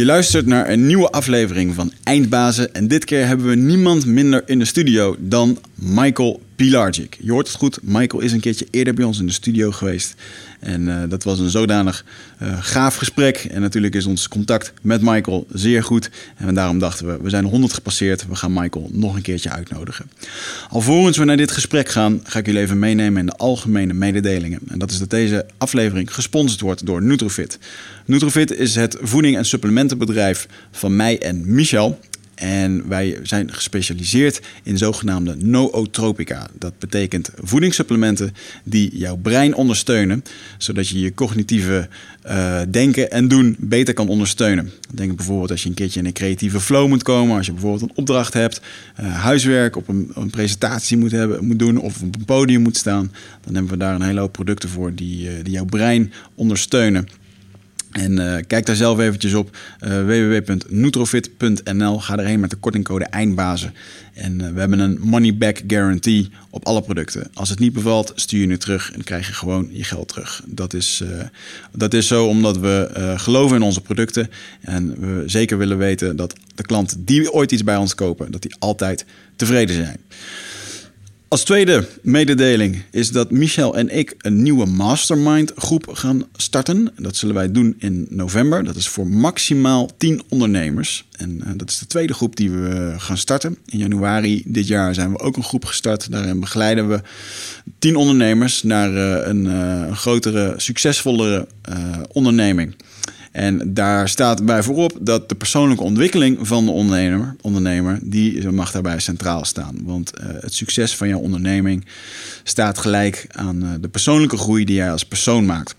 Je luistert naar een nieuwe aflevering van Eindbazen. En dit keer hebben we niemand minder in de studio dan Michael Je hoort het goed, Michael is een keertje eerder bij ons in de studio geweest. En uh, dat was een zodanig uh, gaaf gesprek. En natuurlijk is ons contact met Michael zeer goed. En daarom dachten we, we zijn 100 gepasseerd. We gaan Michael nog een keertje uitnodigen. Alvorens we naar dit gesprek gaan, ga ik jullie even meenemen in de algemene mededelingen. En dat is dat deze aflevering gesponsord wordt door Nutrofit. Nutrofit is het voeding- en supplementenbedrijf van mij en Michel. En wij zijn gespecialiseerd in zogenaamde nootropica. Dat betekent voedingssupplementen die jouw brein ondersteunen, zodat je je cognitieve uh, denken en doen beter kan ondersteunen. Denk bijvoorbeeld als je een keertje in een creatieve flow moet komen, als je bijvoorbeeld een opdracht hebt, uh, huiswerk op een, een, presentatie moet, hebben, moet doen of op een podium moet staan, dan hebben we daar een hele hoop producten voor die, uh, die jouw brein ondersteunen. En uh, kijk daar zelf eventjes op uh, www.nutrofit.nl. Ga erheen met de kortingcode EINDBAZEN. En uh, we hebben een money back guarantee op alle producten. Als het niet bevalt, stuur je het terug en krijg je gewoon je geld terug. Dat is, dat is zo omdat we geloven in onze producten. En we zeker willen weten dat de klanten die ooit iets bij ons kopen, dat die altijd tevreden zijn. Als tweede mededeling is dat Michel en ik een nieuwe mastermind groep gaan starten. Dat zullen wij doen in november. Dat is voor maximaal 10 ondernemers. En uh, dat is de tweede groep die we gaan starten. In januari dit jaar zijn we ook een groep gestart. Daarin begeleiden we 10 ondernemers naar uh, een grotere, succesvollere onderneming. En daar staat bij voorop dat de persoonlijke ontwikkeling van de ondernemer, ondernemer die mag daarbij centraal staan. Want uh, het succes van jouw onderneming staat gelijk aan uh, de persoonlijke groei die jij als persoon maakt.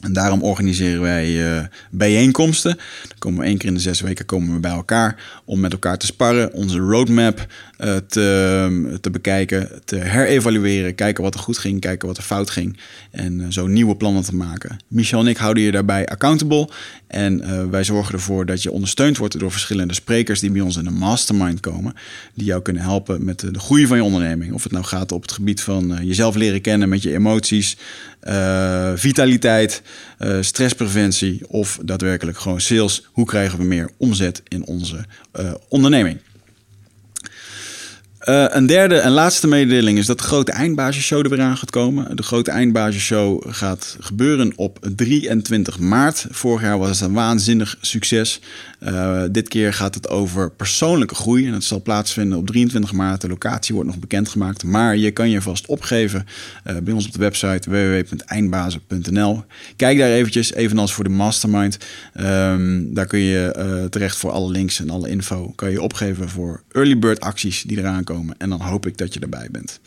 En daarom organiseren wij uh, bijeenkomsten. Dan komen we één keer in de zes weken komen we bij elkaar om met elkaar te sparren, onze roadmap te, te bekijken, te herevalueren, kijken wat er goed ging, kijken wat er fout ging en uh, zo nieuwe plannen te maken. Michel en ik houden je daarbij accountable en wij zorgen ervoor dat je ondersteund wordt door verschillende sprekers die bij ons in de mastermind komen, die jou kunnen helpen met de groei van je onderneming. Of het nou gaat op het gebied van jezelf leren kennen met je emoties, vitaliteit, stresspreventie of daadwerkelijk gewoon sales. Hoe krijgen we meer omzet in onze onderneming? Uh, een derde en laatste mededeling is dat de grote eindbasisshow er weer aan gaat komen. De grote eindbasisshow gaat gebeuren op 23 maart. Vorig jaar was het een waanzinnig succes. Uh, dit keer gaat het over persoonlijke groei. En dat zal plaatsvinden op 23 maart. De locatie wordt nog bekendgemaakt. Maar je kan je vast opgeven uh, bij ons op de website www.eindbazen.nl. Kijk daar eventjes, evenals voor de mastermind. Um, daar kun je terecht voor alle links en alle info. Kan je opgeven voor early bird acties die eraan komen. En dan hoop ik dat je erbij bent.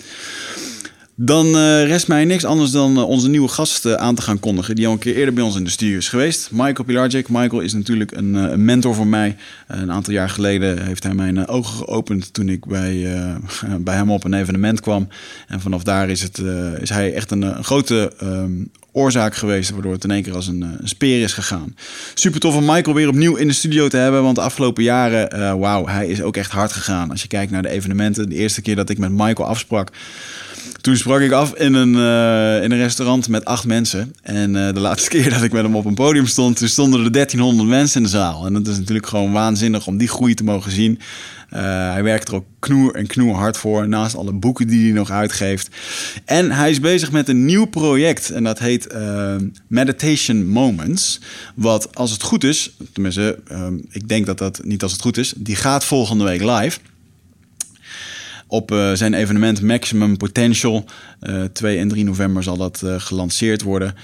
Dan uh, rest mij niks anders dan uh, onze nieuwe gast uh, aan te gaan kondigen. Die al een keer eerder bij ons in de studio is geweest. Michael Pilarczyk. Michael is natuurlijk een, mentor voor mij. een aantal jaar geleden heeft hij mijn ogen geopend toen ik bij, bij hem op een evenement kwam. En vanaf daar is, het, is hij echt een, grote um, oorzaak geweest, waardoor het in één keer als een, een, speer is gegaan. Super tof om Michael weer opnieuw in de studio te hebben, want de afgelopen jaren, uh, wauw, hij is ook echt hard gegaan. Als je kijkt naar de evenementen, de eerste keer dat ik met Michael afsprak, toen sprak ik af in een, uh, in een restaurant met acht mensen. En uh, de laatste keer dat ik met hem op een podium stond, toen stonden er 1300 mensen in de zaal. En dat is natuurlijk gewoon waanzinnig om die groei te mogen zien. Uh, hij werkt er ook knoer en knoer hard voor, naast alle boeken die hij nog uitgeeft. En hij is bezig met een nieuw project en dat heet Meditation Moments. Wat als het goed is, tenminste, ik denk dat dat niet als het goed is, die gaat volgende week live op uh, zijn evenement Maximum Potential. Uh, 2 en 3 november zal dat uh, gelanceerd worden.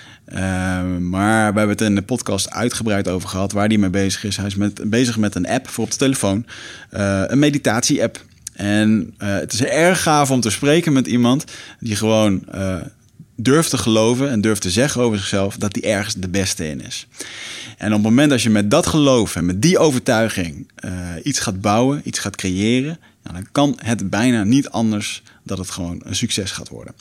maar we hebben het in de podcast uitgebreid over gehad waar hij mee bezig is. Hij is met, bezig met een app voor op de telefoon. een meditatie-app. En het is erg gaaf om te spreken met iemand die gewoon durft te geloven en durft te zeggen over zichzelf dat hij ergens de beste in is. En op het moment dat je met dat geloof en met die overtuiging uh, iets gaat bouwen, iets gaat creëren, dan kan het bijna niet anders dat het gewoon een succes gaat worden.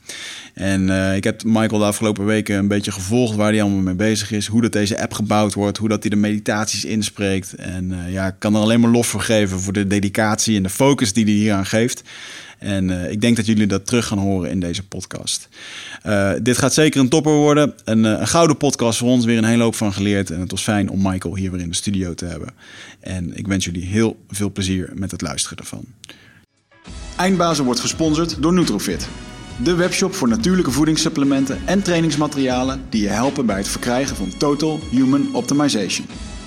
En uh, ik heb Michael de afgelopen weken een beetje gevolgd waar hij allemaal mee bezig is. Hoe dat deze app gebouwd wordt, hoe dat hij de meditaties inspreekt. En uh, ja, ik kan er alleen maar lof voor geven voor de dedicatie en de focus die hij hieraan geeft. En ik denk dat jullie dat terug gaan horen in deze podcast. dit gaat zeker een topper worden. Een, een, gouden podcast voor ons, weer een hele hoop van geleerd. En het was fijn om Michael hier weer in de studio te hebben. En ik wens jullie heel veel plezier met het luisteren ervan. Eindbazen wordt gesponsord door Nutrofit. De webshop voor natuurlijke voedingssupplementen en trainingsmaterialen die je helpen bij het verkrijgen van Total Human Optimization.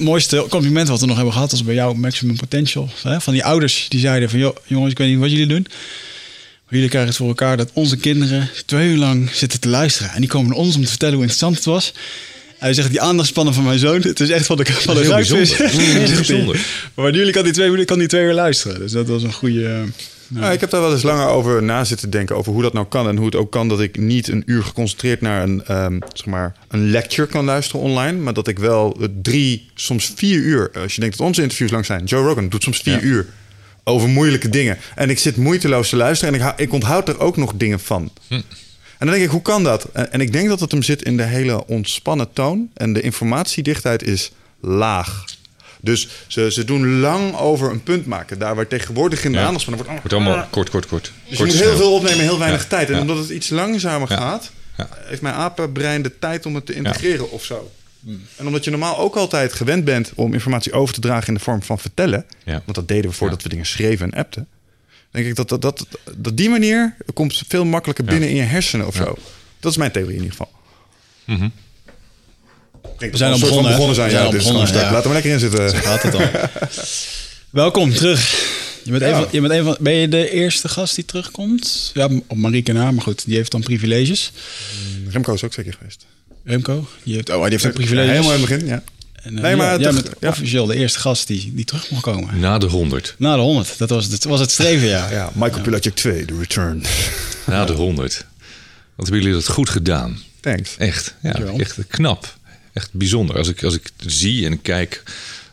Mooiste compliment wat we nog hebben gehad, was bij jou Maximum Potential. Hè? Van die ouders die zeiden van, joh, jongens, ik weet niet wat jullie doen. Maar jullie krijgen het voor elkaar dat onze kinderen twee uur lang zitten te luisteren. En die komen naar ons om te vertellen hoe interessant het was. Hij zegt, die aandachtspannen van mijn zoon, het is echt van de, van de bijzonder. maar jullie kan die, twee, kan die twee uur luisteren. Dus dat was een goede... Nou, ik heb daar wel eens langer over na zitten denken. Over hoe dat nou kan. En hoe het ook kan dat ik niet een uur geconcentreerd naar een, um, zeg maar, een lecture kan luisteren online. Maar dat ik wel drie, soms vier uur. Als je denkt dat onze interviews lang zijn. Joe Rogan doet soms vier uur over moeilijke dingen. En ik zit moeiteloos te luisteren. En ik, ik onthoud er ook nog dingen van. Hm. En dan denk ik, hoe kan dat? En ik denk dat het hem zit in de hele ontspannen toon. En de informatiedichtheid is laag. Dus ze, ze doen lang over een punt maken. Daar waar tegenwoordig in de ja. aandachtspannen wordt... wordt allemaal kort, kort, kort. Dus je moet heel veel opnemen, heel weinig tijd. En omdat het iets langzamer gaat... heeft mijn apenbrein de tijd om het te integreren of zo. Hmm. En omdat je normaal ook altijd gewend bent om informatie over te dragen in de vorm van vertellen. Want dat deden we voordat we dingen schreven en appten. Denk ik dat, dat, dat, dat die manier komt veel makkelijker binnen in je hersenen of zo. Dat is mijn theorie in ieder geval. Mm we zijn al begonnen. begonnen zijn, ja, dus begonnen, ja. Laten we lekker in zitten. Zo gaat het dan. Welkom terug. Je bent, ja. je bent een van, ben je de eerste gast die terugkomt? Ja, op Marieke na, maar goed, die heeft dan privileges. Mm, Remco is ook zeker geweest. Remco? Die heeft, oh, die heeft ook privileges. helemaal in het begin, ja. En, uh, nee, maar ja, ja, officieel de eerste gast die, die terug mocht komen. Na de 100. Na de 100, dat was het, was het streven, ja. ja Michael Pilacic 2, The Return. Na de 100. Wat hebben jullie dat goed gedaan. Thanks. Echt, ja, echt knap echt bijzonder. Als ik, als ik zie en kijk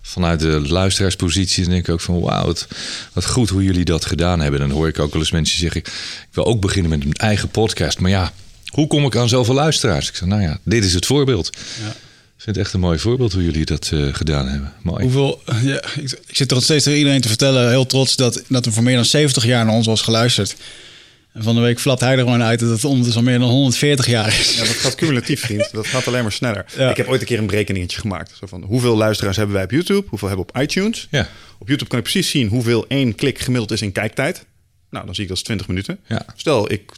vanuit de luisteraarspositie, dan denk ik ook van wauw, wat, wat goed hoe jullie dat gedaan hebben. Dan hoor ik ook wel eens mensen zeggen, ik wil ook beginnen met een eigen podcast. Maar ja, hoe kom ik aan zoveel luisteraars? Ik zeg, nou ja, dit is het voorbeeld. Ja. Ik vind het echt een mooi voorbeeld hoe jullie dat uh, gedaan hebben. Mooi. Hoeveel, ja, ik, ik zit er nog steeds tegen iedereen te vertellen, heel trots, dat, dat er voor meer dan 70 jaar naar ons was geluisterd. En van de week flapt hij er gewoon uit dat het ondertussen al meer dan 140 jaar is. Ja, dat gaat cumulatief, vriend. Dat gaat alleen maar sneller. Ik heb ooit een keer een berekeningetje gemaakt. Zo van, hoeveel luisteraars hebben wij op YouTube? Hoeveel hebben we op iTunes? Ja. Op YouTube kan ik precies zien hoeveel één klik gemiddeld is in kijktijd. Nou, dan zie ik dat is 20 minuten. Ja. Stel, ik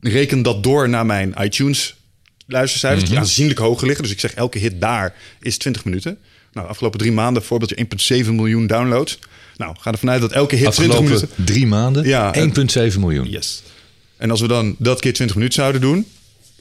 reken dat door naar mijn iTunes luistercijfers, die mhm. aanzienlijk hoger liggen. Dus ik zeg, elke hit daar is 20 minuten. Nou, de afgelopen drie maanden, voorbeeldje 1,7 miljoen downloads. Nou, ga er vanuit dat elke hit 20 minuten... drie maanden? Ja. 1,7 miljoen. Yes. En als we dan dat keer 20 minuten zouden doen...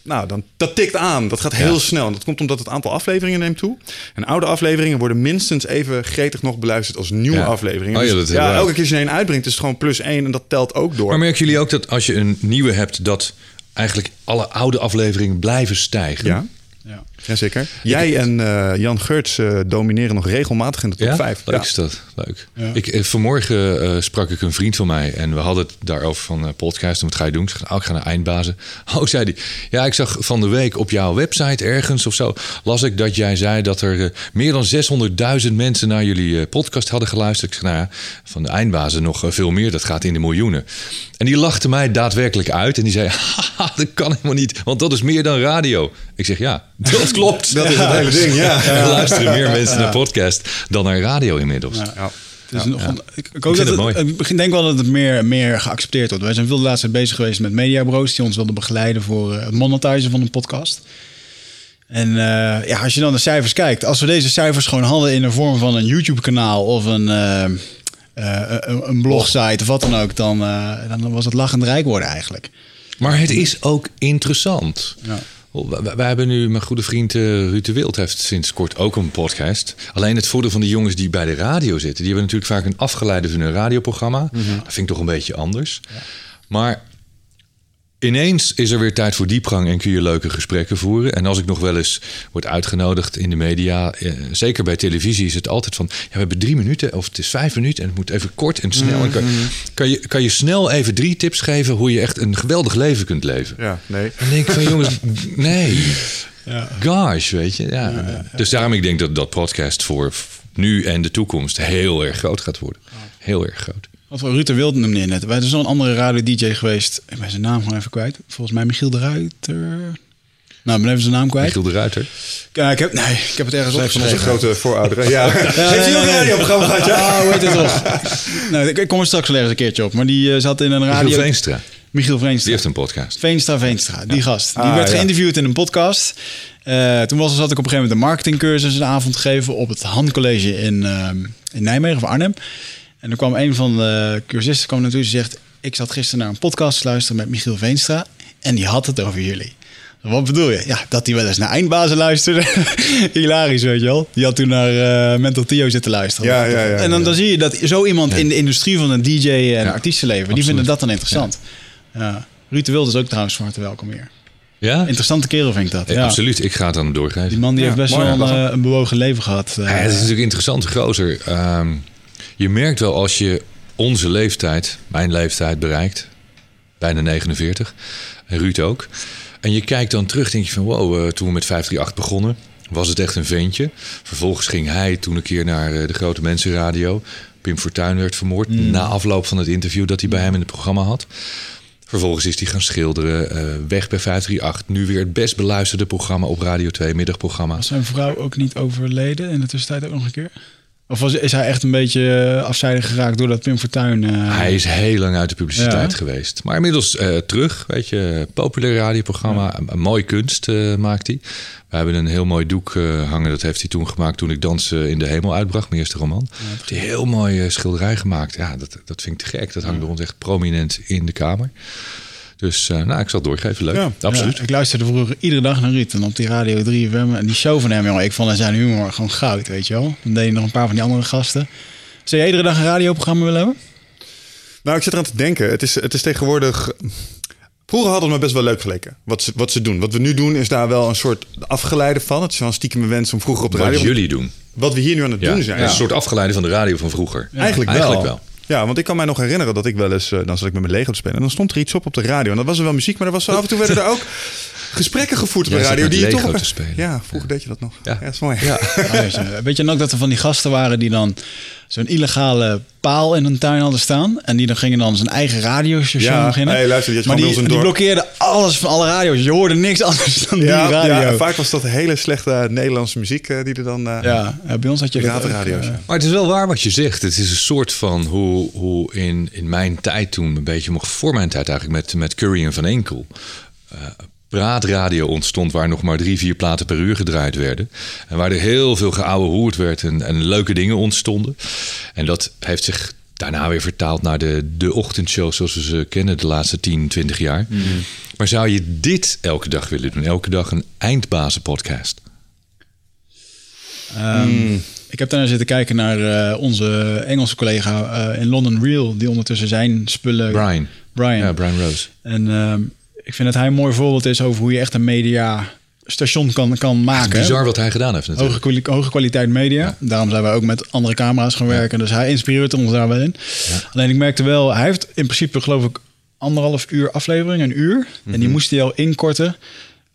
Nou, dan, dat tikt aan. Dat gaat heel snel. En dat komt omdat het aantal afleveringen neemt toe. En oude afleveringen worden minstens even gretig nog beluisterd als nieuwe afleveringen. Oh, ja, dus, ja elke keer als je een uitbrengt, is het gewoon plus één en dat telt ook door. Maar merken jullie ook dat als je een nieuwe hebt, dat eigenlijk alle oude afleveringen blijven stijgen? Ja. Ja. Jazeker. Jij en uh, Jan Geurts uh, domineren nog regelmatig in de top 5. Leuk is dat. Leuk. Ik, eh, vanmorgen sprak ik een vriend van mij en we hadden het daarover van podcast. En wat ga je doen? Ik zeg, oh, ik ga naar Eindbazen. Oh, zei hij. Ja, ik zag van de week op jouw website ergens of zo... las ik dat jij zei dat er meer dan 600.000 mensen... naar jullie podcast hadden geluisterd. Ik zeg, nou ja, van de Eindbazen nog veel meer. Dat gaat in de miljoenen. En die lachte mij daadwerkelijk uit en die zei: Dat kan helemaal niet, want dat is meer dan radio. Ik zeg: Ja, dat klopt. dat is het hele ding. Ja. Er luisteren meer mensen naar podcast dan naar radio inmiddels. Ja. Het is nog, ik, ik, ook dat het, mooi. ik denk wel dat het meer, meer geaccepteerd wordt. Wij zijn veel de laatste tijd bezig geweest met mediabureaus die ons wilden begeleiden voor het monetizen van een podcast. En uh, ja, als je dan de cijfers kijkt, als we deze cijfers gewoon hadden in de vorm van een YouTube-kanaal of een, uh, eh, een, een blogsite of wat dan ook, dan, eh, dan was het lachend rijk worden eigenlijk. Maar het is ook interessant. Ja. Wij, hebben nu, mijn goede vriend eh, Ruud de Wild heeft sinds kort ook een podcast. Alleen het voordeel van die jongens die bij de radio zitten, die hebben natuurlijk vaak een afgeleide van hun radioprogramma. Dat vind ik toch een beetje anders. Maar ineens is er weer tijd voor diepgang en kun je leuke gesprekken voeren. En als ik nog wel eens word uitgenodigd in de media, eh, zeker bij televisie, is het altijd van: ja, we hebben drie minuten of het is vijf minuten en het moet even kort en snel. En kan, kan, je, kan je snel even drie tips geven hoe je echt een geweldig leven kunt leven? Ja, nee. En denk ik van jongens, nee. Ja. Gosh, weet je. Ja. Dus daarom ik denk dat dat podcast voor nu en de toekomst heel erg groot gaat worden. Heel erg groot. Wat voor Ruud de Wild noemde je net. Wij zijn zo'n andere radio-dj geweest. Ik ben zijn naam gewoon even kwijt. Volgens mij Michiel de Ruiter. Nou, ik ben even zijn naam kwijt. Michiel de Ruiter. Ja, ik heb, nee, ik heb het ergens Een van onze opgeschreven. grote voorouderen. Ja. Heeft hij ook een radioprogramma gehad? Ja. Ah, hoe heet het toch? nou, ik, ik kom er straks wel ergens een keertje op. Maar die eh, zat in een radio... Michiel Veenstra. Michiel Veenstra. Die heeft een podcast. Veenstra, Veenstra, die gast. Die Ah, werd ja. geïnterviewd in een podcast. Eh, toen was, zat ik op een gegeven moment een marketingcursus een avond gegeven op het Han College in, ehm, in Nijmegen of Arnhem. En er kwam een van de cursisten kwam naartoe en zegt: Ik zat gisteren naar een podcast te luisteren met Michiel Veenstra en die had het over jullie. Wat bedoel je? Ja, dat hij wel eens naar eindbazen luisterde. Hilarisch, weet je wel. Die had toen naar eh, Mental Theo zitten luisteren. Ja, ja, ja, en dan, ja. dan zie je dat zo iemand in de industrie van een DJ en artiestenleven, die vinden dat dan interessant. Ja. Ruud de Wild is ook trouwens van harte welkom hier. Ja? Interessante kerel vind ik dat. Ja. Absoluut. Ik ga het dan Die doorgeven. man die Ja, heeft best mooi, wel een, eh, een bewogen leven gehad. eh. Ja, het is natuurlijk interessant, gozer. Ehm, je merkt wel als je onze leeftijd, mijn leeftijd bereikt, bijna 49, en Ruud ook. En je kijkt dan terug, denk je van wow, eh, toen we met 538 begonnen, was het echt een ventje. Vervolgens ging hij toen een keer naar eh, de grote mensenradio. Pim Fortuyn werd vermoord na afloop van het interview dat hij bij hem in het programma had. Vervolgens is hij gaan schilderen, eh, weg bij 538. Nu weer het best beluisterde programma op Radio 2, middagprogramma. Was zijn vrouw ook niet overleden in de tussentijd ook nog een keer? Of was, is hij echt een beetje eh, afzijdig geraakt doordat Pim Fortuyn... eh, Hij is heel lang uit de publiciteit Ja. geweest. Maar inmiddels eh, terug, weet je, populair radioprogramma. Een, een mooie kunst maakt hij. We hebben een heel mooi doek hangen. Dat heeft hij toen gemaakt toen ik Dansen in de Hemel uitbracht. Mijn eerste roman. heeft hij heel mooi eh, schilderij gemaakt. Ja, dat, dat vind ik te gek. Dat hangt bij ons echt prominent in de kamer. Dus eh, nou, ik zal het doorgeven. Leuk. Ja. Absoluut. Ja, ik luisterde vroeger iedere dag naar Ruud en op die Radio 3 FM. En die show van hem, jongen, ik vond zijn humor gewoon goud, weet je wel. Dan deed je nog een paar van die andere gasten. Zou jij iedere dag een radioprogramma willen hebben? Nou, ik zit eraan te denken. Het is, het is tegenwoordig... Vroeger hadden we me best wel leuk geleken. Wat ze, wat ze doen. Wat we nu doen is daar wel een soort afgeleide van. Het is wel een stiekem wens om vroeger op de Wat radio... jullie doen. Wat we hier nu aan het Ja, doen zijn. Een soort afgeleide van de radio van vroeger. Eigenlijk, Eigenlijk wel. wel. Ja, want ik kan mij nog herinneren dat ik wel eens... eh, dan zat ik met mijn Lego te spelen. En dan stond er iets op op de radio. En dat was er wel muziek. Maar er was af en toe werden er ook gesprekken gevoerd op de radio. Die je toch... te spelen. Ja, vroeger deed je dat nog. Ja, Ja. dat is mooi. Ja. Oh, weet, je, nog dat er van die gasten waren die dan zo'n illegale paal in hun tuin hadden staan. En die dan gingen dan zijn eigen radiostation Ja, beginnen. hey, luister, die had maar die, die een blokkeerden alles van alle radio's. Je hoorde niks anders dan Ja, die radio. ja, vaak was dat hele slechte Nederlandse muziek eh, die er dan... eh, Ja, bij ons had je dat ook, Piratenradio's, eh. Maar het is wel waar wat je zegt. Het is een soort van hoe, hoe in, in mijn tijd toen, een beetje nog voor mijn tijd eigenlijk, met, met Curry en Van Enkel. eh, praatradio ontstond waar nog maar drie, vier platen per uur gedraaid werden. En waar er heel veel geouwe hoerd werd en, en leuke dingen ontstonden. En dat heeft zich daarna weer vertaald naar de, de ochtendshow zoals we ze kennen de laatste 10, 20 jaar. Maar zou je dit elke dag willen doen? Elke dag een eindbazenpodcast? Ehm, Ik heb daarna zitten kijken naar eh, onze Engelse collega eh, in London Real, die ondertussen zijn spullen. Brian. Brian. Ja, Brian Rose. En ehm, ik vind dat hij een mooi voorbeeld is over hoe je echt een media station kan, kan maken. Bizar wat hij gedaan heeft natuurlijk. Hoge, kwali- hoge kwaliteit media. Daarom zijn wij ook met andere camera's gaan werken. Dus hij inspireert ons daar wel in. Alleen ik merkte wel, hij heeft in principe geloof ik anderhalf uur aflevering, een uur. En Mhm. die moest hij al inkorten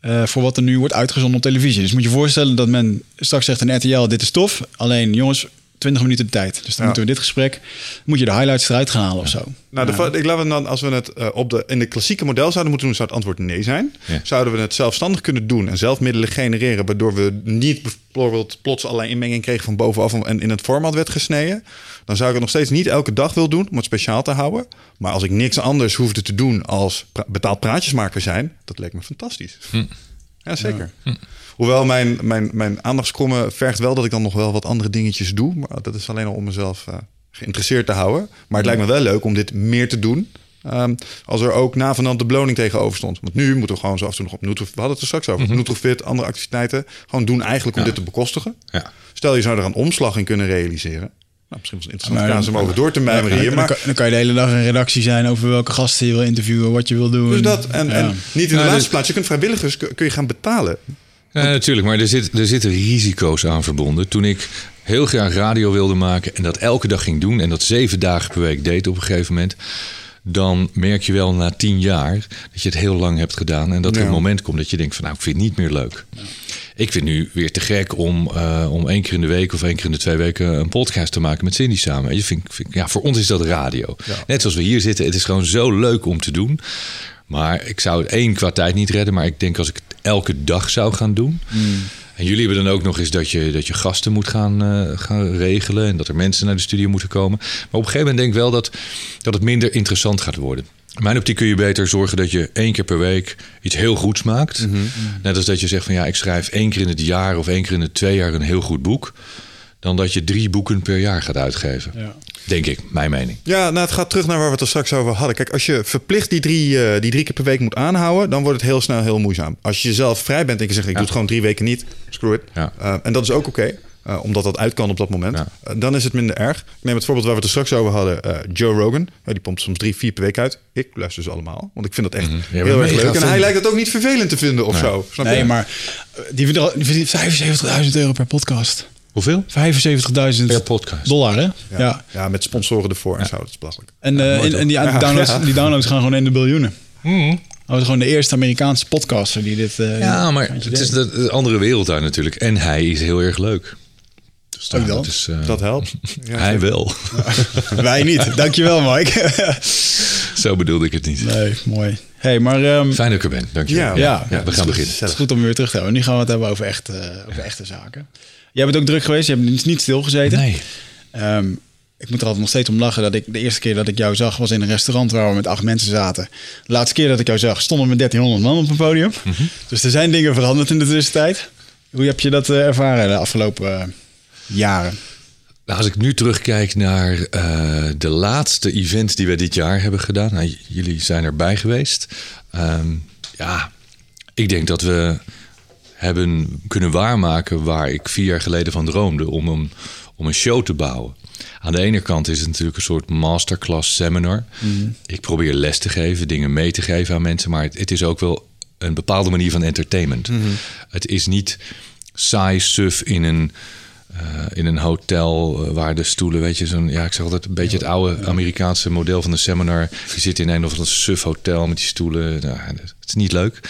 eh, voor wat er nu wordt uitgezonden op televisie. Dus moet je je voorstellen dat men straks zegt in RTL, dit is tof. Alleen jongens, 20 minuten de tijd. Dus dan Ja. moeten we dit gesprek, moet je de highlights eruit gaan halen of zo. Nou, de, va- ik laat het dan, als we het eh, op de, in de klassieke model zouden moeten doen, zou het antwoord nee zijn. Ja. Zouden we het zelfstandig kunnen doen en zelf middelen genereren, waardoor we niet bijvoorbeeld plots allerlei inmenging kregen van bovenaf en in het format werd gesneden, dan zou ik het nog steeds niet elke dag willen doen om het speciaal te houden. Maar als ik niks anders hoefde te doen als pra- betaald praatjesmaker zijn, dat leek me fantastisch. Ja, zeker. Hoewel mijn, mijn, mijn aandachtskommen vergt wel dat ik dan nog wel wat andere dingetjes doe, maar dat is alleen al om mezelf eh, geïnteresseerd te houden. Maar het lijkt me wel leuk om dit meer te doen. Ehm, als er ook na van de beloning tegenover stond. Want nu moeten we gewoon zo af en toe nog op Nutrif... We hadden het er straks over. Nutrifit, andere activiteiten. Gewoon doen eigenlijk om dit te bekostigen. Ja. Stel je zou er een omslag in kunnen realiseren. Nou, misschien was het interessant Maar- gaan ze om over door te mijmeren hier. dan, Maar kan, dan kan je de hele dag in redactie zijn over welke gasten je wil interviewen, wat je wil doen. dus dat. En, Ja. en niet in de Nou, laatste dus- plaats. Je kunt vrijwilligers kun je gaan betalen. Ja, natuurlijk, maar er, zit, er zitten risico's aan verbonden. Toen ik heel graag radio wilde maken en dat elke dag ging doen... en dat zeven dagen per week deed op een gegeven moment... dan merk je wel na tien jaar dat je het heel lang hebt gedaan... en dat er Ja. een moment komt dat je denkt van nou, ik vind het niet meer leuk. Ik vind nu weer te gek om, eh, om één keer in de week of één keer in de twee weken... een podcast te maken met Cindy samen. Je vind, ja, voor ons is dat radio. Net zoals we hier zitten, het is gewoon zo leuk om te doen... Maar ik zou het één qua tijd niet redden. Maar ik denk als ik het elke dag zou gaan doen. En jullie hebben dan ook nog eens dat je, dat je gasten moet gaan, eh, gaan regelen. En dat er mensen naar de studio moeten komen. Maar op een gegeven moment denk ik wel dat, dat het minder interessant gaat worden. In mijn optiek kun je beter zorgen dat je één keer per week iets heel goeds maakt. Net als dat je zegt van ja, ik schrijf één keer in het jaar of één keer in de twee jaar een heel goed boek. Dan dat je drie boeken per jaar gaat uitgeven. Ja. Denk ik, mijn mening. Ja, nou, het gaat terug naar waar we het er straks over hadden. Kijk, als je verplicht die drie, eh, die drie keer per week moet aanhouden, dan wordt het heel snel heel moeizaam. Als je jezelf vrij bent en je zegt, ik doe het gewoon drie weken niet, screw it. Ja. Eh, en dat is ook oké, eh, omdat dat uit kan op dat moment. Ja. Eh, dan is het minder erg. Ik neem het voorbeeld waar we het er straks over hadden. eh, Joe Rogan, Eh, die pompt soms drie, vier per week uit. Ik luister ze allemaal, want ik vind dat echt heel erg leuk. En hij lijkt het ook niet vervelend te vinden of zo. Snap Nee, je? maar eh, die verdient- die verdient 75.000 euro per podcast. Hoeveel? 75.000 Per podcast. dollar, hè? Ja. Ja. ja, met sponsoren ervoor en zo. Dat is belachelijk. En, eh, en, en die, Ja, downloads, die downloads gaan gewoon in de biljoenen. Hij was gewoon de eerste Amerikaanse podcaster die dit... eh, Ja, maar het is de, de andere wereld daar natuurlijk. En hij is heel erg leuk. Dus dan? is, eh, Dat helpt. Ja, hij wel. Wij niet. Dankjewel, Mike. Zo bedoelde ik het niet. nee, mooi. hey, maar ehm, Fijn dat ik er ben. Dankjewel. Ja, ja, ja, we gaan beginnen. het is goed om weer terug te hebben. Nu gaan we het hebben over, echt, eh, over echte zaken. Jij bent ook druk geweest. Je hebt niet- stilgezeten. Nee. Ehm, ik moet er altijd nog steeds om lachen dat ik de eerste keer dat ik jou zag was in een restaurant waar we met acht mensen zaten. De laatste keer dat ik jou zag stonden we met 1300 man op een podium. Mhm. Dus er zijn dingen veranderd in de tussentijd. Hoe heb je dat eh, ervaren de afgelopen eh, jaren? Nou, als ik nu terugkijk naar eh, de laatste events die we dit jaar hebben gedaan. Nou, jullie zijn erbij geweest. Ehm, ja, ik denk dat we hebben kunnen waarmaken waar ik vier jaar geleden van droomde. Om een, om een show te bouwen. Aan de ene kant is het natuurlijk een soort masterclass seminar. Ik probeer les te geven, dingen mee te geven aan mensen. Maar het, het is ook wel een bepaalde manier van entertainment. Het is niet saai suf in een, eh, in een hotel eh, waar de stoelen, weet je, zo'n, ja, ik zeg altijd een beetje het oude Amerikaanse model van de seminar. Je zit in een of ander suf hotel met die stoelen. Nou, het is niet leuk.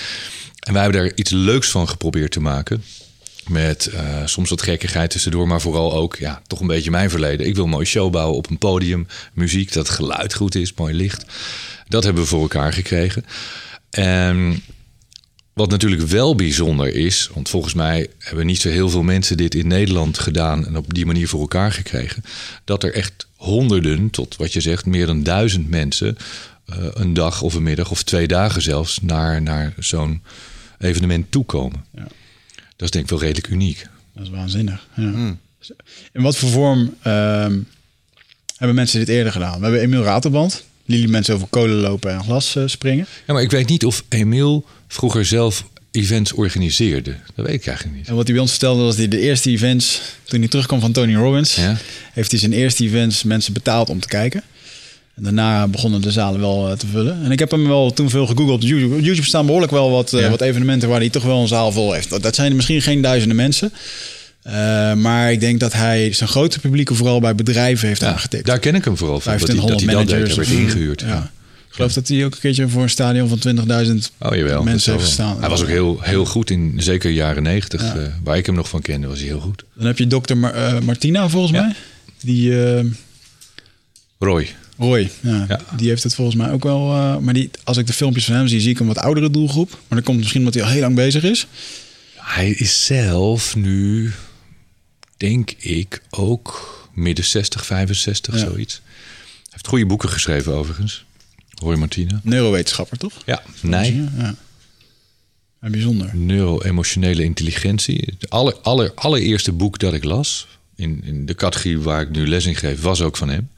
En wij hebben daar iets leuks van geprobeerd te maken. Met eh, soms wat gekkigheid tussendoor, maar vooral ook ja, toch een beetje mijn verleden. Ik wil een mooie show bouwen op een podium, muziek, dat geluid goed is, mooi licht. Dat hebben we voor elkaar gekregen. En wat natuurlijk wel bijzonder is, want volgens mij hebben niet zo heel veel mensen dit in Nederland gedaan en op die manier voor elkaar gekregen, dat er echt honderden, tot wat je zegt, meer dan duizend mensen eh, een dag of een middag of twee dagen zelfs naar, naar zo'n evenement toekomen. Ja. Dat is denk ik wel redelijk uniek. Dat is waanzinnig. Ja. In wat voor vorm ehm, hebben mensen dit eerder gedaan? We hebben Emiel Raterband. Liet mensen over kolen lopen en glas eh, springen. Ja, maar ik weet niet of Emiel vroeger zelf events organiseerde. Dat weet ik eigenlijk niet. En wat hij bij ons vertelde was hij de eerste events... Toen hij terugkwam van Tony Robbins... Ja? heeft hij zijn eerste events mensen betaald om te kijken. En daarna begonnen de zalen wel eh, te vullen. En ik heb hem wel toen veel gegoogeld. Op YouTube, Op YouTube staan behoorlijk wel wat, eh, Ja. wat evenementen waar hij toch wel een zaal vol heeft. Dat- zijn misschien geen duizenden mensen. Eh, maar ik denk dat hij zijn grote publieken vooral bij bedrijven heeft Ja, aangetikt. daar ken ik hem vooral van. Dat hij, dat 2500 hij managers. Of- ingehuurd. Ja. Ik geloof dat hij ook een keertje voor een stadion van 20.000 Oh jawel. mensen heeft gestaan. Hij was ook heel, heel goed in zeker jaren negentig. Ja. eh, waar ik hem nog van kende, was hij heel goed. Dan heb je dokter Mar- Martina volgens mij. Die... Roy. Roy, ja, Ja. die heeft het volgens mij ook wel. eh, maar die, als ik de filmpjes van hem zie, zie ik een wat oudere doelgroep. Maar dat komt misschien omdat hij al heel lang bezig is. Hij is zelf nu, denk ik, ook midden 60, 65, Ja. zoiets. Hij heeft goede boeken geschreven overigens. Roy Martina. Neurowetenschapper, toch? Ja, nee. Ja. Ja, bijzonder. Neuro-emotionele intelligentie. Het aller, aller, allereerste boek dat ik las in, in de categorie waar ik nu les in geef, was ook van hem.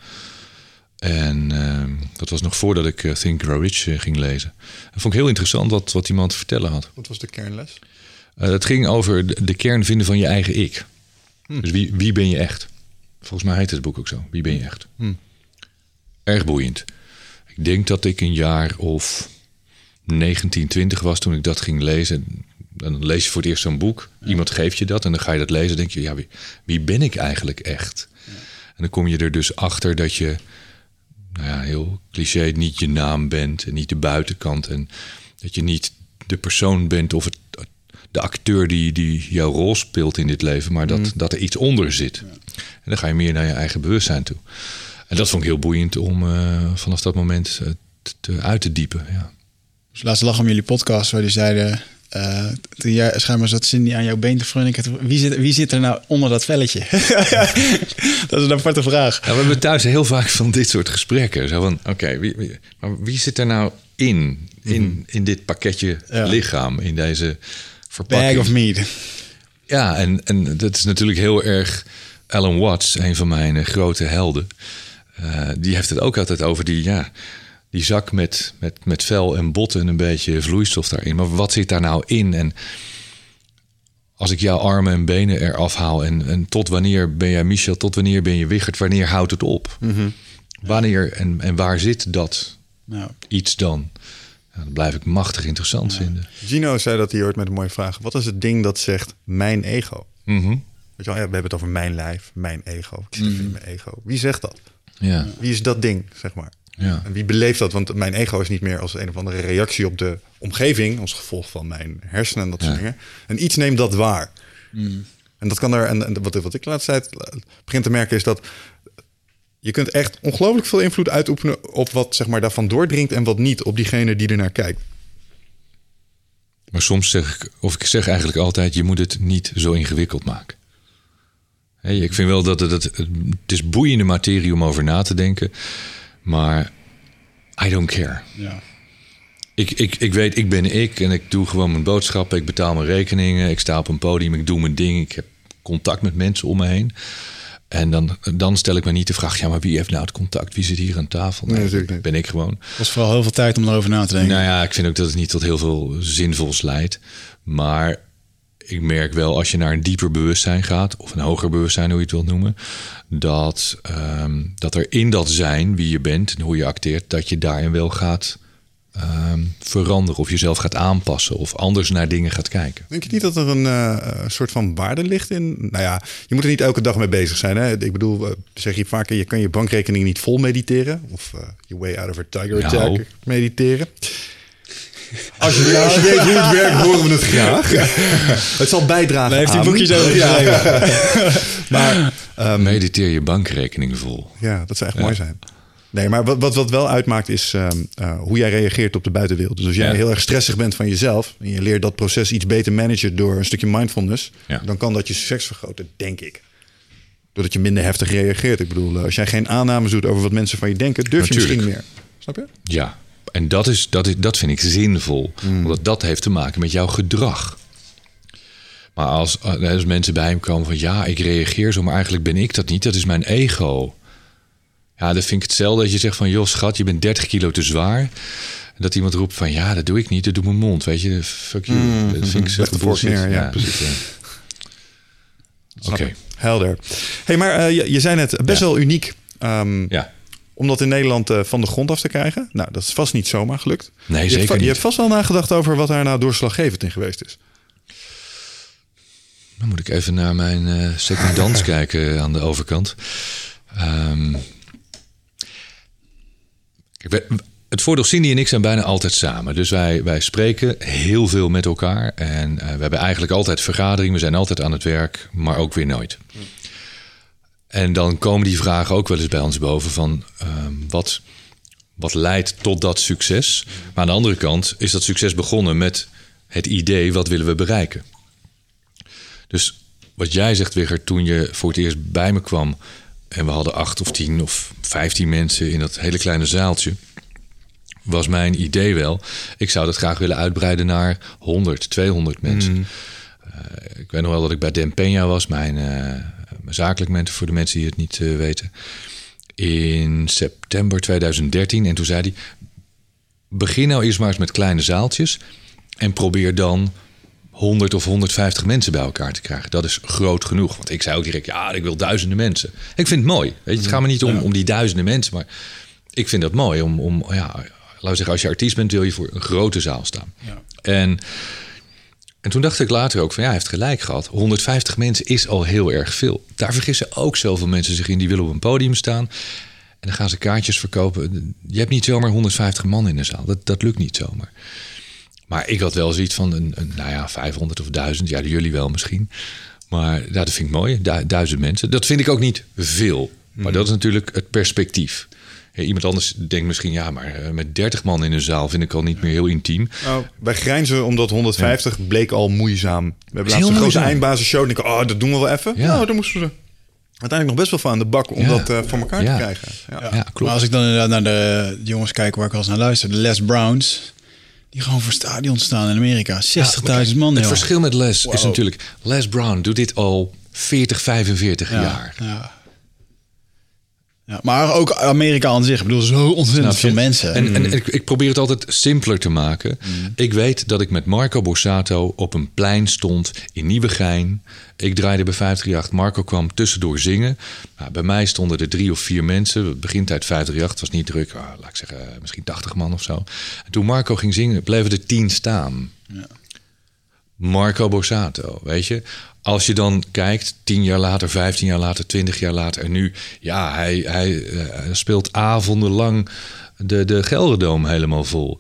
En ehm, dat was nog voordat ik eh, Think Grow Rich eh, ging lezen. Dat vond ik heel interessant wat, wat iemand te vertellen had. Wat was de kernles? Eh, het ging over de, de kern vinden van je eigen ik. Dus wie, wie ben je echt? Volgens mij heet het boek ook zo. Wie ben je echt? Erg boeiend. Ik denk dat ik een jaar of 19, 20 was toen ik dat ging lezen. Dan lees je voor het eerst zo'n boek. Iemand geeft je dat en dan ga je dat lezen. Dan denk je, ja, wie, wie ben ik eigenlijk echt? En dan kom je er dus achter dat je, nou ja, heel cliché, niet je naam bent en niet de buitenkant. En dat je niet de persoon bent of het, de acteur die, die jouw rol speelt in dit leven, maar dat, dat er iets onder zit. En dan ga je meer naar je eigen bewustzijn toe. En dat vond ik heel boeiend om eh, vanaf dat moment eh, te, te- uit te diepen. Ja. Dus laatst lag om jullie podcast waar die zeiden... eh, toen jij, schijnbaar zat Cindy aan jouw been te frunniken. Wie zit, wie zit er nou onder dat velletje? dat is een aparte vraag. We hebben thuis heel vaak van dit soort gesprekken. Zo van, oké, wie, wie, maar wie zit er nou in? In, in dit pakketje Ja. lichaam, in deze verpakking? Bag of meat. Ja, en, en dat is natuurlijk heel erg Alan Watts, een van mijn eh, grote helden. Eh, die heeft het ook altijd over die, ja, die zak met, met, met vel en botten en een beetje vloeistof daarin. Maar wat zit daar nou in? En als ik jouw armen en benen eraf haal en, en tot wanneer ben jij Michel, tot wanneer ben je Wichert, wanneer houdt het op? Wanneer en, en waar zit dat Nou, iets dan? Dat blijf ik machtig interessant vinden. Gino zei dat hij ooit met een mooie vraag. Wat is het ding dat zegt mijn ego? Mhm. Weet je wel, ja, we hebben het over mijn lijf, mijn ego. Ik zit even in mijn ego. Wie zegt dat? Ja, Wie is dat ding, zeg maar? Ja. En wie beleeft dat? Want mijn ego is niet meer als een of andere reactie op de omgeving, als gevolg van mijn hersenen en dat soort dingen. En iets neemt dat waar. En dat kan er, en, en wat, wat ik de laatste tijd begin te merken, is dat je kunt echt ongelooflijk veel invloed uitoefenen op wat zeg maar daarvan doordringt en wat niet, op diegene die ernaar kijkt. Maar soms zeg ik, of ik zeg eigenlijk altijd, je moet het niet zo ingewikkeld maken. Ik vind wel dat het, het, het is boeiende materie om over na te denken, maar I don't care. ja. Ik, ik, ik weet, ik ben ik en ik doe gewoon mijn boodschappen, ik betaal mijn rekeningen, ik sta op een podium, ik doe mijn ding, ik heb contact met mensen om me heen. En dan, dan stel ik me niet de vraag, ja, maar wie heeft nou het contact? Wie zit hier aan tafel? Nee, natuurlijk niet. ben ik gewoon. Het was vooral heel veel tijd om erover na te denken. Nou ja, ik vind ook dat het niet tot heel veel zinvols leidt. Maar ik merk wel als je naar een dieper bewustzijn gaat, of een hoger bewustzijn, hoe je het wilt noemen, dat, ehm, dat er in dat zijn, wie je bent en hoe je acteert, dat je daarin wel gaat ehm, veranderen of jezelf gaat aanpassen of anders naar dingen gaat kijken. Denk je niet dat er een eh, soort van waarde ligt in? Nou ja, je moet er niet elke dag mee bezig zijn. Hè? Ik bedoel, eh, zeg je vaker, je kan je bankrekening niet vol mediteren. Of eh je way out of a tiger Nou. attack mediteren. Als je, als je weet hoe het werkt, horen we het graag. het zal bijdragen Daar heeft hij aan- boekjes over Ja. geschreven. Maar ehm, Mediteer je bankrekening vol. ja, dat zou echt mooi zijn. Nee, maar wat, wat, wat wel uitmaakt is ehm, eh, hoe jij reageert op de buitenwereld. Dus als jij Ja. heel erg stressig bent van jezelf... en je leert dat proces iets beter managen door een stukje mindfulness... Ja. dan kan dat je succes vergroten, denk ik. Doordat je minder heftig reageert. Ik bedoel, eh, als jij geen aannames doet over wat mensen van je denken... durf je misschien meer. Snap je? Ja, en dat, is, dat, is, dat vind ik zinvol. Omdat dat heeft te maken met jouw gedrag. Maar als, als mensen bij hem komen van ja, ik reageer zo, maar eigenlijk ben ik dat niet. Dat is mijn ego. Ja, dat vind ik hetzelfde dat je zegt van joh schat, je bent 30 kilo te zwaar. En dat iemand roept van ja, dat doe ik niet, dat doet mijn mond. Weet je, fuck you. Dat vind ik zo neer, ja, precies. ja. Oké? Helder. hey, maar eh, je, je zei net, best Ja. wel uniek... ehm, ja. Om dat in Nederland eh, van de grond af te krijgen. Nou, dat is vast niet zomaar gelukt. Nee, je zeker niet. Je hebt vast wel nagedacht over wat daar nou doorslaggevend in geweest is. Dan moet ik even naar mijn eh secondans kijken aan de overkant. Ehm, kijk, wij- het voordeel Cindy en ik zijn bijna altijd samen. Dus wij, wij spreken heel veel met elkaar. En eh, we hebben eigenlijk altijd vergaderingen. We zijn altijd aan het werk, maar ook weer nooit. En dan komen die vragen ook wel eens bij ons boven van ehm, wat, wat leidt tot dat succes. Maar aan de andere kant is dat succes begonnen met het idee wat willen we bereiken. Dus wat jij zegt, Wigger, toen je voor het eerst bij me kwam... en we hadden acht of tien of vijftien mensen in dat hele kleine zaaltje... was mijn idee wel, ik zou dat graag willen uitbreiden naar 100, 200 mensen. Eh, ik weet nog wel dat ik bij Den Peña was, mijn, eh, zakelijk mentor voor de mensen die het niet eh, weten. In september 2013. En toen zei hij: Begin nou eerst maar eens met kleine zaaltjes. En probeer dan 100 of 150 mensen bij elkaar te krijgen. Dat is groot genoeg. Want ik zei ook direct: Ja, ik wil duizenden mensen. Ik vind het mooi. Weet je, het gaat me niet om, om die duizenden mensen. Maar ik vind dat mooi om, om ja, laten we zeggen, als je artiest bent, wil je voor een grote zaal staan. Ja. En, en toen dacht ik later ook van ja, hij heeft gelijk gehad. 150 mensen is al heel erg veel. Daar vergissen ook zoveel mensen zich in. Die willen op een podium staan. En dan gaan ze kaartjes verkopen. Je hebt niet zomaar 150 man in de zaal. Dat, dat lukt niet zomaar. Maar ik had wel zoiets van, een, een, nou ja, 500 of 1000. Ja, jullie wel misschien. Maar ja, dat vind ik mooi. Du- duizend mensen. Dat vind ik ook niet veel. Maar dat is natuurlijk het perspectief. Ja, iemand anders denkt misschien, ja, maar eh, met 30 man in een zaal vind ik al niet meer heel intiem. Nou, wij grijnzen omdat 150 bleek al moeizaam. We hebben laatst een grote eindbasisshow. En ik oh, dat doen we wel even. Ja. Nou, dan moesten we uiteindelijk nog best wel van aan de bak om Ja. dat eh, voor elkaar Ja. te krijgen. Ja. Ja, klopt. Maar als ik dan inderdaad naar de jongens kijk waar ik wel eens naar luister, de Les Browns, die gewoon voor stadion staan in Amerika. 60.000 man. Het joh. verschil met Les is natuurlijk... Les Brown doet dit al 40, 45 ja, jaar. Ja. Ja, maar ook Amerika aan zich. Ik bedoel, zo ontzettend veel mensen. En, en ik, ik probeer het altijd simpeler te maken. Ik weet dat ik met Marco Borsato op een plein stond in Nieuwegein. Ik draaide bij 538. Marco kwam tussendoor zingen. Nou, bij mij stonden er drie of vier mensen. Het begint uit 538. Het was niet druk. ah, laat ik zeggen, misschien 80 man of zo. En toen Marco ging zingen, bleven er tien staan. Marco Borsato, weet je. Als je dan kijkt, tien jaar later, vijftien jaar later, twintig jaar later... en nu, ja, hij, hij eh, speelt avondenlang de, de Gelderdoom helemaal vol.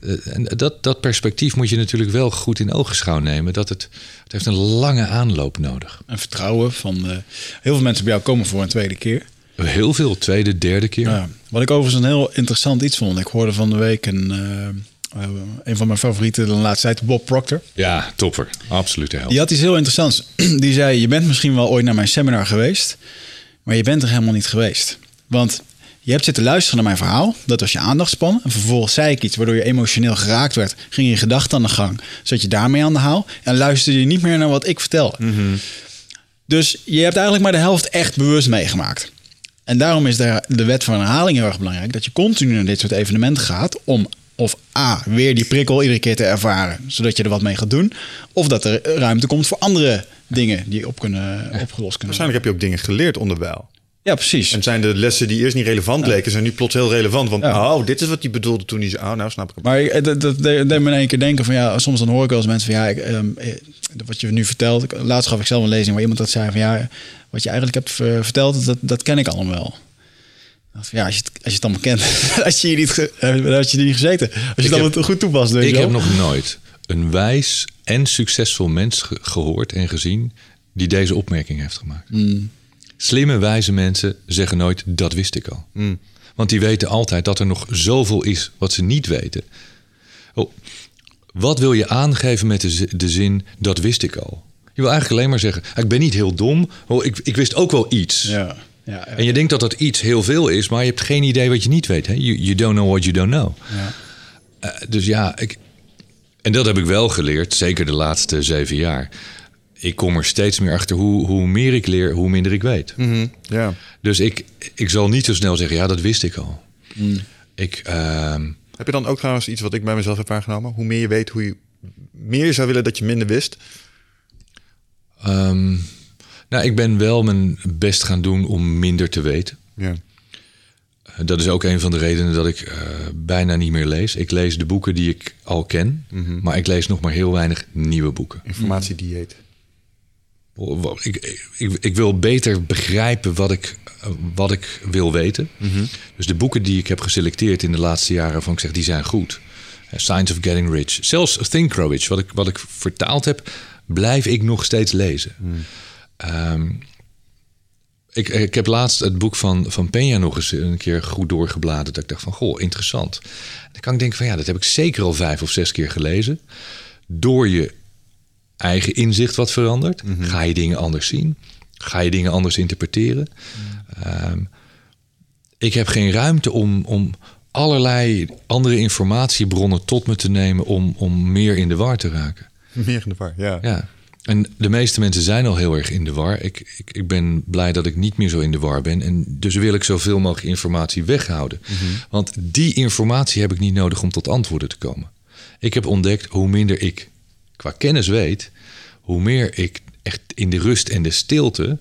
Eh, en dat, dat perspectief moet je natuurlijk wel goed in ogenschouw nemen. Dat het, het heeft een lange aanloop nodig. En vertrouwen van... eh, heel veel mensen bij jou komen voor een tweede keer. Heel veel, tweede, derde keer. Ja. Wat ik overigens een heel interessant iets vond. Ik hoorde van de week een, eh, een van mijn favorieten de laatste tijd, Bob Proctor. Ja, topper. Absolute held. Die had iets heel interessants. Die zei, je bent misschien wel ooit naar mijn seminar geweest, maar je bent er helemaal niet geweest. Want je hebt zitten luisteren naar mijn verhaal, dat was je aandachtspan. En vervolgens zei ik iets waardoor je emotioneel geraakt werd. Ging je gedachten aan de gang, zat je daarmee aan de haal en luisterde je niet meer naar wat ik vertelde. Dus je hebt eigenlijk maar de helft echt bewust meegemaakt. En daarom is de, de wet van herhaling heel erg belangrijk. Dat je continu naar dit soort evenementen gaat om of A, weer die prikkel iedere keer te ervaren. Zodat je er wat mee gaat doen. Of dat er ruimte komt voor andere dingen die op kunnen, opgelost kunnen worden. Waarschijnlijk heb je ook dingen geleerd onderwijl. Ja, precies. En zijn de lessen die eerst niet relevant leken, zijn nu plots heel relevant. Want Ja. oh, dit is wat hij bedoelde toen hij zei, oh, nou snap ik het. Maar ik- dat, dat deed me in één keer denken van ja, soms dan hoor ik wel eens mensen van ja, ik, ehm, eh, wat je nu vertelt. Laatst gaf ik zelf een lezing waar iemand dat zei van ja, wat je eigenlijk hebt ver- verteld, dat, dat ken ik allemaal wel. Ik Ja, als je, het, als je het allemaal kent, als je hier niet, eh, had je er niet gezeten. Als je het heb- allemaal goed toepast. weet Ik heb nog nooit een wijs en succesvol mens ge- gehoord en gezien die deze opmerking heeft gemaakt. Slimme, wijze mensen zeggen nooit dat wist ik al. Want die weten altijd dat er nog zoveel is wat ze niet weten. Oh, wat wil je aangeven met de, de zin dat wist ik al? Je wil eigenlijk alleen maar zeggen, ik ben niet heel dom. Oh, ik, ik wist ook wel iets. Ja, ja. En je denkt dat dat iets heel veel is, maar je hebt geen idee wat je niet weet. Hè? You, you don't know what you don't know. Ja. Eh, dus ja, ik, en dat heb ik wel geleerd, zeker de laatste zeven jaar. Ik kom er steeds meer achter hoe, hoe meer ik leer, hoe minder ik weet. Ja. Dus ik, ik zal niet zo snel zeggen, ja, dat wist ik al. Ik, ehm, Heb je dan ook trouwens iets wat ik bij mezelf heb waargenomen? Hoe meer je weet, hoe je meer je zou willen dat je minder wist. ehm, nou, ik ben wel mijn best gaan doen om minder te weten. Ja. Eh, Dat is ook een van de redenen dat ik eh, bijna niet meer lees. Ik lees de boeken die ik al ken, maar ik lees nog maar heel weinig nieuwe boeken. Informatiedieet. Ik, ik, ik wil beter begrijpen wat ik, eh, wat ik wil weten. Dus de boeken die ik heb geselecteerd in de laatste jaren, waarvan ik zeg die zijn goed. Science of Getting Rich. Zelfs Think Grow Rich, wat ik, wat ik vertaald heb, blijf ik nog steeds lezen. Ehm, ik, ik heb laatst het boek van, van Peña nog eens een keer goed doorgebladerd. Dat ik dacht van, goh, interessant. Dan kan ik denken van, ja, dat heb ik zeker al vijf of zes keer gelezen. Door je eigen inzicht wat verandert. Ga je dingen anders zien? Ga je dingen anders interpreteren? Ehm, ik heb geen ruimte om, om allerlei andere informatiebronnen tot me te nemen om, om meer in de war te raken. Meer in de war, ja. Ja. En de meeste mensen zijn al heel erg in de war. Ik, ik, ik ben blij dat ik niet meer zo in de war ben. En dus wil ik zoveel mogelijk informatie weghouden. Want die informatie heb ik niet nodig om tot antwoorden te komen. Ik heb ontdekt hoe minder ik qua kennis weet, hoe meer ik echt in de rust en de stilte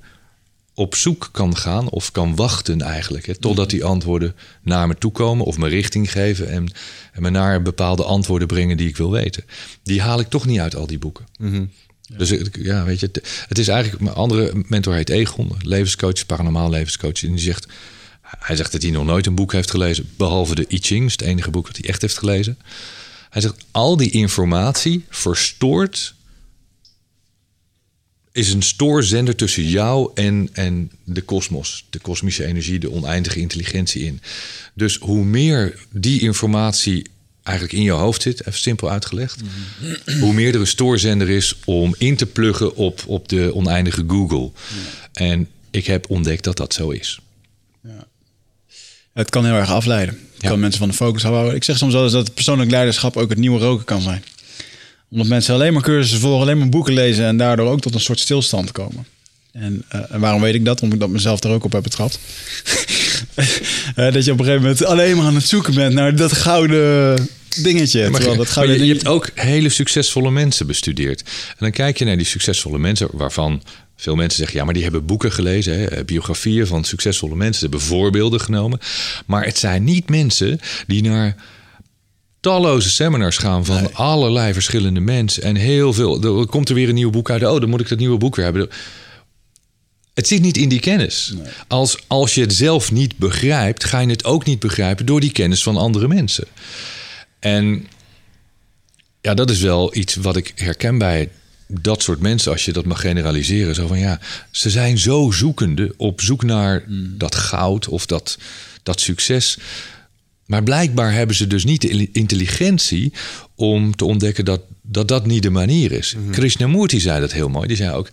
op zoek kan gaan of kan wachten eigenlijk. Hè, totdat die antwoorden naar me toe komen of me richting geven en, en me naar bepaalde antwoorden brengen die ik wil weten. Die haal ik toch niet uit al die boeken. Ik- ja, weet je, het, is eigenlijk. Mijn andere mentor heet Egon, levenscoach, paranormaal levenscoach. En die zegt, hij zegt dat hij nog nooit een boek heeft gelezen, behalve de I Ching, het enige boek dat hij echt heeft gelezen. Hij zegt, al die informatie verstoort is een stoorzender tussen jou en, en de kosmos, de kosmische energie, de oneindige intelligentie in. Dus hoe meer die informatie eigenlijk in je hoofd zit, even simpel uitgelegd, hoe meer er een stoorzender is om in te pluggen op, op de oneindige Google. En ik heb ontdekt dat dat zo is. Het kan heel erg afleiden. Het Ja. kan mensen van de focus houden. Ik zeg soms wel eens dat persoonlijk leiderschap ook het nieuwe roken kan zijn. Omdat mensen alleen maar cursussen volgen, alleen maar boeken lezen en daardoor ook tot een soort stilstand komen. En, eh, en waarom weet ik dat? Omdat ik dat mezelf er ook op heb betrapt. Eh, dat je op een gegeven moment alleen maar aan het zoeken bent naar dat gouden dingetje. Maar, terwijl dat gouden je, hebt ook hele succesvolle mensen bestudeerd. En dan kijk je naar die succesvolle mensen, waarvan veel mensen zeggen: ja, maar die hebben boeken gelezen, hè, biografieën van succesvolle mensen, ze hebben voorbeelden genomen. Maar het zijn niet mensen die naar talloze seminars gaan van allerlei verschillende mensen en heel veel. Er komt er weer een nieuw boek uit. Oh, dan moet ik dat nieuwe boek weer hebben. Het zit niet in die kennis. Als, als je het zelf niet begrijpt, ga je het ook niet begrijpen door die kennis van andere mensen. En ja, dat is wel iets wat ik herken bij dat soort mensen, als je dat mag generaliseren. Zo van ja, ze zijn zo zoekende op zoek naar dat goud of dat, dat succes. Maar blijkbaar hebben ze dus niet de intelligentie om te ontdekken dat dat, dat niet de manier is. Krishnamurti zei dat heel mooi. Die zei ook: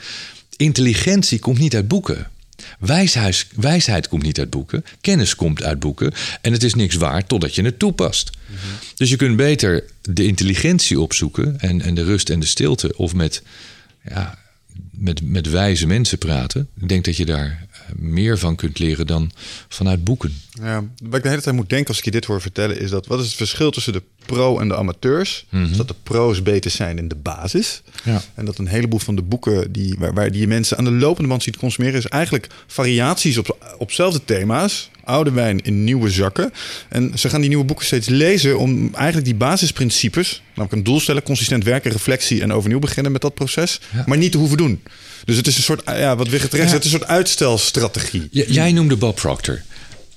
intelligentie komt niet uit boeken. Wijsheid, wijsheid komt niet uit boeken. Kennis komt uit boeken. En het is niks waard totdat je het toepast. Dus je kunt beter de intelligentie opzoeken. En, en de rust en de stilte. Of met, ja, met, met wijze mensen praten. Ik denk dat je daar eh, meer van kunt leren dan vanuit boeken. Ja, wat ik de hele tijd moet denken als ik je dit hoor vertellen, is dat wat is het verschil tussen de pro en de amateurs? Is dat de pro's beter zijn in de basis. Ja. En dat een heleboel van de boeken die, waar, waar die je mensen aan de lopende band ziet consumeren, is eigenlijk variaties op, op zelfde thema's. Oude wijn in nieuwe zakken. En ze gaan die nieuwe boeken steeds lezen om eigenlijk die basisprincipes, namelijk een doel stellen, consistent werken, reflectie en overnieuw beginnen met dat proces, Ja. maar niet te hoeven doen. Dus het is een soort, ja, wat Wigert terecht het is een soort uitstelstrategie. J- jij noemde Bob Proctor.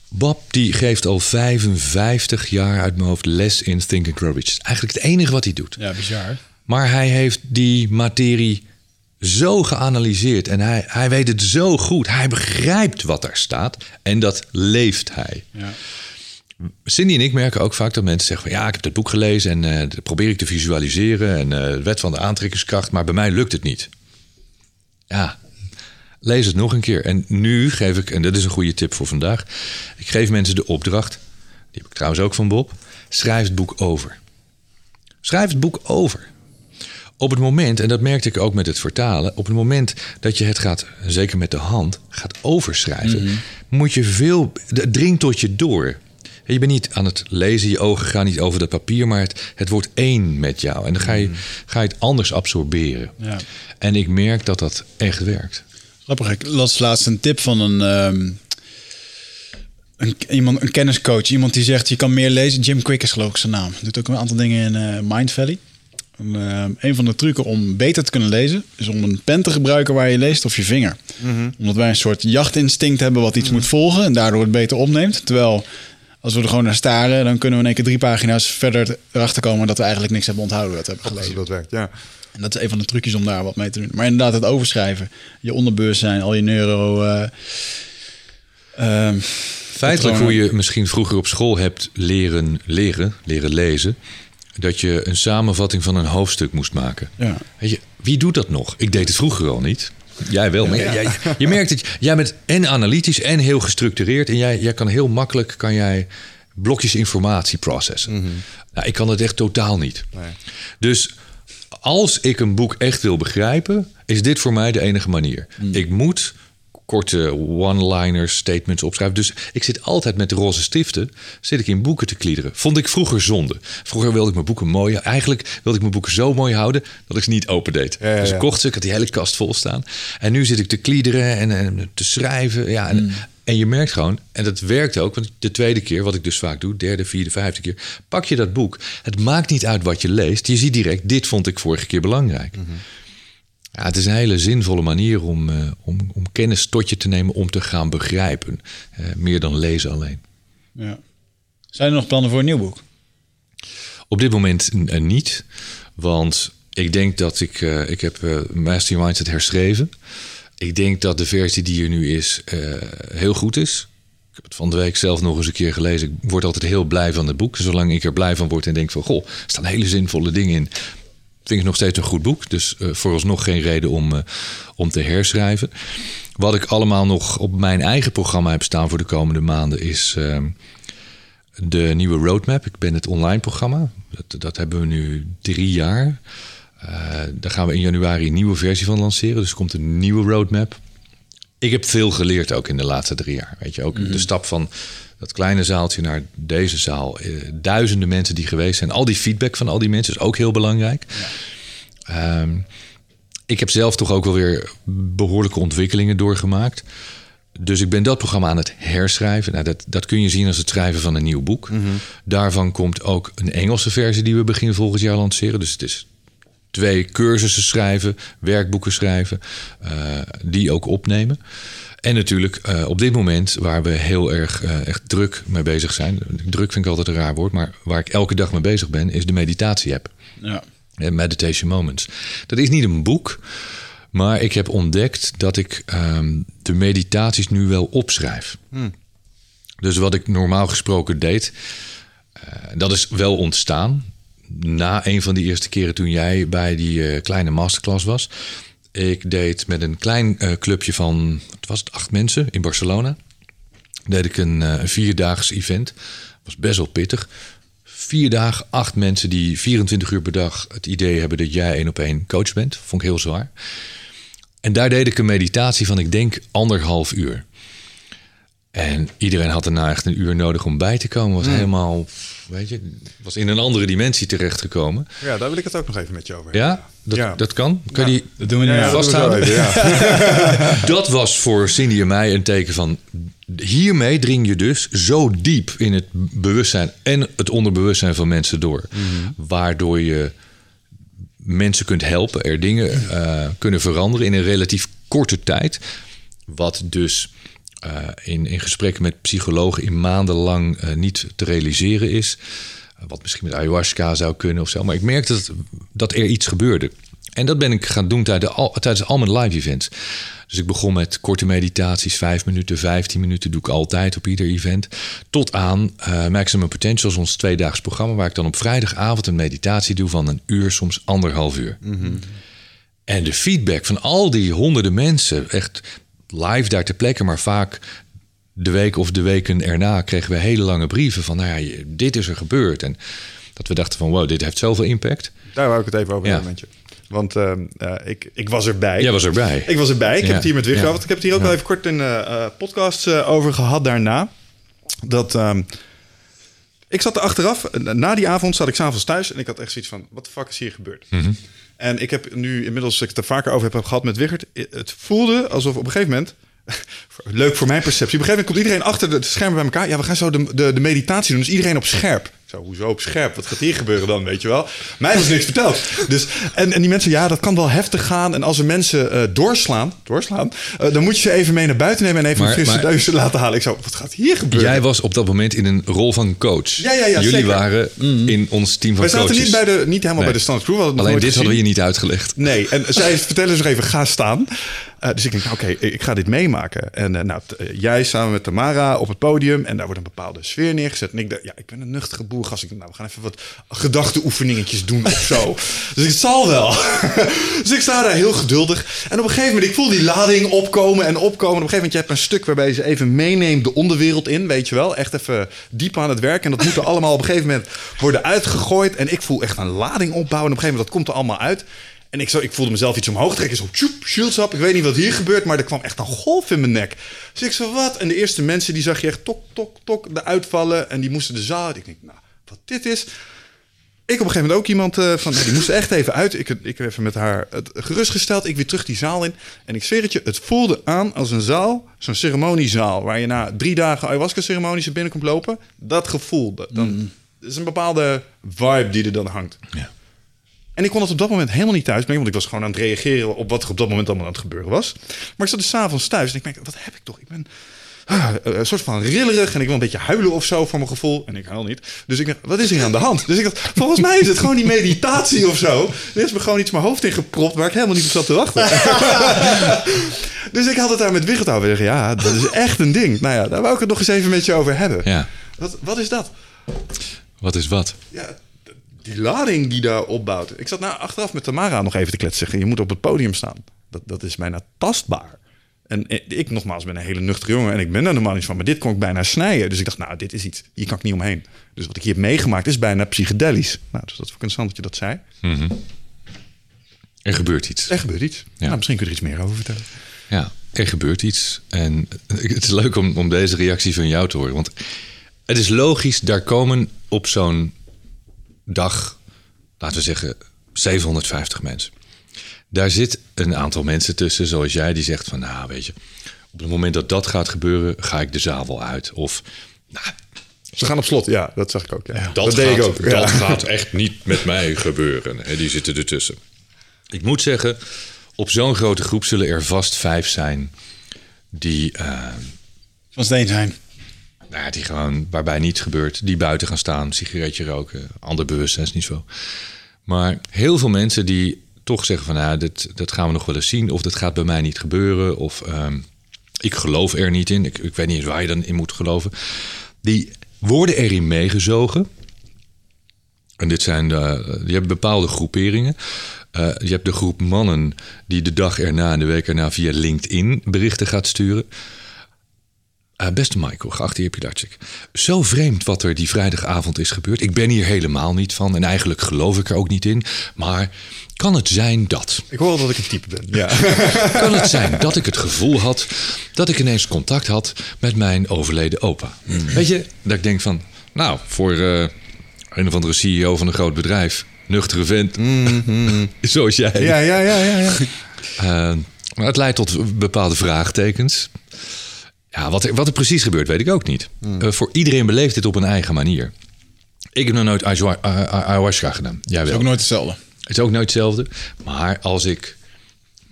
Bob die geeft al 55 jaar uit mijn hoofd les in Think and Grow Rich. Eigenlijk het enige wat hij doet. Ja, bizar. Maar hij heeft die materie zo geanalyseerd en hij, hij weet het zo goed. Hij begrijpt wat daar staat en dat leeft hij. Ja. Cindy en ik merken ook vaak dat mensen zeggen van ja, ik heb dat boek gelezen en eh, dat probeer ik te visualiseren en eh, de wet van de aantrekkingskracht, maar bij mij lukt het niet. Ja, lees het nog een keer. En nu geef ik, en dat is een goede tip voor vandaag, ik geef mensen de opdracht, die heb ik trouwens ook van Bob, schrijf het boek over. Schrijf het boek over. Op het moment, en dat merkte ik ook met het vertalen, op het moment dat je het gaat, zeker met de hand, gaat overschrijven, moet je veel, het dringt tot je door. Je bent niet aan het lezen, je ogen gaan niet over dat papier, maar het, het wordt één met jou. En dan ga je, ga je het anders absorberen. Ja. En ik merk dat dat echt werkt. Grappig, ik las laatst een tip van een, ehm, een, iemand, een kenniscoach. Iemand die zegt, je kan meer lezen. Jim Quick is geloof ik zijn naam. Doet ook een aantal dingen in eh, Mind Valley. En, ehm, een van de trucken om beter te kunnen lezen... is om een pen te gebruiken waar je leest of je vinger. Omdat wij een soort jachtinstinct hebben wat iets moet volgen... en daardoor het beter opneemt. Terwijl als we er gewoon naar staren... dan kunnen we in één keer drie pagina's verder erachter komen... dat we eigenlijk niks hebben onthouden wat we hebben gelezen. dat werkt, ja. En dat is een van de trucjes om daar wat mee te doen. Maar inderdaad, het overschrijven. Je onderbewustzijn, al je neuro... eh, ehm, Feitelijk hoe je misschien vroeger op school hebt leren leren, leren lezen... dat je een samenvatting van een hoofdstuk moest maken. ja. Weet je, wie doet dat nog? Ik deed het vroeger al niet. Jij wel, maar jij, je merkt het. Jij bent en analytisch en heel gestructureerd. En jij, jij kan heel makkelijk kan jij blokjes informatie processen. Nou, ik kan het echt totaal niet. Nee. Dus als ik een boek echt wil begrijpen, is dit voor mij de enige manier. Ik moet korte one-liners, statements opschrijven. Dus ik zit altijd met de roze stiften, zit ik in boeken te kliederen. Vond ik vroeger zonde. Vroeger wilde ik mijn boeken mooi, eigenlijk wilde ik mijn boeken zo mooi houden dat ik ze niet opendeed. Ja, ja, Dus ik kocht ze, ik had die hele kast vol staan. En nu zit ik te kliederen en, en te schrijven. Ja, en, en je merkt gewoon, en dat werkt ook, want de tweede keer, wat ik dus vaak doe, derde, vierde, vijfde keer, pak je dat boek. Het maakt niet uit wat je leest. Je ziet direct, dit vond ik vorige keer belangrijk. Ja, het is een hele zinvolle manier om, eh, om, om kennis tot je te nemen om te gaan begrijpen. Eh, meer dan lezen alleen. Ja. Zijn er nog plannen voor een nieuw boek? Op dit moment eh, niet. Want ik denk dat ik... eh, ik heb Master Mindset herschreven. Ik denk dat de versie die er nu is heel goed is. Ik heb het van de week zelf nog eens een keer gelezen. Ik word altijd heel blij van het boek. Zolang ik er blij van word en denk van... Goh, er staan hele zinvolle dingen in. Vind ik nog steeds een goed boek. Dus eh, vooralsnog geen reden om, eh, om te herschrijven. Wat ik allemaal nog op mijn eigen programma heb staan voor de komende maanden... is ehm, de nieuwe roadmap. Ik ben het online programma. Dat, dat hebben we nu drie jaar. Eh, daar gaan we in januari een nieuwe versie van lanceren. Dus er komt een nieuwe roadmap. Ik heb veel geleerd ook in de laatste drie jaar. Weet je, ook de stap van dat kleine zaaltje naar deze zaal. Eh, duizenden mensen die geweest zijn. Al die feedback van al die mensen is ook heel belangrijk. Ehm, ik heb zelf toch ook wel weer behoorlijke ontwikkelingen doorgemaakt. Dus ik ben dat programma aan het herschrijven. Nou, dat, dat kun je zien als het schrijven van een nieuw boek. Daarvan komt ook een Engelse versie die we begin volgend jaar lanceren. Dus het is twee cursussen schrijven, werkboeken schrijven, eh, die ook opnemen. En natuurlijk eh, op dit moment waar we heel erg eh, echt druk mee bezig zijn. Druk vind ik altijd een raar woord, maar waar ik elke dag mee bezig ben, is de meditatie-app. Ja. Eh, Meditation Moments. Dat is niet een boek, maar ik heb ontdekt dat ik ehm, de meditaties nu wel opschrijf. Dus wat ik normaal gesproken deed, dat is wel ontstaan na een van die eerste keren toen jij bij die kleine masterclass was. Ik deed met een klein eh, clubje van, wat was het, acht mensen in Barcelona. Deed ik een, een vierdaags event. Was best wel pittig. Vier dagen, acht mensen die 24 uur per dag het idee hebben dat jij één op één coach bent. Vond ik heel zwaar. En daar deed ik een meditatie van, ik denk, anderhalf uur. En iedereen had daarna echt een uur nodig om bij te komen. Was helemaal, weet je, was in een andere dimensie terechtgekomen. Ja, daar wil ik het ook nog even met je over Ja, dat, Ja. dat kan. Kan je die Dat doen we nu. Ja, dat vasthouden? even, ja. Dat was voor Cindy en mij een teken van... hiermee dring je dus zo diep in het bewustzijn... en het onderbewustzijn van mensen door. Waardoor je mensen kunt helpen, er dingen eh, kunnen veranderen... in een relatief korte tijd. Wat dus eh, in, in gesprekken met psychologen... in maandenlang eh, niet te realiseren is. Uh, wat misschien met ayahuasca zou kunnen of zo. Maar ik merkte dat, dat er iets gebeurde. En dat ben ik gaan doen tijdens, al, tijdens al mijn live events. Dus ik begon met korte meditaties, 5 minuten, 15 minuten doe ik altijd op ieder event. Tot aan eh, Maximum Potential, is ons tweedaags programma, waar ik dan op vrijdagavond een meditatie doe van een uur, soms anderhalf uur. En de feedback van al die honderden mensen, echt live daar ter plekke, maar vaak de week of de weken erna kregen we hele lange brieven van, nou ja, dit is er gebeurd. En dat we dachten van, wow, dit heeft zoveel impact. Daar wou ik het even over Ja. hebben met je. Want ehm, eh, ik, ik was erbij. Jij was erbij. Ik was erbij. Ik Ja. heb het hier met Ja. over. Ik heb het hier ook wel even kort in eh eh, podcast eh, over gehad daarna. Dat ehm, ik zat er achteraf. eh, Na die avond zat ik s'avonds thuis en ik had echt zoiets van: wat de fuck is hier gebeurd? Mhm. En ik heb nu inmiddels ik het er vaker over heb gehad met Wiggert. Het voelde alsof op een gegeven moment. Leuk voor mijn perceptie. Op een gegeven moment komt iedereen achter de schermen bij elkaar. Ja, we gaan zo de, de, de meditatie doen. Dus iedereen op scherp. Zo, hoezo op scherp? Wat gaat hier gebeuren dan, weet je wel? Mij was niks verteld. Dus, en, en die mensen, ja, dat kan wel heftig gaan. En als er mensen eh, doorslaan, doorslaan eh, dan moet je ze even mee naar buiten nemen en even Maar- een frisse neus laten halen. Ik zo, wat gaat hier gebeuren? Jij was op dat moment in een rol van coach. Ja, ja, ja, Jullie zeker. Mhm. waren in ons team van Wij zaten coaches. niet, bij de, niet helemaal Nee. bij de standard crew. we Alleen dit hadden we je niet uitgelegd. Nee, en zij vertellen nog even, ga staan. Eh, dus ik denk, nou, oké, ik ga dit meemaken. En nou, jij samen met Tamara op het podium en daar wordt een bepaalde sfeer neergezet. En ik dacht, ja, ik ben een nuchtere boergast. Ik dacht, nou, we gaan even wat gedachteoefeningetjes doen of zo. dus het zal wel. dus ik sta daar heel geduldig. En op een gegeven moment, ik voel die lading opkomen en opkomen. En op een gegeven moment, je hebt een stuk waarbij ze even meeneemt de onderwereld in, weet je wel. Echt even diep aan het werk. En dat moet er allemaal op een gegeven moment worden uitgegooid. En ik voel echt een lading opbouwen. En op een gegeven moment, dat komt er allemaal uit. En ik, zo, ik voelde mezelf iets omhoog trekken. Zo, tjoep, shieldsap. Ik weet niet wat hier gebeurt, maar er kwam echt een golf in mijn nek. Dus ik zo, wat? En de eerste mensen, die zag je echt tok, tok, tok eruit vallen. En die moesten de zaal uit. Ik denk, nou, dit is. Ik op een gegeven moment ook iemand eh, van, nou, die moest echt even uit. Ik, ik heb even met haar het gerustgesteld. Ik weer terug die zaal in. En ik zweer het je, het voelde aan als een zaal, zo'n ceremoniezaal. Waar je na drie dagen ayahuasca-ceremonies er binnen komt lopen. Dat gevoel, dat, dan, dat is een bepaalde vibe die er dan hangt. Ja. En ik kon het op dat moment helemaal niet thuis brengen, want ik was gewoon aan het reageren op wat er op dat moment allemaal aan het gebeuren was. Maar ik zat dus s'avonds thuis en ik denk, wat heb ik toch? Ik ben een soort van rillerig en ik wil een beetje huilen of zo voor mijn gevoel. En ik huil niet. Dus ik dacht, wat is hier aan de hand? Dus ik dacht, volgens mij is het gewoon die meditatie of zo. Er is me gewoon iets mijn hoofd in gepropt waar ik helemaal niet op zat te wachten. dus ik had het daar met Wigert over. Ik dacht, ja, dat is echt een ding. Nou ja, daar wou ik het nog eens even met je over hebben. ja. Wat, wat is dat? Wat is wat? ja, die lading die daar opbouwt. Ik zat nou achteraf met Tamara nog even te kletsen. Je moet op het podium staan. Dat, dat is bijna tastbaar. En ik nogmaals ben een hele nuchtere jongen en ik ben daar normaal niet van. Maar dit kon ik bijna snijden. Dus ik dacht, nou, dit is iets. Hier kan ik niet omheen. Dus wat ik hier heb meegemaakt is bijna psychedelisch. Nou, dus dat is ook interessant dat je dat zei. Er gebeurt iets. Er gebeurt iets. Nou, misschien kun je er iets meer over vertellen. Ja, er gebeurt iets. En het is leuk om, om deze reactie van jou te horen. Want het is logisch, daar komen op zo'n dag, laten we zeggen, 750 mensen. Daar zit een aantal mensen tussen, zoals jij, die zegt van, nou weet je, op het moment dat dat gaat gebeuren, ga ik de zaal wel uit. Of, nou, Ze gaan op slot. Ja, dat zag ik ook. Ja. dat, dat deed gaat, ik ook. Dat Ja. gaat echt niet met mij gebeuren. Hè, die zitten ertussen. Ik moet zeggen, op zo'n grote groep zullen er vast vijf zijn die, eh, Van steen zijn. nou die gewoon waarbij niets gebeurt, die buiten gaan staan, sigaretje roken, ander bewustzijnsniveau. Maar heel veel mensen die toch zeggen van, nou, dit, dat gaan we nog wel eens zien, of dat gaat bij mij niet gebeuren, of ehm, ik geloof er niet in, ik, ik weet niet eens waar je dan in moet geloven, die worden erin meegezogen. En dit zijn je hebt bepaalde groeperingen. Eh, je hebt de groep mannen die de dag erna en de week erna via LinkedIn berichten gaat sturen. Eh, beste Michael, geachte heer Pilatschik. Zo vreemd wat er die vrijdagavond is gebeurd. Ik ben hier helemaal niet van en eigenlijk geloof ik er ook niet in. Maar kan het zijn dat? Ik hoor dat ik een type ben. Ja. Kan het zijn dat ik het gevoel had dat ik ineens contact had met mijn overleden opa? Weet je, dat ik denk van, nou, voor eh, een of andere CEO van een groot bedrijf, nuchtere vent, zoals jij. ja, ja, ja, ja, ja. Eh, maar het leidt tot bepaalde vraagtekens. Ja, wat er, wat er precies gebeurt, weet ik ook niet. Eh, voor iedereen beleeft dit op een eigen manier. Ik heb nog nooit ayahu- ah- ah- ayahuasca gedaan. Jij Dat is wel. ook nooit hetzelfde. Het is ook nooit hetzelfde. Maar als ik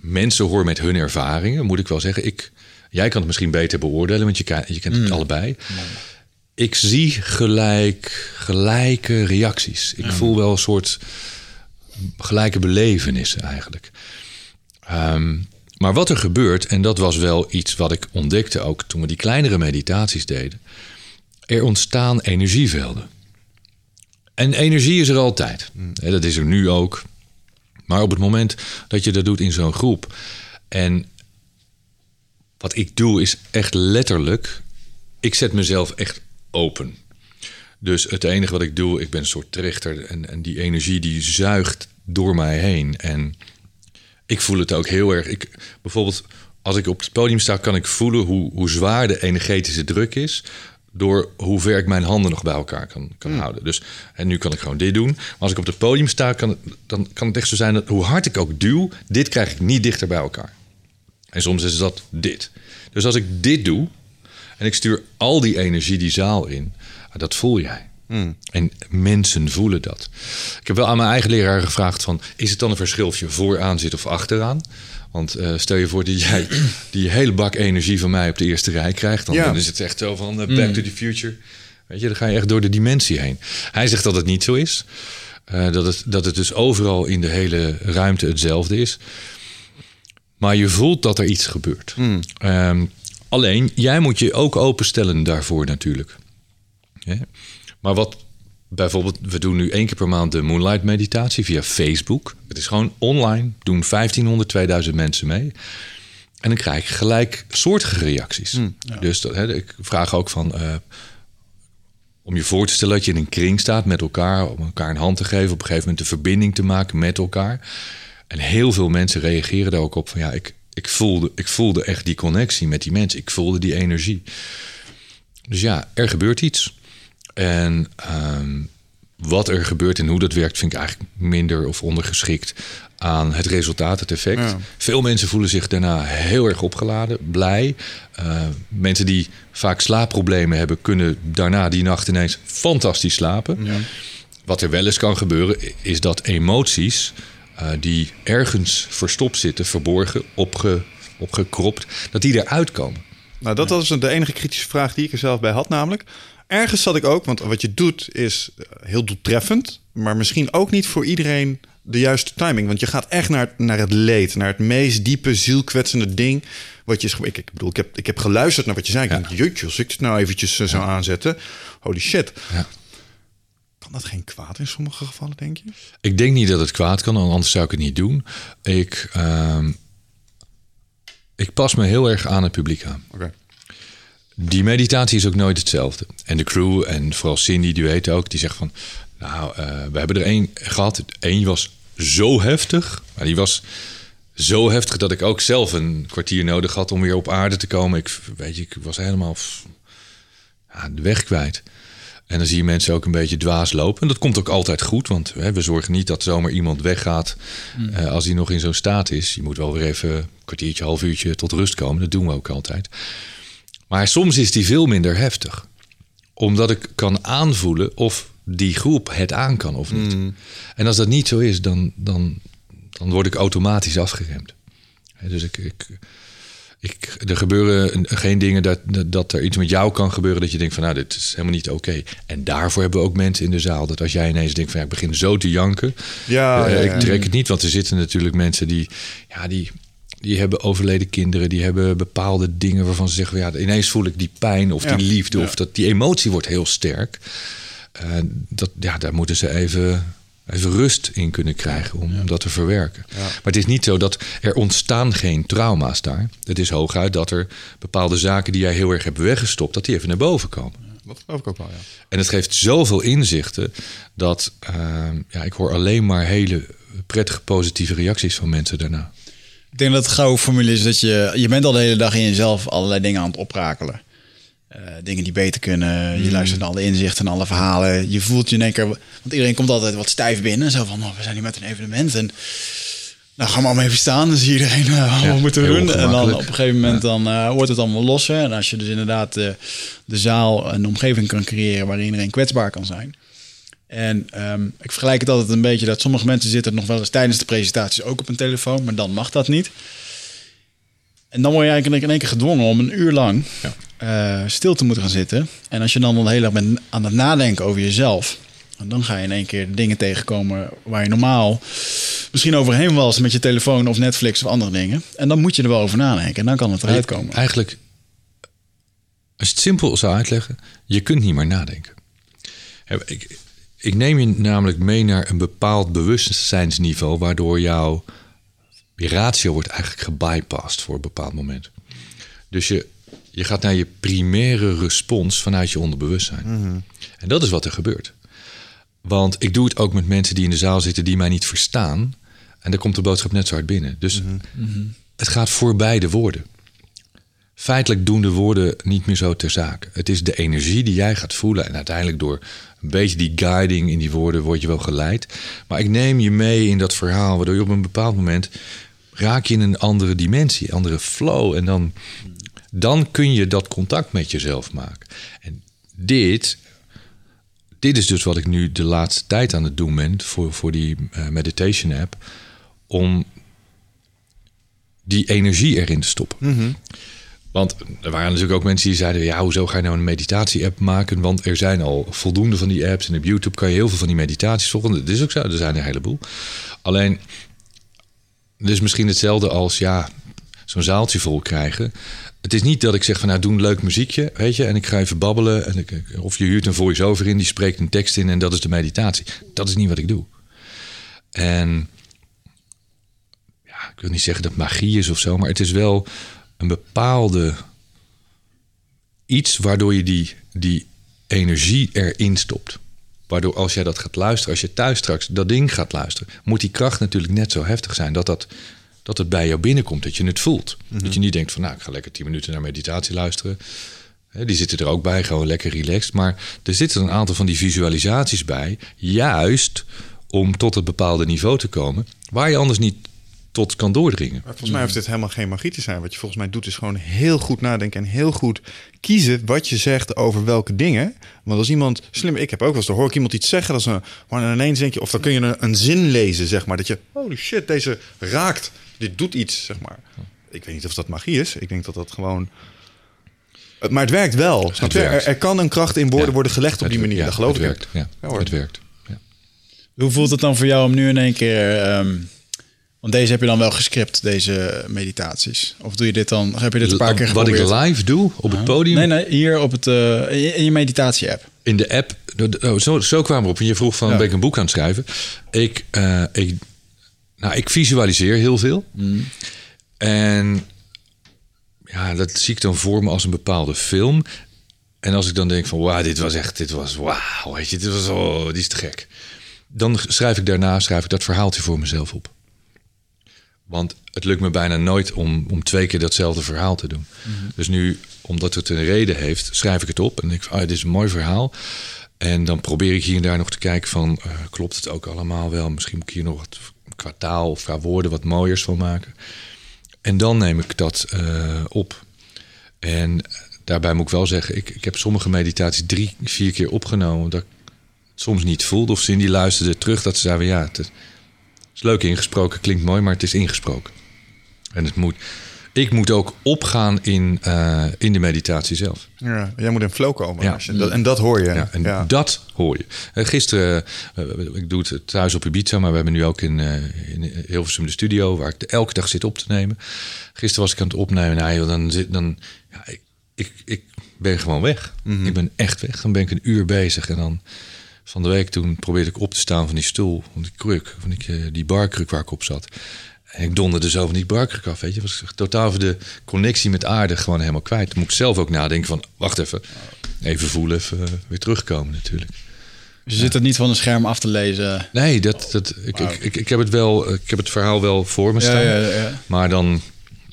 mensen hoor met hun ervaringen, moet ik wel zeggen, ik, jij kan het misschien beter beoordelen, want je, je kent het allebei. Ik zie gelijk, gelijke reacties. Ik voel wel een soort gelijke belevenissen eigenlijk. Ehm, maar wat er gebeurt, en dat was wel iets wat ik ontdekte ook toen we die kleinere meditaties deden. Er ontstaan energievelden. En energie is er altijd. Dat is er nu ook. Maar op het moment dat je dat doet in zo'n groep. En wat ik doe is echt letterlijk. Ik zet mezelf echt open. Dus het enige wat ik doe, ik ben een soort trichter. En, en die energie die zuigt door mij heen. En ik voel het ook heel erg. Ik, bijvoorbeeld, als ik op het podium sta, kan ik voelen hoe, hoe zwaar de energetische druk is. Door hoe ver ik mijn handen nog bij elkaar kan, kan houden. Dus en nu kan ik gewoon dit doen. Maar als ik op het podium sta, kan het, dan kan het echt zo zijn dat hoe hard ik ook duw, dit krijg ik niet dichter bij elkaar. En soms is dat dit. Dus als ik dit doe en ik stuur al die energie die zaal in, ah, dat voel jij. En mensen voelen dat. Ik heb wel aan mijn eigen leraar gevraagd van... is het dan een verschil of je vooraan zit of achteraan? Want eh, stel je voor dat jij die hele bak energie van mij op de eerste rij krijgt... dan, Ja. dan is het echt zo van eh, back to the future. Weet je, dan ga je echt door de dimensie heen. Hij zegt dat het niet zo is. Eh, dat, het, dat het dus overal in de hele ruimte hetzelfde is. Maar je voelt dat er iets gebeurt. Ehm, alleen, jij moet je ook openstellen daarvoor natuurlijk. Ja. Maar wat bijvoorbeeld, we doen nu één keer per maand de Moonlight meditatie via Facebook. Het is gewoon online, doen 1500, 2000 mensen mee. En dan krijg ik gelijk soortige reacties. Dus dat, hè, ik vraag ook van. eh, om je voor te stellen dat je in een kring staat met elkaar, om elkaar een hand te geven, op een gegeven moment de verbinding te maken met elkaar. En heel veel mensen reageren daar ook op van ja, ik, ik, voelde, ik voelde echt die connectie met die mensen. Ik voelde die energie. Dus ja, er gebeurt iets. En ehm, wat er gebeurt en hoe dat werkt, vind ik eigenlijk minder of ondergeschikt aan het resultaat, het effect. Ja. Veel mensen voelen zich daarna heel erg opgeladen, blij. Uh, mensen die vaak slaapproblemen hebben, kunnen daarna die nacht ineens fantastisch slapen. Ja. Wat er wel eens kan gebeuren, is dat emoties uh, die ergens verstopt zitten, verborgen, opge, opgekropt, dat die eruit komen. Nou, dat was de enige kritische vraag die ik er zelf bij had, namelijk. Ergens zat ik ook, want wat je doet is eh, heel doeltreffend, maar misschien ook niet voor iedereen de juiste timing. Want je gaat echt naar, naar het leed, naar het meest diepe, zielkwetsende ding. Wat je is. Ik, ik bedoel, ik heb, ik heb geluisterd naar wat je zei. Ik denk, jutje, als ik het nou eventjes uh, zou aanzetten. Holy shit. Ja. Kan dat geen kwaad in sommige gevallen, denk je? Ik denk niet dat het kwaad kan, anders zou ik het niet doen. Ik, uh, ik pas me heel erg aan het publiek aan. Oké. Okay. Die meditatie is ook nooit hetzelfde. En de crew en vooral Cindy, die weet ook, die zegt van... Nou, uh, we hebben er één gehad. Eén was zo heftig. Maar die was zo heftig dat ik ook zelf een kwartier nodig had om weer op aarde te komen. Ik, weet je, ik was helemaal ja, de weg kwijt. En dan zie je mensen ook een beetje dwaas lopen. En dat komt ook altijd goed, want hè, we zorgen niet dat zomaar iemand weggaat mm. uh, als hij nog in zo'n staat is. Je moet wel weer even een kwartiertje, half uurtje tot rust komen. Dat doen we ook altijd. Maar soms is die veel minder heftig. Omdat ik kan aanvoelen of die groep het aan kan of niet. Mm. En als dat niet zo is, dan, dan, dan word ik automatisch afgeremd. Dus ik, ik, ik, er gebeuren geen dingen dat, dat er iets met jou kan gebeuren dat je denkt van nou, dit is helemaal niet oké. Okay. En daarvoor hebben we ook mensen in de zaal. Dat als jij ineens denkt van ja, ik begin zo te janken. Ja, uh, ja, ja. ik trek het niet, want er zitten natuurlijk mensen die, ja, die, die hebben overleden kinderen, die hebben bepaalde dingen waarvan ze zeggen, ja, ineens voel ik die pijn of Ja, die liefde ja. of dat die emotie wordt heel sterk. Uh, dat, ja, daar moeten ze even, even rust in kunnen krijgen om, om dat te verwerken. Maar het is niet zo dat er ontstaan geen trauma's daar. Het is hooguit dat er bepaalde zaken die jij heel erg hebt weggestopt, dat die even naar boven komen. Dat geloof ik ook wel, ja. En het geeft zoveel inzichten dat uh, ja, ik hoor alleen maar hele prettige positieve reacties van mensen daarna. Ik denk dat het gouden formule is dat je, je bent al de hele dag in jezelf allerlei dingen aan het oprakelen. Uh, dingen die beter kunnen. Je Mm. luistert naar alle inzichten en alle verhalen. Je voelt je in één keer... Want iedereen komt altijd wat stijf binnen. Zo van, oh, we zijn hier met een evenement. En nou, gaan we allemaal even staan. Dan zie iedereen uh, wat Ja, we moeten doen. En dan op een gegeven moment dan, uh, wordt het allemaal losser. En als je dus inderdaad uh, de zaal een omgeving kan creëren... waarin iedereen kwetsbaar kan zijn... En um, ik vergelijk het altijd een beetje dat sommige mensen zitten nog wel eens tijdens de presentaties ook op een telefoon, maar dan mag dat niet. En dan word je eigenlijk in één keer gedwongen om een uur lang ja. uh, stil te moeten gaan zitten. En als je dan al de hele dag bent aan het nadenken over jezelf, dan ga je in één keer dingen tegenkomen waar je normaal misschien overheen was met je telefoon of Netflix of andere dingen. En dan moet je er wel over nadenken en dan kan het eruit komen. Eigenlijk, als je het simpel zou uitleggen, je kunt niet meer nadenken. Ik, ik neem je namelijk mee naar een bepaald bewustzijnsniveau, waardoor jouw je ratio wordt eigenlijk gebypast voor een bepaald moment. Dus je, je gaat naar je primaire respons vanuit je onderbewustzijn. Mhm. Mm -hmm. En dat is wat er gebeurt. Want ik doe het ook met mensen die in de zaal zitten die mij niet verstaan. En daar komt de boodschap net zo hard binnen. Dus Mhm. mm -hmm. het gaat voorbij de woorden. Feitelijk doen de woorden niet meer zo ter zake. Het is de energie die jij gaat voelen. En uiteindelijk door een beetje die guiding in die woorden word je wel geleid. Maar ik neem je mee in dat verhaal, waardoor je op een bepaald moment raak je in een andere dimensie, andere flow. En dan, dan kun je dat contact met jezelf maken. En dit, dit is dus wat ik nu de laatste tijd aan het doen ben voor, voor die uh, meditation app. Om die energie erin te stoppen. Mm. Want er waren natuurlijk ook mensen die zeiden: ja, hoezo ga je nou een meditatie-app maken? Want er zijn al voldoende van die apps en op YouTube kan je heel veel van die meditaties volgen. Dat is ook zo, er zijn een heleboel. Alleen, is misschien hetzelfde als ja, zo'n zaaltje vol krijgen. Het is niet dat ik zeg van nou doe een leuk muziekje, weet je, en ik ga even babbelen. En ik, of je huurt een voice-over in, die spreekt een tekst in en dat is de meditatie. Dat is niet wat ik doe. En ja, ik wil niet zeggen dat magie is of zo, maar het is wel een bepaalde iets waardoor je die, die energie erin stopt. Waardoor als jij dat gaat luisteren, als je thuis straks dat ding gaat luisteren, moet die kracht natuurlijk net zo heftig zijn dat, dat, dat het bij jou binnenkomt, dat je het voelt. Mhm. Dat je niet denkt van nou, ik ga lekker 10 minuten naar meditatie luisteren. Die zitten er ook bij, gewoon lekker relaxed. Maar er zitten een aantal van die visualisaties bij, juist om tot het bepaalde niveau te komen, waar je anders niet tot kan doordringen. Maar volgens mij hoeft dit helemaal geen magie te zijn. Wat je volgens mij doet is gewoon heel goed nadenken en heel goed kiezen wat je zegt over welke dingen. Want als iemand slim, ik heb ook wel eens, dan hoor ik iemand iets zeggen, dat is een, maar ineens denk je, of dan kun je een, een zin lezen, zeg maar, dat je, holy shit, deze raakt, dit doet iets, zeg maar. Ik weet niet of dat magie is. Ik denk dat dat gewoon. Maar het werkt wel. je? werkt. Er, er kan een kracht in woorden Ja. worden gelegd op Het- die manier. ja, dat geloof het ik. werkt. Ja, het werkt. Ja. Hoe voelt het dan voor jou om nu in één keer... ehm, want deze heb je dan wel gescript, deze meditaties. Of doe je dit dan... Heb je dit een paar keer Wat ik geprobeerd? live doe op het podium, Nee, nee, hier op het, eh, in- je meditatie-app. in de app. oh, Zo, zo kwamen we op. En je vroeg van, Ja. ben ik een boek aan het schrijven? Ik, eh, ik, nou, ik visualiseer heel veel. Mm. En ja, dat zie ik dan voor me als een bepaalde film. En als ik dan denk van, wauw, dit was echt, dit was, wauw, weet je, dit was, oh, dit is te gek. Dan schrijf ik daarna, schrijf ik dat verhaaltje voor mezelf op. Want het lukt me bijna nooit om, om twee keer datzelfde verhaal te doen. Dus nu, omdat het een reden heeft, schrijf ik het op. En denk ik, ah, dit is een mooi verhaal. En dan probeer ik hier en daar nog te kijken van, eh, klopt het ook allemaal wel? Misschien moet ik hier nog wat qua taal of qua woorden wat mooiers van maken. En dan neem ik dat eh, op. En daarbij moet ik wel zeggen, ik, ik heb sommige meditaties drie, vier keer opgenomen. Dat ik het soms niet voelde. Of Cindy luisterde terug dat ze zei, ja, het is leuk ingesproken, klinkt mooi, maar het is ingesproken. En het moet, ik moet ook opgaan in, eh, in de meditatie zelf. Ja, jij moet in flow komen. Ja. je dat, en dat hoor je. Ja, en Ja. dat hoor je. Eh, gisteren, eh, ik doe het thuis op Ibiza, maar we hebben nu ook in, in Hilversum de studio, waar ik elke dag zit op te nemen. Gisteren was ik aan het opnemen. Nou, dan zit dan, ja, ik, ik, ik ben gewoon weg. Ik ben echt weg. Dan ben ik een uur bezig en dan van de week toen probeerde ik op te staan van die stoel, van die kruk, van die, eh, die barkruk waar ik op zat. En ik donderde zo van die barkruk af, weet je. Was totaal de connectie met aarde gewoon helemaal kwijt. Dan moet ik zelf ook nadenken van, wacht even, even voelen, even eh, weer terugkomen natuurlijk. Dus je zit het niet van een scherm af te lezen. Nee, dat, dat, ik, ik, ik, ik heb het wel, ik heb het verhaal wel voor me Ja, staan. ja, ja. Maar dan,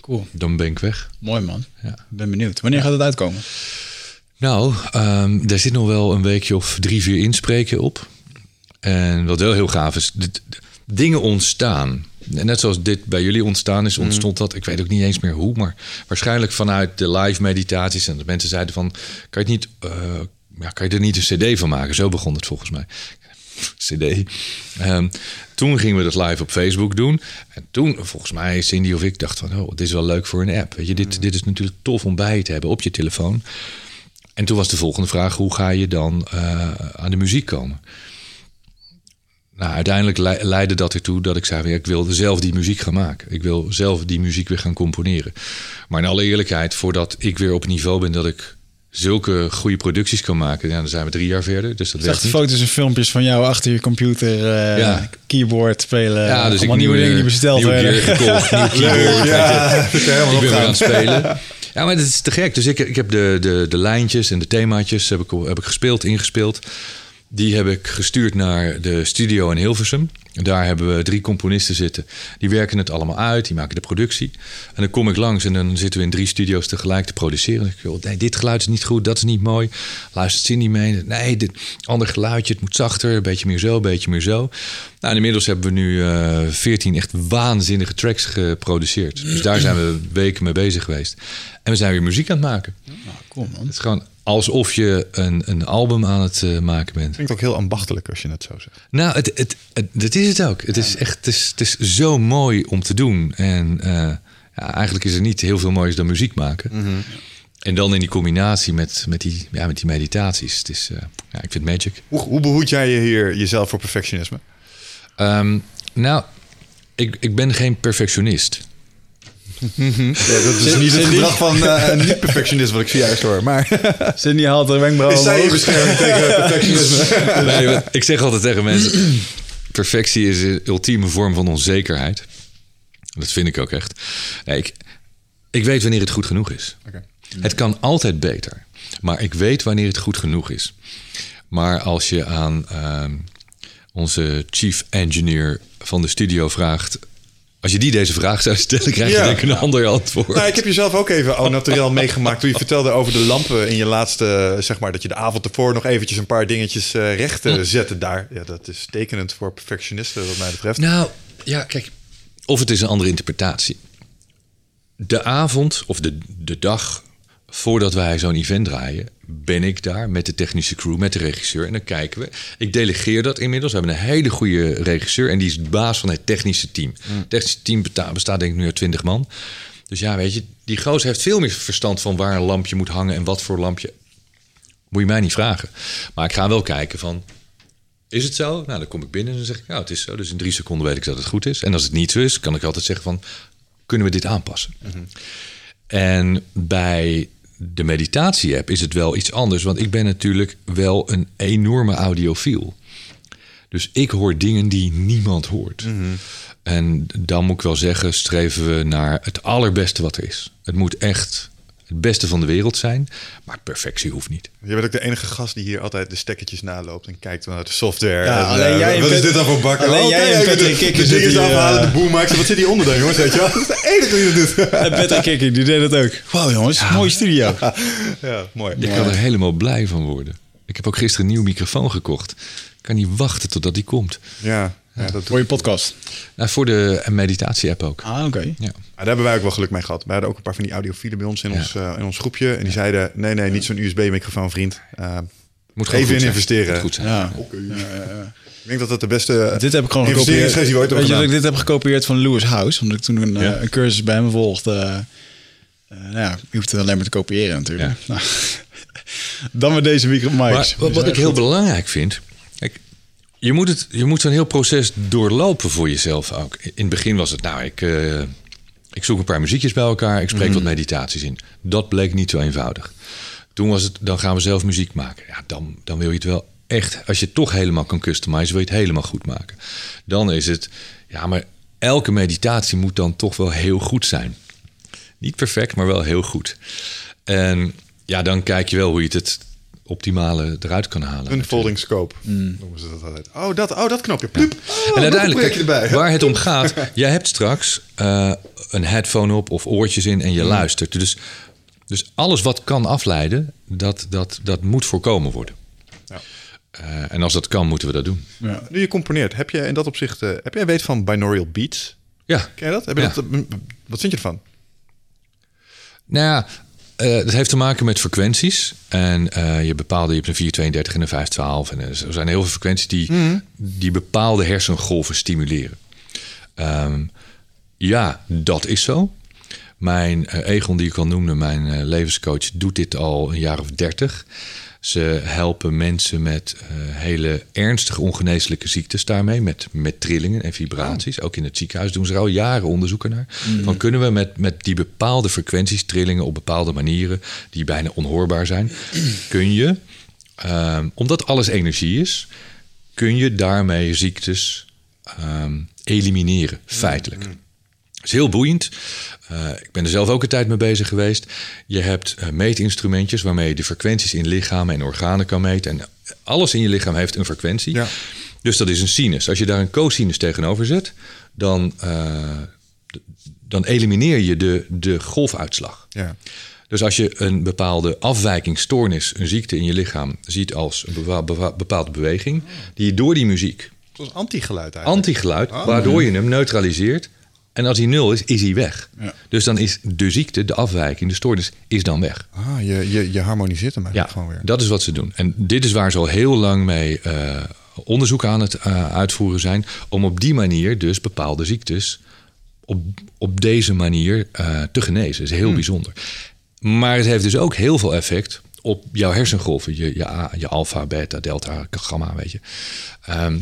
Cool. dan ben ik weg. Mooi man. Ja. Ik ben benieuwd. Wanneer gaat het uitkomen? Nou, ehm daar zit nog wel een weekje of drie, vier inspreken op. En wat wel heel gaaf is, de- dingen ontstaan. Net zoals dit bij jullie ontstaan is, ontstond dat, ik weet ook niet eens meer hoe, maar waarschijnlijk vanuit de live meditaties. En de mensen zeiden van, kan je, het niet, eh, ja, kan je er niet een cd van maken? Zo begon het volgens mij. CD. Ehm, toen gingen we dat live op Facebook doen. En toen, volgens mij, Cindy of ik dacht van... oh, dit is wel leuk voor een app. Weet je, dit, dit is natuurlijk tof om bij te hebben op je telefoon. En toen was de volgende vraag... hoe ga je dan eh, aan de muziek komen? Nou, uiteindelijk le- leidde dat ertoe dat ik zei... ja, ik wilde zelf die muziek gaan maken. Ik wil zelf die muziek weer gaan componeren. Maar in alle eerlijkheid, voordat ik weer op het niveau ben... dat ik zulke goede producties kan maken... Ja, dan zijn we drie jaar verder. Dus dat werkt niet. foto's en filmpjes van jou achter je computer, eh, Ja. keyboard spelen. Ja, dus ik nieuwe dingen die besteld nieuwe werden. gear gekocht, nieuw keyboard. Ja, je. ik ben weer aan het spelen. Ja, maar dat is te gek. Dus ik, ik heb de, de, de lijntjes en de themaatjes heb ik, heb ik gespeeld, ingespeeld. Die heb ik gestuurd naar de studio in Hilversum. Daar hebben we drie componisten zitten. Die werken het allemaal uit, die maken de productie. En dan kom ik langs en dan zitten we in drie studio's tegelijk te produceren. Ik, joh, nee, dit geluid is niet goed, dat is niet mooi. Luistert Cindy mee? Nee, dit ander geluidje, het moet zachter, een beetje meer zo, een beetje meer zo. Nou, inmiddels hebben we nu eh, veertien echt waanzinnige tracks geproduceerd. Dus daar zijn we weken mee bezig geweest. En we zijn weer muziek aan het maken. Cool man. Het is gewoon alsof je een, een album aan het eh, maken bent. Klinkt ook heel ambachtelijk als je het zo zegt. Nou, het, het, het, dat is het ook. Het is echt het is, het is zo mooi om te doen. En eh, ja, eigenlijk is er niet heel veel moois dan muziek maken. En dan in die combinatie met, met, die, ja, met die meditaties. Het is, eh, ja, ik vind magic. Hoe, hoe behoed jij je hier jezelf voor perfectionisme? Ehm, nou, ik, ik ben geen perfectionist. Ja, dat is niet het gedrag van eh, een niet-perfectionist wat ik zojuist hoor. Maar Cindy haalt de wenkbrauwen is zij je omhoog. bescherming tegen perfectionisme? Nee, maar ik zeg altijd tegen mensen: perfectie is een ultieme vorm van onzekerheid. Dat vind ik ook echt. Nee, ik, ik weet wanneer het goed genoeg is. Oké. Het kan altijd beter, maar ik weet wanneer het goed genoeg is. Maar als je aan ehm, onze chief engineer van de studio vraagt. Als je die deze vraag zou stellen, krijg je Ja. denk ik een ander antwoord. Nou, ik heb jezelf ook even au naturel meegemaakt toen je vertelde over de lampen in je laatste, zeg maar, dat je de avond ervoor nog eventjes een paar dingetjes eh, recht eh, zette daar. Ja, dat is tekenend voor perfectionisten wat mij betreft. Nou, ja, kijk. Of het is een andere interpretatie. De avond of de, de dag voordat wij zo'n event draaien, ben ik daar met de technische crew, met de regisseur. En dan kijken we. Ik delegeer dat inmiddels. We hebben een hele goede regisseur en die is de baas van het technische team. Het technische team bestaat denk ik nu uit 20 man. Dus ja, weet je, die gozer heeft veel meer verstand van waar een lampje moet hangen en wat voor lampje. Moet je mij niet vragen. Maar ik ga wel kijken van, is het zo? Nou, dan kom ik binnen en dan zeg ik, nou, het is zo. Dus in drie seconden weet ik dat het goed is. En als het niet zo is, kan ik altijd zeggen van, kunnen we dit aanpassen? En bij de meditatie-app is het wel iets anders. Want ik ben natuurlijk wel een enorme audiofiel. Dus ik hoor dingen die niemand hoort. En dan moet ik wel zeggen, streven we naar het allerbeste wat er is. Het moet echt het beste van de wereld zijn. Maar perfectie hoeft niet. Je bent ook de enige gast die hier altijd de stekkertjes naloopt en kijkt naar de software. Ja, En, alleen eh, jij wat is dit dan voor bakker? alleen Oh, jij kijk, en Patrick de, Kikker de hier, afhalen, eh, de boommaker. Wat zit hieronder dan, jongens? Weet je wel? Dat is de enige die dat doet. En Patrick Kikker, die deed het ook. Wauw jongens, mooie studio. ja, mooi. Ik kan er helemaal blij van worden. Ik heb ook gisteren een nieuwe microfoon gekocht. Ik kan niet wachten totdat die komt. Ja, ja, dat Voor je podcast. Nou, voor de meditatie-app ook. Ah, oké. Ja. Maar daar hebben wij ook wel geluk mee gehad. We hadden ook een paar van die audiofielen bij ons in, Ja. ons, eh, in ons groepje. En die zeiden, nee, nee, niet zo'n USB-microfoon, vriend. Eh, Moet even goed in investeren. Moet goed zijn. Ja. Ik denk dat dat de beste Dit heb ik gewoon investering is gekopieerd. geweest die we ooit Weet je dat ik dit heb gekopieerd van Lewis House? Omdat ik toen een, eh, cursus bij hem volgde. eh, eh, nou ja, je hoeft het alleen maar te kopiëren natuurlijk. Nou, dan met deze micro mics. Maar wat, wat ik heel belangrijk vind. Je moet, het, je moet zo'n heel proces doorlopen voor jezelf ook. In het begin was het, nou, ik, eh, ik zoek een paar muziekjes bij elkaar. Ik spreek wat meditaties in. Dat bleek niet zo eenvoudig. Toen was het, dan gaan we zelf muziek maken. Ja, dan, dan wil je het wel echt. Als je het toch helemaal kan customizen, wil je het helemaal goed maken. Dan is het, ja, maar elke meditatie moet dan toch wel heel goed zijn. Niet perfect, maar wel heel goed. En ja, dan kijk je wel hoe je het het optimale eruit kan halen. Een folding scope. Noemen ze dat altijd. Oh, dat, oh, dat knopje. Plup. Oh, En uiteindelijk, kijk, erbij. waar het om gaat, jij hebt straks eh, een headphone op of oortjes in en je luistert. Dus, dus alles wat kan afleiden, dat, dat, dat moet voorkomen worden. Ja. Eh, en als dat kan, moeten we dat doen. Ja. Nu je componeert, heb je in dat opzicht... eh, heb jij weet van binaural beats? Ja, Ken je dat? Heb je Ja. dat wat vind je ervan? nou ja, eh, het heeft te maken met frequenties. En eh, je bepaalde, je hebt een 432 en een 512. En er zijn heel veel frequenties die, die bepaalde hersengolven stimuleren. Ehm, ja, dat is zo. Mijn eh, Egon, die ik al noemde, mijn eh, levenscoach, doet dit al een jaar of dertig. Ze helpen mensen met eh, hele ernstige ongeneeslijke ziektes daarmee, met, met trillingen en vibraties. Ook in het ziekenhuis doen ze er al jaren onderzoeken naar. Van kunnen we met, met die bepaalde frequenties, trillingen op bepaalde manieren, die bijna onhoorbaar zijn, kun je, ehm, omdat alles energie is, kun je daarmee ziektes ehm, elimineren, feitelijk. Het is heel boeiend. Eh, ik ben er zelf ook een tijd mee bezig geweest. Je hebt eh, meetinstrumentjes waarmee je de frequenties in lichamen en organen kan meten. En alles in je lichaam heeft een frequentie. Ja. Dus dat is een sinus. Als je daar een cosinus tegenover zet, dan, eh, dan elimineer je de, de golfuitslag. Ja. Dus als je een bepaalde afwijking, stoornis, een ziekte in je lichaam ziet als een bepaalde beweging, die je door die muziek was anti-geluid eigenlijk. antigeluid, waardoor je hem neutraliseert. En als hij nul is, is hij weg. Ja. Dus dan is de ziekte, de afwijking, de stoornis, is dan weg. Ah, je, je, je harmoniseert hem Ja, eigenlijk gewoon weer. dat is wat ze doen. En dit is waar ze al heel lang mee eh, onderzoek aan het eh, uitvoeren zijn. Om op die manier dus bepaalde ziektes op, op deze manier eh, te genezen. Dat is heel bijzonder. Maar het heeft dus ook heel veel effect op jouw hersengolven. Je, je, A- je alfa, beta, delta, gamma, weet je. Ehm,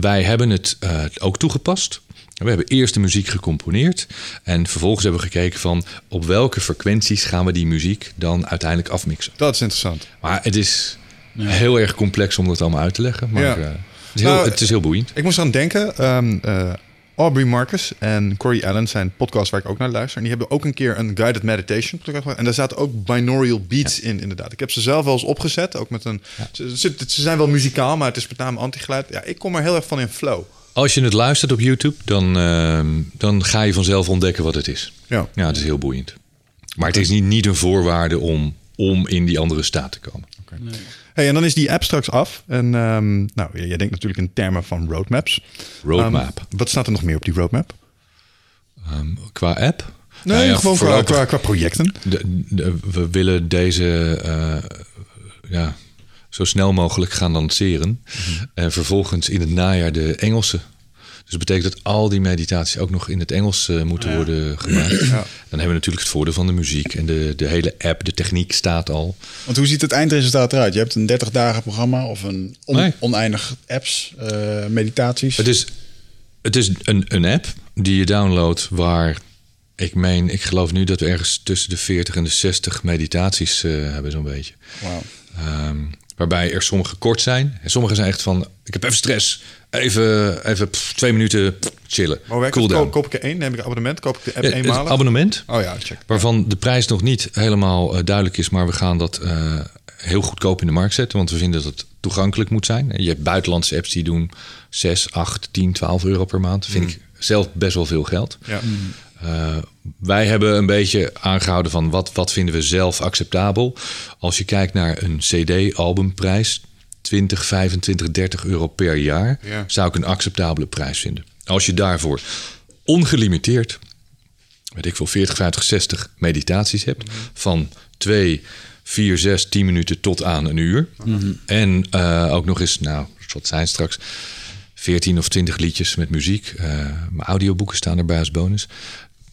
wij hebben het ook toegepast. We hebben eerst de muziek gecomponeerd en vervolgens hebben we gekeken van op welke frequenties gaan we die muziek dan uiteindelijk afmixen. Dat is interessant. Maar het is heel erg complex om dat allemaal uit te leggen. Maar Ja. eh, het, is heel, Nou, het is heel boeiend. Ik moest aan denken. ehm, eh, Aubrey Marcus en Corey Allen zijn podcasts waar ik ook naar luister. En die hebben ook een keer een guided meditation podcast. En daar zaten ook binaural beats in, inderdaad. Ik heb ze zelf wel eens opgezet. Ook met een. Ze, ze, ze zijn wel muzikaal, maar het is met name antigeluid. Ja, ik kom er heel erg van in flow. Als je het luistert op YouTube, dan, ehm, dan ga je vanzelf ontdekken wat het is. Ja. Ja, het is heel boeiend. Maar het is niet, niet een voorwaarde om, om in die andere staat te komen. Hey, en dan is die app straks af. En ehm, nou, jij denkt natuurlijk in termen van roadmaps. Roadmap. Ehm, wat staat er nog meer op die roadmap? Qua app? Nee, Nou ja, gewoon qua, qua, qua projecten. De- de- we willen deze eh, ja, zo snel mogelijk gaan lanceren. En vervolgens in het najaar de Engelse. Dus dat betekent dat al die meditaties ook nog in het Engels eh, moeten worden gemaakt. Dan hebben we natuurlijk het voordeel van de muziek en de, de hele app, de techniek staat al. Want hoe ziet het eindresultaat eruit? Je hebt een 30 dagen programma of een on- Nee. oneindig apps, eh, meditaties. Het is, het is een, een app die je downloadt waar ik meen, ik geloof nu dat we ergens tussen de 40 en de 60 meditaties eh, hebben, zo'n beetje. Ehm, waarbij er sommige kort zijn. En sommige zijn echt van, ik heb even stress. Even, even pff, twee minuten pff, chillen. Maar werkt cool down. Koop, koop ik er één? Neem ik een abonnement? Koop ik de app Ja, het eenmalig? abonnement, oh ja, check. waarvan de prijs nog niet helemaal eh, duidelijk is. Maar we gaan dat eh, heel goedkoop in de markt zetten. Want we vinden dat het toegankelijk moet zijn. En Je hebt buitenlandse apps die doen 6, 8, 10, 12 euro per maand. Dat vind ik zelf best wel veel geld. Ja. Eh, wij hebben een beetje aangehouden van wat, wat vinden we zelf acceptabel. Als je kijkt naar een CD-albumprijs, 20, 25, 30 euro per jaar, Ja. zou ik een acceptabele prijs vinden. Als je daarvoor ongelimiteerd, weet ik veel, 40, 50, 60 meditaties hebt, van 2, 4, 6, 10 minuten tot aan een uur. En eh, ook nog eens, nou, wat zijn straks? 14 of 20 liedjes met muziek. Eh, mijn audioboeken staan erbij als bonus.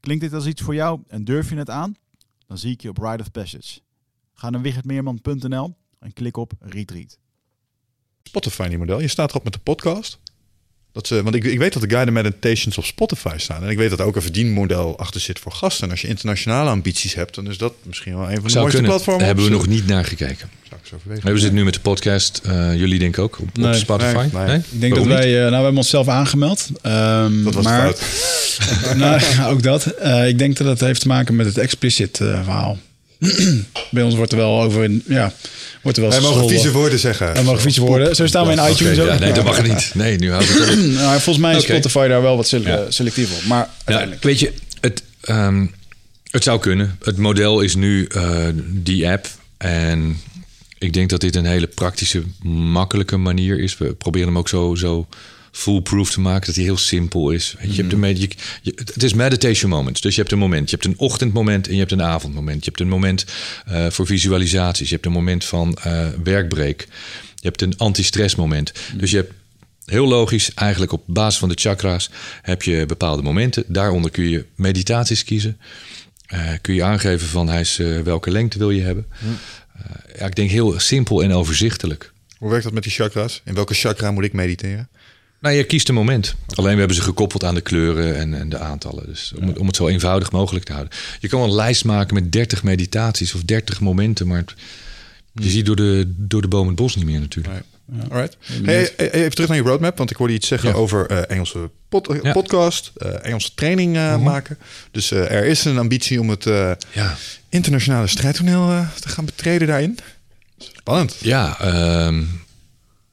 Klinkt dit als iets voor jou en durf je het aan? Dan zie ik je op Ride of Passage. Ga naar wichertmeerman.nl en klik op Retreat. Spotify niet model. Je staat erop met de podcast. Dat ze, want ik, ik weet dat de guided meditations op Spotify staan. En ik weet dat er ook een verdienmodel achter zit voor gasten. En als je internationale ambities hebt, dan is dat misschien wel een van de Zou mooiste kunnen. platformen. Daar hebben we nog niet naar gekeken. Zou ik eens overwegen. Hebben ze het nu met de podcast? eh, jullie denk ik ook op, Spotify? nee, nee. Ik denk dat wij, eh, nou, we hebben onszelf aangemeld. Ehm, Dat was maar, fout. nou, ook dat. Eh, ik denk dat het heeft te maken met het explicit verhaal. Bij ons wordt er wel over, ja, wordt er wel Wij mogen vieze woorden zeggen. Wij mogen vieze woorden. Zo staan we in iTunes ook. ja, nee, dat mag niet. Nee, nu houdt het op. Nou, volgens mij is. Spotify daar wel wat Ja. selectief op. Maar Ja, uiteindelijk. weet je, het, ehm, het zou kunnen. Het model is nu eh, die app. En ik denk dat dit een hele praktische, makkelijke manier is. We proberen hem ook zo, zo foolproof te maken. Dat hij heel simpel is. Weet je, je hebt een je, je- het is meditation moments. Dus je hebt een moment. Je hebt een ochtendmoment en je hebt een avondmoment. Je hebt een moment eh, voor visualisaties. Je hebt een moment van eh, werkbreak. Je hebt een anti-stress moment. Dus je hebt Heel logisch, eigenlijk op basis van de chakra's heb je bepaalde momenten. Daaronder kun je meditaties kiezen. Eh, kun je aangeven van hij is, welke lengte wil je hebben. Eh, ja, ik denk heel simpel en overzichtelijk. Hoe werkt dat met die chakra's? In welke chakra moet ik mediteren? Nou, je kiest een moment. Alleen we hebben ze gekoppeld aan de kleuren en, en de aantallen. Dus om, het, om het zo eenvoudig mogelijk te houden. Je kan wel een lijst maken met 30 meditaties of 30 momenten, maar het- je ziet door de, door de boom het bos niet meer natuurlijk. Nee. Alright. Hey, hey, even terug naar je roadmap, want ik hoorde iets zeggen Ja. over eh, Engelse pod- Ja. podcast, eh, Engelse training eh, maken. Dus eh, er is een ambitie om het eh, Ja, internationale strijdtoneel eh, te gaan betreden daarin. Spannend. ja ehm,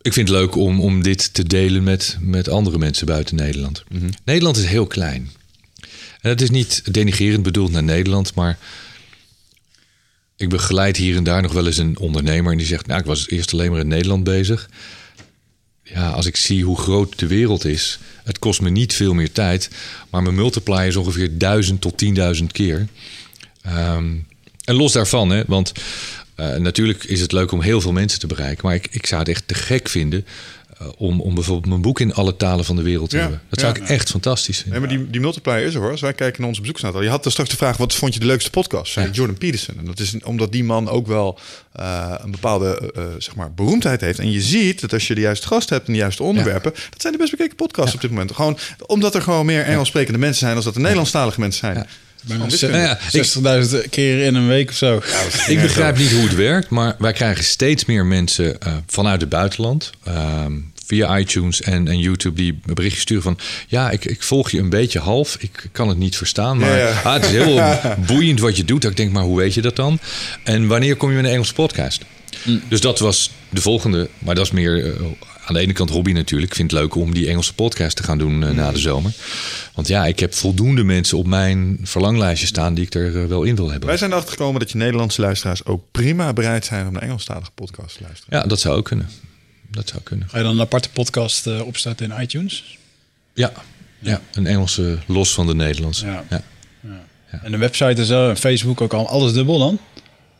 ik vind het leuk om, om dit te delen met, met andere mensen buiten Nederland. Nederland is heel klein. En dat is niet denigerend bedoeld naar Nederland, maar ik begeleid hier en daar nog wel eens een ondernemer en die zegt: Nou, ik was eerst alleen maar in Nederland bezig. Ja, als ik zie hoe groot de wereld is, het kost me niet veel meer tijd, maar mijn multiplier is ongeveer 1000 tot 10.000 keer. Ehm, en los daarvan, hè, want eh, natuurlijk is het leuk om heel veel mensen te bereiken, maar ik, ik zou het echt te gek vinden eh, om, om bijvoorbeeld mijn boek in alle talen van de wereld te Ja, hebben. Dat zou ik echt fantastisch vinden. Nee, maar die, die multiplier is er hoor. Als wij kijken naar onze bezoeksaantal. Je had er straks de vraag, wat vond je de leukste podcast? Zei Jordan Peterson. En dat is omdat die man ook wel eh, een bepaalde zeg maar, beroemdheid heeft. En je ziet dat als je de juiste gast hebt en de juiste onderwerpen... dat zijn de best bekeken podcasts op dit moment. Gewoon omdat er gewoon meer Engels sprekende mensen zijn... als dat er Nederlandstalige mensen zijn. Bijna Gewoon wiskunde. Nou ja, ik- 60.000 keer in een week of zo. Ik begrijp niet hoe het werkt, maar wij krijgen steeds meer mensen eh, vanuit het buitenland. ehm, via iTunes en, en YouTube die een berichtje sturen van... ja, ik, ik volg je een beetje half. Ik kan het niet verstaan, maar Ja, ja. Ah, het is heel boeiend wat je doet. Dat Ik denk, maar hoe weet je dat dan? En wanneer kom je met een Engelse podcast? Dus dat was de volgende. Maar dat is meer eh, aan de ene kant hobby natuurlijk. Ik vind het leuk om die Engelse podcast te gaan doen eh, na de zomer. Want ja, ik heb voldoende mensen op mijn verlanglijstje staan... die ik er eh, wel in wil hebben. Wij zijn erachter gekomen dat je Nederlandse luisteraars ook prima bereid zijn... om naar Engelstalige podcasts te luisteren. Ja, dat zou ook kunnen. Dat zou kunnen. Ga je dan een aparte podcast eh, opstarten in iTunes? Ja, ja. een Engelse los van de Nederlandse. Ja. Ja. En een website en zo, en Facebook ook al, alles dubbel dan?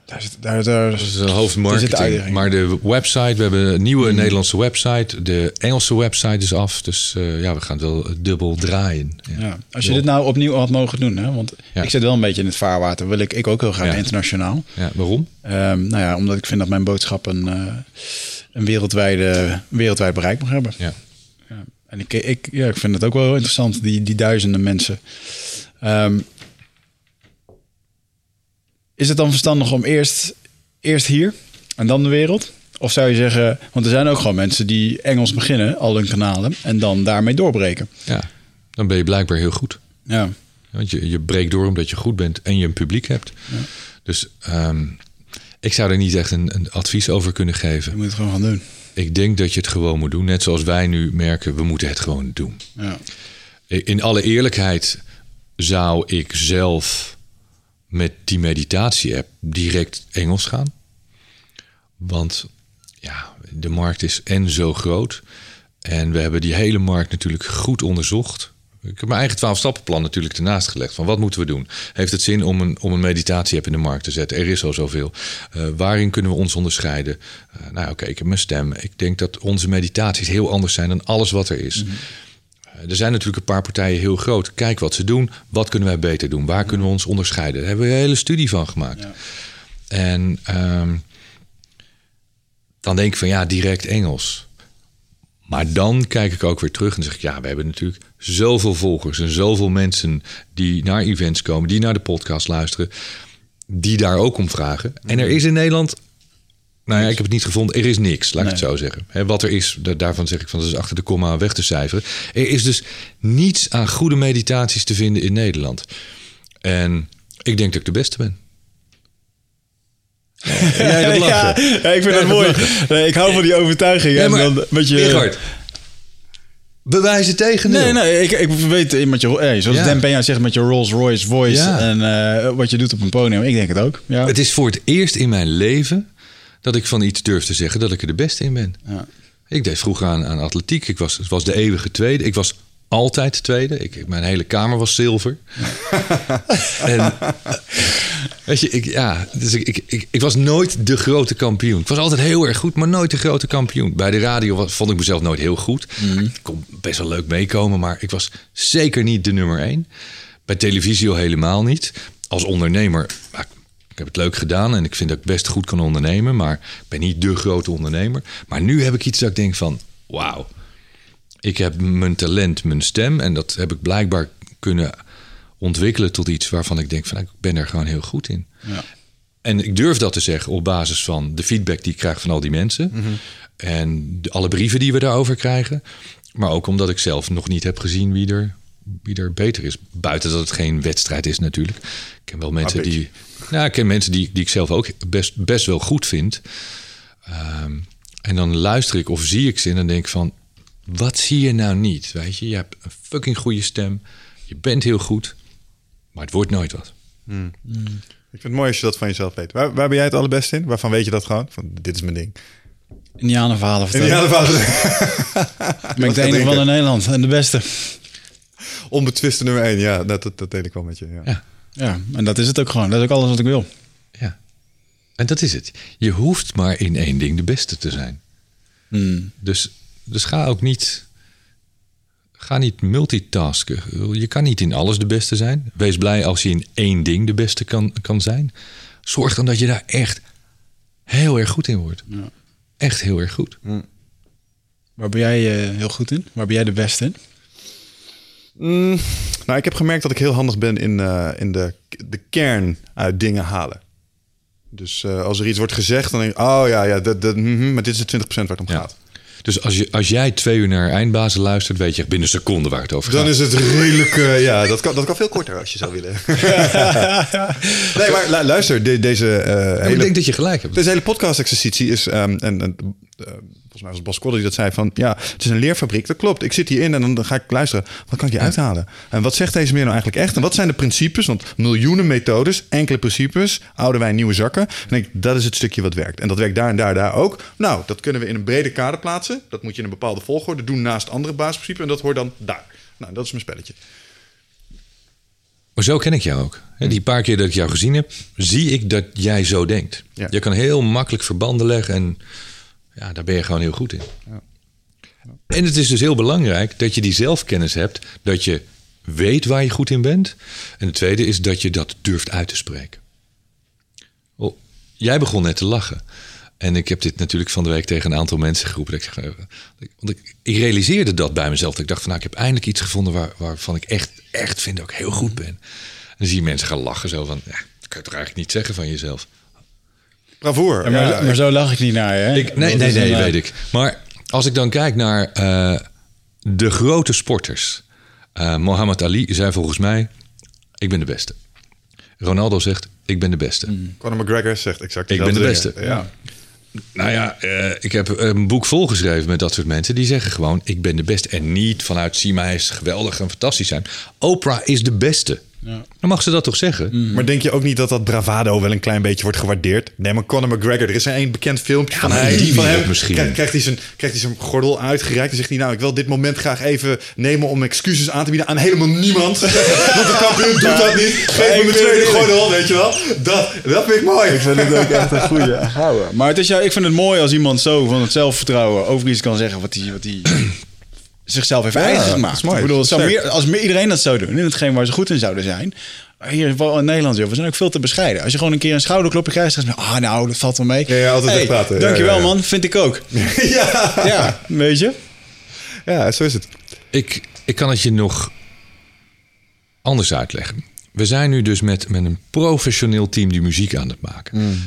Daar zit, daar, daar, Dat is de zit hoofdmarketing. Maar de website, we hebben een nieuwe Nederlandse website. De Engelse website is af. Dus eh, ja, we gaan het wel dubbel draaien. Ja. Ja. Als je dit nou opnieuw had mogen doen, hè? want Ja. ik zit wel een beetje in het vaarwater, wil ik, ik ook heel graag internationaal. Ja, waarom? Ehm, nou ja, omdat ik vind dat mijn boodschap een, eh, een wereldwijde, wereldwijd bereik mag hebben. Ja. Ja. En ik, ik, ja, ik vind het ook wel heel interessant, die, die duizenden mensen. Ehm, is het dan verstandig om eerst, eerst hier en dan de wereld? Of zou je zeggen, want er zijn ook gewoon mensen die Engels beginnen, al hun kanalen, en dan daarmee doorbreken. ja, dan ben je blijkbaar heel goed. Ja, Want je, je breekt door omdat je goed bent en je een publiek hebt. Dus ehm, ik zou er niet echt een, een advies over kunnen geven. je moet het gewoon gaan doen. Ik denk dat je het gewoon moet doen. Net zoals wij nu merken, we moeten het gewoon doen. Ja. In alle eerlijkheid zou ik zelf met die meditatie-app direct Engels gaan. Want ja, de markt is en zo groot. En we hebben die hele markt natuurlijk goed onderzocht. Ik heb mijn eigen 12-stappenplan natuurlijk ernaast gelegd. Van wat moeten we doen? Heeft het zin om een, om een meditatie-app in de markt te zetten? Er is al zoveel. Eh, waarin kunnen we ons onderscheiden? Eh, nou, oké, ik heb mijn stem. Ik denk dat onze meditaties heel anders zijn dan alles wat er is. Eh, Er zijn natuurlijk een paar partijen heel groot. Kijk wat ze doen. Wat kunnen wij beter doen? Waar kunnen we ons onderscheiden? Daar hebben we een hele studie van gemaakt. En ehm, dan denk ik van ja, direct Engels. Maar dan kijk ik ook weer terug en zeg ik, ja, we hebben natuurlijk zoveel volgers en zoveel mensen die naar events komen, die naar de podcast luisteren, die daar ook om vragen. En er is in Nederland, nou ja, ik heb het niet gevonden, er is niks, laat ik het zo zeggen. Wat er is, da- daarvan zeg ik van, dat is achter de komma weg te cijferen. Er is dus niets aan goede meditaties te vinden in Nederland. En ik denk dat ik de beste ben. Ja, dat. Ja, ja, ik vind het mooi. Nee, ik hou van die overtuiging. En dan met je... Richard, bewijs het tegen Nee, nee, ik, ik weet met je, hey, zoals Ja. Dan Peña zegt met je Rolls Royce voice Ja. en eh, wat je doet op een podium. Ik denk het ook. Ja. Het is voor het eerst in mijn leven dat ik van iets durf te zeggen dat ik er de beste in ben. Ja. Ik deed vroeger aan, aan atletiek. Ik was, het was de eeuwige tweede. Ik was altijd tweede. Ik, mijn hele kamer was zilver. en, weet je, ik, ja, dus ik, ik, ik, ik was nooit de grote kampioen. Ik was altijd heel erg goed, maar nooit de grote kampioen. Bij de radio was, vond ik mezelf nooit heel goed. Ik kon best wel leuk meekomen, maar ik was zeker niet de nummer één. Bij televisie al helemaal niet. als ondernemer, ik heb het leuk gedaan en ik vind dat ik best goed kan ondernemen, maar ik ben niet de grote ondernemer. Maar nu heb ik iets dat ik denk van, wauw, ik heb mijn talent, mijn stem en dat heb ik blijkbaar kunnen ontwikkelen tot iets waarvan ik denk van, ik ben er gewoon heel goed in. Ja. En ik durf dat te zeggen op basis van de feedback die ik krijg van al die mensen. En de, alle brieven die we daarover krijgen. Maar ook omdat ik zelf nog niet heb gezien wie er, wie er beter is. Buiten dat het geen wedstrijd is natuurlijk. Ik ken wel mensen die. Nou, ik ken mensen die, die ik zelf ook best, best wel goed vind. Ehm, en dan luister ik of zie ik ze en dan denk ik van... Wat zie je nou niet? Weet je, je hebt een fucking goede stem. Je bent heel goed. Maar het wordt nooit wat. Ik vind het mooi als je dat van jezelf weet. Waar, waar ben jij het allerbeste in? Waarvan weet je dat gewoon? Van, dit is mijn ding. Indianenverhalen vertellen. Indianenvader. ben ik de enige van in Nederland en de beste. Onbetwiste nummer één. Ja, dat, dat, dat deel ik wel met je. Ja. Ja. Ja, en dat is het ook gewoon. Dat is ook alles wat ik wil. Ja. En dat is het. Je hoeft maar in één ding de beste te zijn. Dus, dus ga ook niet. Ga niet multitasken. Je kan niet in alles de beste zijn. Wees blij als je in één ding de beste kan, kan zijn. Zorg dan dat je daar echt heel erg goed in wordt. Ja. Echt heel erg goed. Waar ben jij eh, heel goed in? Waar ben jij de beste in? Mm, nou, ik heb gemerkt dat ik heel handig ben in, eh, in de, de kern uit dingen halen. Dus eh, als er iets wordt gezegd, dan denk ik, oh ja, ja dat, dat, mhm, maar dit is de 20% waar het om Ja. gaat. Dus als, je, als jij twee uur naar eindbazen luistert, weet je binnen een seconde waar het over gaat. Dan is het redelijk, eh, ja, dat kan, dat kan veel korter als je zou willen. nee, maar lu- luister, de- deze eh, hele ik denk dat je gelijk hebt. Deze hele podcast-exercitie is, ehm, en, en eh, volgens mij was Bas Kodder die dat zei van, ja, het is een leerfabriek. Dat klopt. Ik zit hierin en dan ga ik luisteren. Wat kan ik je uithalen? En wat zegt deze meer nou eigenlijk echt? En wat zijn de principes? Want miljoenen methodes, enkele principes, oude wijn, nieuwe zakken. En ik denk, dat is het stukje wat werkt. En dat werkt daar en daar, daar ook. Nou, dat kunnen we in een brede kader plaatsen. Dat moet je in een bepaalde volgorde doen naast andere basisprincipes. En dat hoort dan daar. Nou, dat is mijn spelletje. Maar zo ken ik jou ook. Die paar keer dat ik jou gezien heb, zie ik dat jij zo denkt. Ja. Je kan heel makkelijk verbanden leggen en ja, daar ben je gewoon heel goed in. En het is dus heel belangrijk dat je die zelfkennis hebt, dat je weet waar je goed in bent. En het tweede is dat je dat durft uit te spreken. Oh, jij begon net te lachen. En ik heb dit natuurlijk van de week tegen een aantal mensen geroepen. Dat ik, zeg, eh, want ik, ik realiseerde dat bij mezelf. Dat ik dacht van nou, ik heb eindelijk iets gevonden waar, waarvan ik echt, echt vind dat ik heel goed ben. En dan zie je mensen gaan lachen zo van, ja, dat kan je toch eigenlijk niet zeggen van jezelf. Bravoer. Ja, maar, Ja, maar zo lach ik niet naar je. Hè? Ik, nee, nee, nee, een, eh, weet ik. Maar als ik dan kijk naar eh, de grote sporters. Eh Mohammed Ali zei volgens mij, ik ben de beste. Ronaldo zegt, ik ben de beste. Conor McGregor zegt exact Ik ben de beste. dingen. Ja. Nou ja, eh, ik heb een boek volgeschreven met dat soort mensen. Die zeggen gewoon, ik ben de beste. En niet vanuit, zie mij is geweldig en fantastisch zijn. Oprah is de beste. Dan mag ze dat toch zeggen? Maar denk je ook niet dat dat bravado wel een klein beetje wordt gewaardeerd? Nee, maar Conor McGregor, er is een bekend filmpje van hij. die van hem misschien. Krijgt, krijgt, hij zijn, krijgt hij zijn gordel uitgereikt en zegt hij... nou, ik wil dit moment graag even nemen om excuses aan te bieden aan helemaal niemand. Want de kampioen doet dat niet. Geef me mijn tweede gordel, weet je wel. Dat, dat vind ik mooi. Ik vind het ook echt een goeie. Maar het is, ja, ik vind het mooi als iemand zo van het zelfvertrouwen over iets kan zeggen wat hij, wat hij zichzelf heeft eigen dat gemaakt. is mooi. Ik bedoel, zou meer, als meer iedereen dat zou doen, in hetgeen waar ze goed in zouden zijn. Hier vooral in Nederland, joh, we zijn ook veel te bescheiden. Als je gewoon een keer een schouderklopje krijgt, dan zeg je, ah nou, dat valt wel mee. Ja, ja, altijd Hey, wegpraten. Ja, Dankjewel ja, ja. man, vind ik ook. ja. Ja, weet je. ja, zo is het. Ik, ik kan het je nog anders uitleggen. We zijn nu dus met, met een professioneel team die muziek aan het maken.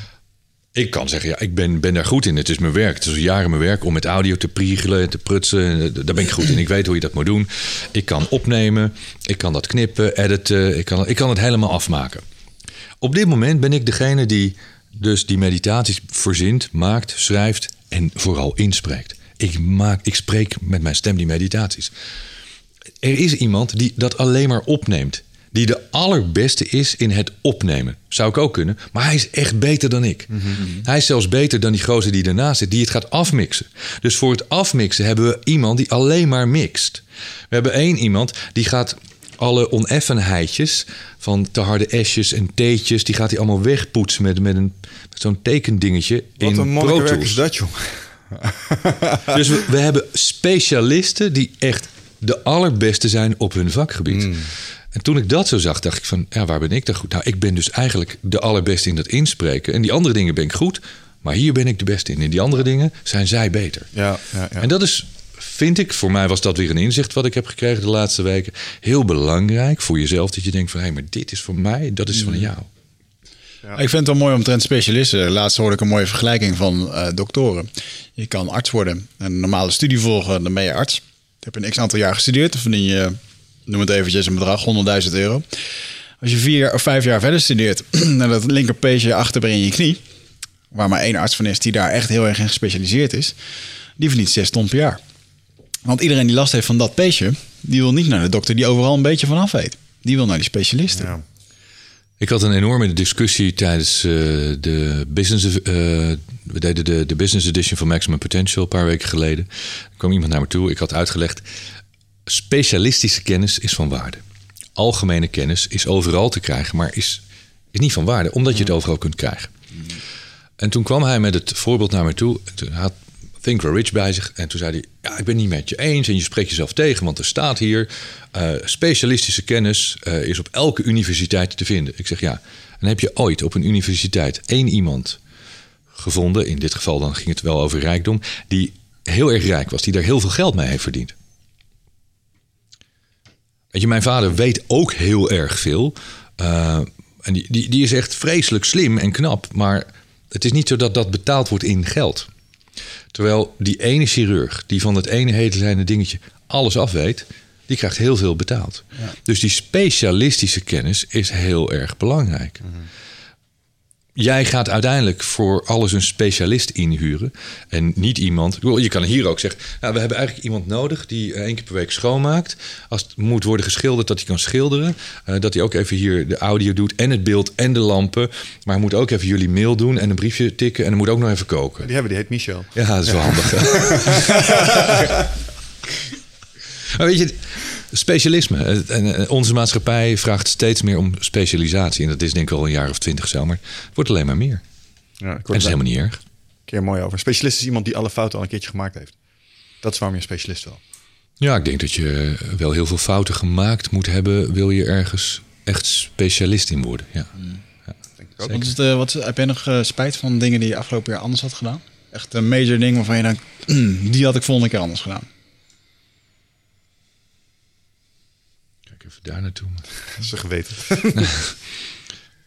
Ik kan zeggen, ja, ik ben, ben daar goed in. Het is mijn werk. Het is al jaren mijn werk om met audio te priegelen en te prutsen. Eh, Daar ben ik goed in. Ik weet hoe je dat moet doen. Ik kan opnemen. Ik kan dat knippen, editen. Ik kan, ik kan het helemaal afmaken. Op dit moment ben ik degene die dus die meditaties verzint, maakt, schrijft en vooral inspreekt. Ik, maak, ik spreek met mijn stem die meditaties. Er is iemand die dat alleen maar opneemt. Die de allerbeste is in het opnemen. Zou ik ook kunnen. Maar hij is echt beter dan ik. Hij is zelfs beter dan die gozer die ernaast zit. Die het gaat afmixen. Dus voor het afmixen hebben we iemand die alleen maar mixt. We hebben één iemand die gaat alle oneffenheidjes van te harde S'jes en T'tjes... die gaat hij allemaal wegpoetsen met, met, een, met zo'n tekendingetje Wat in een Pro monnikenwerk Tools. is dat, joh. Dus we, we hebben specialisten die echt de allerbeste zijn op hun vakgebied. En toen ik dat zo zag, dacht ik van, ja, waar ben ik dan goed? Nou, ik ben dus eigenlijk de allerbeste in dat inspreken. En die andere dingen ben ik goed, maar hier ben ik de beste in. In die andere dingen zijn zij beter. Ja, ja, ja. En dat is, vind ik, voor mij was dat weer een inzicht wat ik heb gekregen de laatste weken. Heel belangrijk voor jezelf, dat je denkt van, hé, maar dit is voor mij, dat is van jou. Ik vind het wel mooi omtrent specialisten. Laatst hoorde ik een mooie vergelijking van eh, doktoren. Je kan arts worden, een normale studie volgen, dan ben je arts. Je hebt een x aantal jaar gestudeerd, dan verdien je, noem het eventjes een bedrag, 100.000 euro. Als je vier of vijf jaar verder studeert, en dat linkerpeesje achter in je knie, waar maar één arts van is die daar echt heel erg in gespecialiseerd is, die verdient 6 ton per jaar. Want iedereen die last heeft van dat peesje, die wil niet naar de dokter die overal een beetje vanaf weet. Die wil naar die specialisten. Ja. Ik had een enorme discussie tijdens eh, de business. eh, we deden de, de business edition van Maximum Potential een paar weken geleden. Er kwam iemand naar me toe. Ik had uitgelegd. Specialistische kennis is van waarde. Algemene kennis is overal te krijgen, maar is, is niet van waarde, omdat je het overal kunt krijgen. En toen kwam hij met het voorbeeld naar me toe. En toen had Think Rich bij zich. En toen zei hij: Ja, ik ben niet met je eens. En je spreekt jezelf tegen, want er staat hier: eh, specialistische kennis eh, is op elke universiteit te vinden. Ik zeg ja. En heb je ooit op een universiteit één iemand gevonden, in dit geval dan ging het wel over rijkdom, die heel erg rijk was, die daar heel veel geld mee heeft verdiend? Weet je, mijn vader weet ook heel erg veel. Eh, en die, die, die is echt vreselijk slim en knap. Maar het is niet zo dat dat betaald wordt in geld. Terwijl die ene chirurg, die van het ene hele dingetje alles afweet, die krijgt heel veel betaald. Dus die specialistische kennis is heel erg belangrijk. Jij gaat uiteindelijk voor alles een specialist inhuren. En niet iemand. Je kan hier ook zeggen. Nou, we hebben eigenlijk iemand nodig die eh, één keer per week schoonmaakt. Als het moet worden geschilderd, dat hij kan schilderen. Eh, dat hij ook even hier de audio doet. En het beeld en de lampen. Maar hij moet ook even jullie mail doen. En een briefje tikken. En hij moet ook nog even koken. Die hebben, die heet Michel. Ja, dat is wel handig. maar weet je, specialisme. eh, En eh, onze maatschappij vraagt steeds meer om specialisatie. En dat is denk ik al een jaar of twintig zo. Maar het wordt alleen maar meer. Ja, ik En dat is helemaal niet erg. keer mooi over. Een specialist is iemand die alle fouten al een keertje gemaakt heeft. Dat is waarom je een specialist wil. Ja, ik denk dat je wel heel veel fouten gemaakt moet hebben. Wil je ergens echt specialist in worden. Ja. Denk ik ook. Wat is de, wat, heb jij nog eh, spijt van dingen die je afgelopen jaar anders had gedaan? Echt een major ding waarvan je denkt, die had ik volgende keer anders gedaan. Even daar naartoe. Dat is een geweten.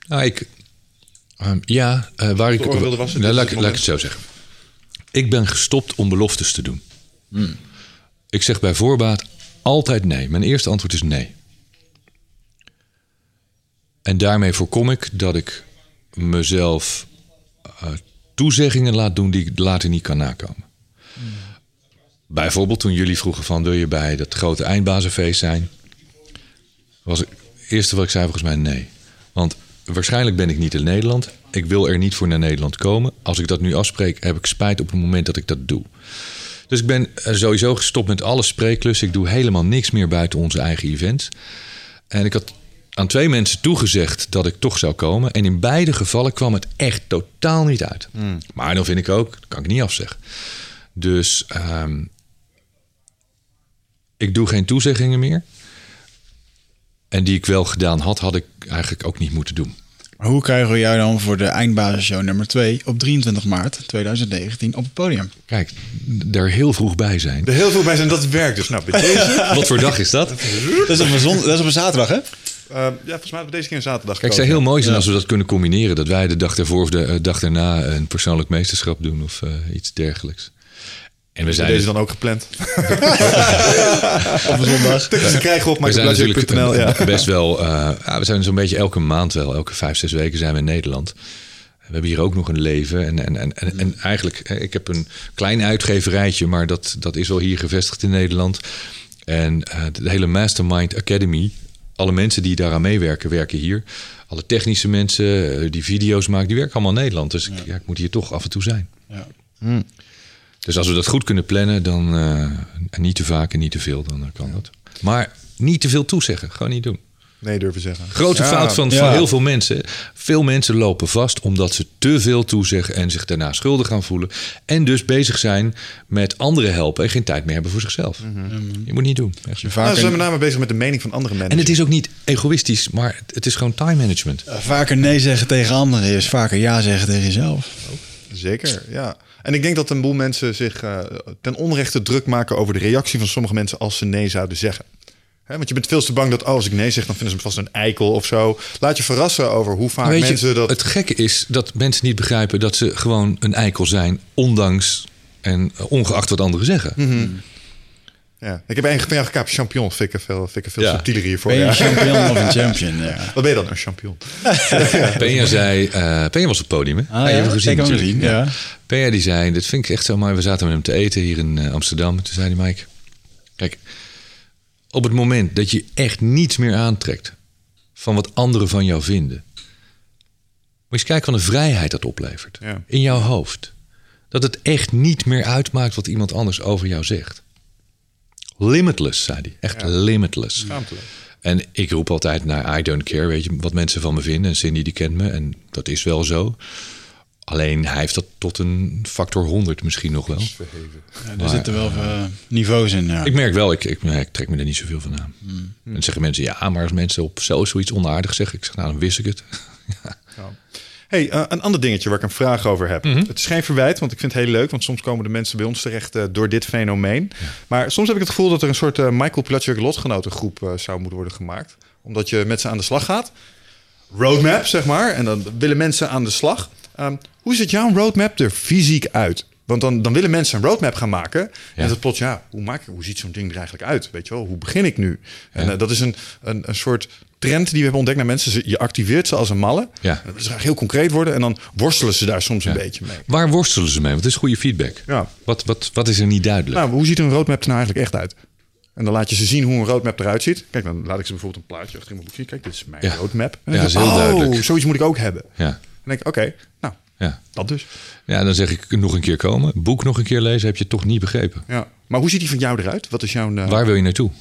Nou, ik. ehm, ja, eh, waar ik. Wilde wassen, Nou, dit laat, het laat ik het zo zeggen. Ik ben gestopt om beloftes te doen. Ik zeg bij voorbaat altijd nee. Mijn eerste antwoord is nee. En daarmee voorkom ik dat ik mezelf eh, toezeggingen laat doen die ik later niet kan nakomen. Bijvoorbeeld toen jullie vroegen van wil je bij dat grote eindbazenfeest zijn? Was het eerste wat ik zei volgens mij nee. Want waarschijnlijk ben ik niet in Nederland. Ik wil er niet voor naar Nederland komen. Als ik dat nu afspreek, heb ik spijt op het moment dat ik dat doe. Dus ik ben eh, sowieso gestopt met alle spreekklussen. Ik doe helemaal niks meer buiten onze eigen events. En ik had aan twee mensen toegezegd dat ik toch zou komen. En in beide gevallen kwam het echt totaal niet uit. Maar dan vind ik ook, dat kan ik niet afzeggen. Dus ehm, ik doe geen toezeggingen meer. En die ik wel gedaan had, had ik eigenlijk ook niet moeten doen. Maar hoe krijgen we jou dan voor de eindbasisshow nummer 2 op 23 maart 2019 op het podium? Kijk, daar heel vroeg bij zijn. Er heel veel bij zijn dat werkt. Dus nou, deze. Wat voor dag is dat? Dat is op een, zon, dat is op een zaterdag, hè? Eh, ja, volgens mij hebben we deze keer een zaterdag Kijk, het zou heel mooi zijn als we dat kunnen combineren. Dat wij de dag daarvoor of de eh, dag daarna een persoonlijk meesterschap doen of eh, iets dergelijks. En we zijn, Deze dan ook gepland. Op een zondag. Dus krijgen we op michaelblazier.nl. Ja. best wel... eh, ja, we zijn zo'n beetje elke maand wel. Elke vijf, zes weken zijn we in Nederland. We hebben hier ook nog een leven. En, en, en, en, en eigenlijk, eh, ik heb een klein uitgeverijtje... maar dat, dat is wel hier gevestigd in Nederland. En eh, de hele Mastermind Academy... alle mensen die daaraan meewerken, werken hier. Alle technische mensen die video's maken... die werken allemaal in Nederland. Dus ik, ja, ik moet hier toch af en toe zijn. Ja. Dus als we dat goed kunnen plannen, dan eh, niet te vaak en niet te veel, dan eh, kan dat. Maar niet te veel toezeggen, gewoon niet doen. nee durven zeggen. Grote Ja, fout van, ja. van heel veel mensen. Veel mensen lopen vast omdat ze te veel toezeggen en zich daarna schuldig gaan voelen. En dus bezig zijn met anderen helpen en geen tijd meer hebben voor zichzelf. Je moet niet doen. Echt. Nou, ze zijn met name bezig met de mening van andere mensen. En het is ook niet egoïstisch, maar het is gewoon time management. vaker nee zeggen tegen anderen is vaker ja zeggen tegen jezelf. Zeker, ja. En ik denk dat een boel mensen zich eh, ten onrechte druk maken over de reactie van sommige mensen als ze nee zouden zeggen. Hè, want je bent veel te bang dat oh, als ik nee zeg, dan vinden ze me vast een eikel of zo. Laat je verrassen over hoe vaak Weet je, mensen dat. Het gekke is dat mensen niet begrijpen dat ze gewoon een eikel zijn, ondanks en eh, ongeacht wat anderen zeggen. Ja. Ik heb één van jou gekaapt, champion. Vind ik er veel, vind ik er veel Ja. subtieler hiervoor. Ben je Ja. een champion of een champion? Ja. Wat ben je dan, een champion? Penja zei, eh Penja was op het podium, hè? Ah, je ja? hebt gezien gezien, ja. Penja die zei, dat vind ik echt zo mooi. We zaten met hem te eten hier in eh, Amsterdam. Toen zei hij, Mike, kijk, op het moment dat je echt niets meer aantrekt van wat anderen van jou vinden. Moet je eens kijken wat een vrijheid dat oplevert. Ja. In jouw hoofd. Dat het echt niet meer uitmaakt wat iemand anders over jou zegt. Limitless, zei hij. Echt limitless. Schaamteloos. En ik roep altijd naar I don't care, weet je, wat mensen van me vinden. En Cindy die kent me en dat is wel zo. Alleen hij heeft dat tot een factor 100 misschien nog wel. Ja, er zitten wel eh, niveaus in. Ja. Ik merk wel, ik, ik, ik trek me er niet zoveel van aan. Hmm. En dan zeggen mensen, ja, maar als mensen op zo zoiets onaardig zeggen, ik zeg, nou, dan wist ik het. Hey, eh, een ander dingetje waar ik een vraag over heb. Mhm. Het is geen verwijt, want ik vind het heel leuk. Want soms komen de mensen bij ons terecht eh, door dit fenomeen. Maar soms heb ik het gevoel dat er een soort eh, Michael Pilatschik lotgenotengroep zou moeten worden gemaakt. Omdat je met ze aan de slag gaat. Roadmap, zeg maar. En dan willen mensen aan de slag. Ehm, hoe ziet jouw roadmap er fysiek uit? Want dan, dan willen mensen een roadmap gaan maken. En dat plots, ja, hoe, maak, ik- hoe ziet zo'n ding er eigenlijk uit? Weet je wel, hoe begin ik nu? En dat is een, een, een soort trend die we hebben ontdekt naar mensen. Ze- Je activeert ze als een malle. Ja. Dat is heel concreet worden. En dan worstelen ze daar soms een beetje mee. Waar worstelen ze mee? Want het is goede feedback. Ja. Wat, wat, wat is er niet duidelijk? Nou, hoe ziet een roadmap er nou eigenlijk echt uit? En dan laat je ze zien hoe een roadmap eruit ziet. Kijk, dan laat ik ze bijvoorbeeld een plaatje achter in mijn boekje. Kijk, dit is mijn Ja. roadmap. En Ja, dan is heel oh, duidelijk. zoiets moet ik ook hebben. ja. Dan denk ik, oké, nou, Ja. dat dus. ja, dan zeg ik nog een keer komen. Boek nog een keer lezen, heb je toch niet begrepen. Ja. Maar hoe ziet die van jou eruit? Wat is jouw... eh, Waar wil je naartoe?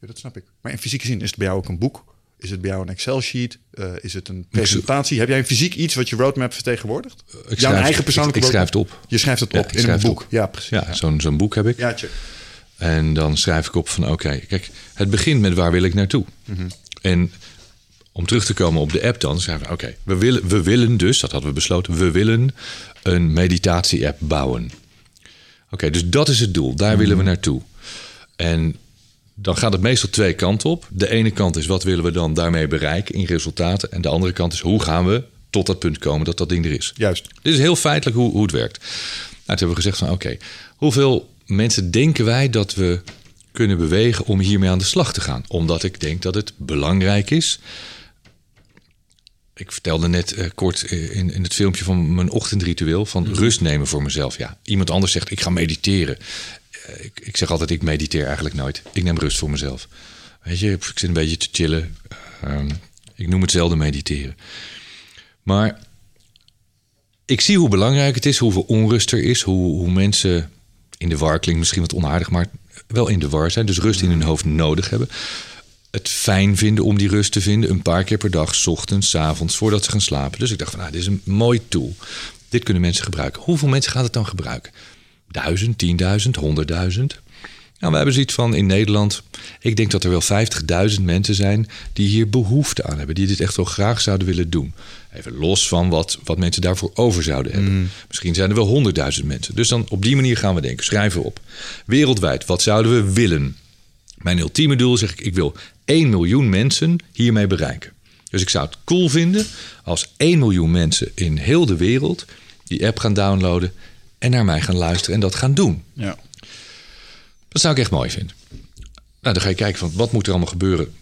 Ja, dat snap ik. Maar in fysieke zin, is het bij jou ook een boek? Is het bij jou een Excel-sheet? Eh, is het een presentatie? Heb jij een fysiek iets wat je roadmap vertegenwoordigt? Ik Jouw schrijf- eigen persoonlijke ik- ik schrijf roadmap? het op. Je schrijft het Ja, op ik in een boek. op. Ja, precies. Ja, zo'n zo'n boek heb ik. Ja. En dan schrijf ik op van oké, kijk, het begint met waar wil ik naartoe. En om terug te komen op de app dan, schrijven we oké, we, willen, we willen dus, dat hadden we besloten, we willen een meditatie-app bouwen. Oké, dus dat is het doel, daar willen we naartoe. En dan gaat het meestal twee kanten op. De ene kant is wat willen we dan daarmee bereiken in resultaten. En de andere kant is hoe gaan we tot dat punt komen dat dat ding er is. Juist. Dit is heel feitelijk hoe, hoe het werkt. Nou, toen hebben we gezegd van oké, hoeveel mensen denken wij dat we kunnen bewegen om hiermee aan de slag te gaan? Omdat ik denk dat het belangrijk is. Ik vertelde net eh, kort eh, in, in het filmpje van mijn ochtendritueel van rust nemen voor mezelf. Ja, iemand anders zegt ik ga mediteren. Eh, ik, ik zeg altijd ik mediteer eigenlijk nooit. Ik neem rust voor mezelf. Weet je, ik zit een beetje te chillen. Ehm, ik noem het zelden mediteren. Maar ik zie hoe belangrijk het is, hoeveel onrust er is, hoe, hoe mensen in de war klinkt misschien wat onaardig, maar wel in de war zijn, dus rust in hun hoofd nodig hebben. Het fijn vinden om die rust te vinden, een paar keer per dag, ochtends, avonds, voordat ze gaan slapen. Dus ik dacht van, nou, dit is een mooi tool. Dit kunnen mensen gebruiken. Hoeveel mensen gaan het dan gebruiken? Duizend, tienduizend, honderdduizend? Nou, we hebben zoiets van in Nederland. Ik denk dat er wel 50.000 mensen zijn die hier behoefte aan hebben. Die dit echt wel graag zouden willen doen. Even los van wat, wat mensen daarvoor over zouden hebben. Misschien zijn er wel 100.000 mensen. Dus dan op die manier gaan we denken. Schrijven we op. Wereldwijd, wat zouden we willen? Mijn ultieme doel zeg ik, ik wil 1 miljoen mensen hiermee bereiken. Dus ik zou het cool vinden als 1 miljoen mensen in heel de wereld die app gaan downloaden en naar mij gaan luisteren en dat gaan doen. Ja. Dat zou ik echt mooi vinden. Nou, dan ga je kijken van wat moet er allemaal gebeuren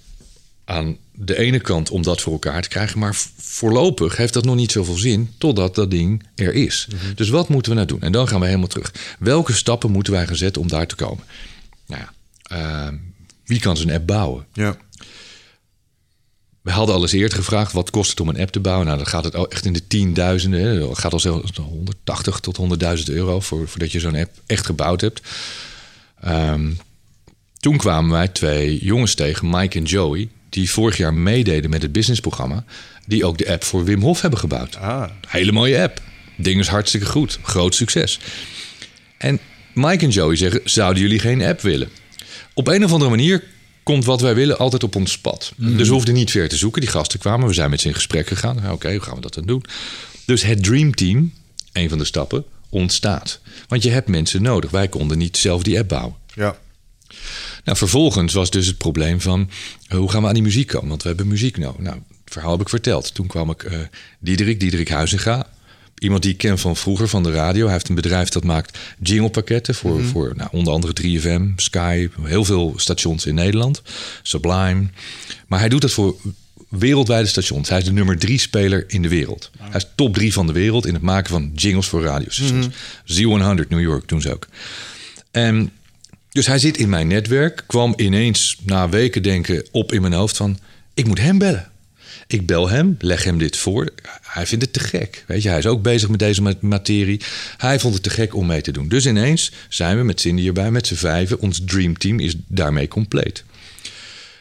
aan de ene kant om dat voor elkaar te krijgen. Maar voorlopig heeft dat nog niet zoveel zin totdat dat ding er is. Dus wat moeten we nou doen? En dan gaan we helemaal terug. Welke stappen moeten wij gaan zetten om daar te komen? Nou ja, eh, wie kan zo'n app bouwen? Ja. We hadden al eens eerder gevraagd, wat kost het om een app te bouwen? Nou, dan gaat het al echt in de tienduizenden. hè. Dat gaat al zelfs 180 tot 100.000 euro voor, voordat je zo'n app echt gebouwd hebt. Ehm, toen kwamen wij twee jongens tegen, Mike en Joey. die vorig jaar meededen met het businessprogramma, die ook de app voor Wim Hof hebben gebouwd. Ah. Hele mooie app. Ding is hartstikke goed. Groot succes. En Mike en Joey zeggen: Zouden jullie geen app willen? Op een of andere manier komt wat wij willen altijd op ons pad. Dus we hoefden niet ver te zoeken. Die gasten kwamen, we zijn met ze in gesprek gegaan. Oké, hoe gaan we dat dan doen? Dus het Dream Team, een van de stappen, ontstaat. Want je hebt mensen nodig. Wij konden niet zelf die app bouwen. Ja. Nou, vervolgens was dus het probleem van eh, hoe gaan we aan die muziek komen? Want we hebben muziek nodig. Nou, het verhaal heb ik verteld. Toen kwam ik eh Diederik, Diederik Huizinga. Iemand die ik ken van vroeger van de radio. Hij heeft een bedrijf dat maakt jinglepakketten voor, voor nou, onder andere 3FM, Sky, heel veel stations in Nederland, Sublime. Maar hij doet dat voor wereldwijde stations. Hij is de nummer drie speler in de wereld. Hij is top drie van de wereld in het maken van jingles voor radiostations. Z100 New York doen ze ook. En dus hij zit in mijn netwerk, kwam ineens na weken denken op in mijn hoofd van... ik moet hem bellen. Ik bel hem, leg hem dit voor. Hij vindt het te gek. Weet je, hij is ook bezig met deze ma- materie. Hij vond het te gek om mee te doen. Dus ineens zijn we met Cindy erbij, met z'n vijven. Ons dreamteam is daarmee compleet.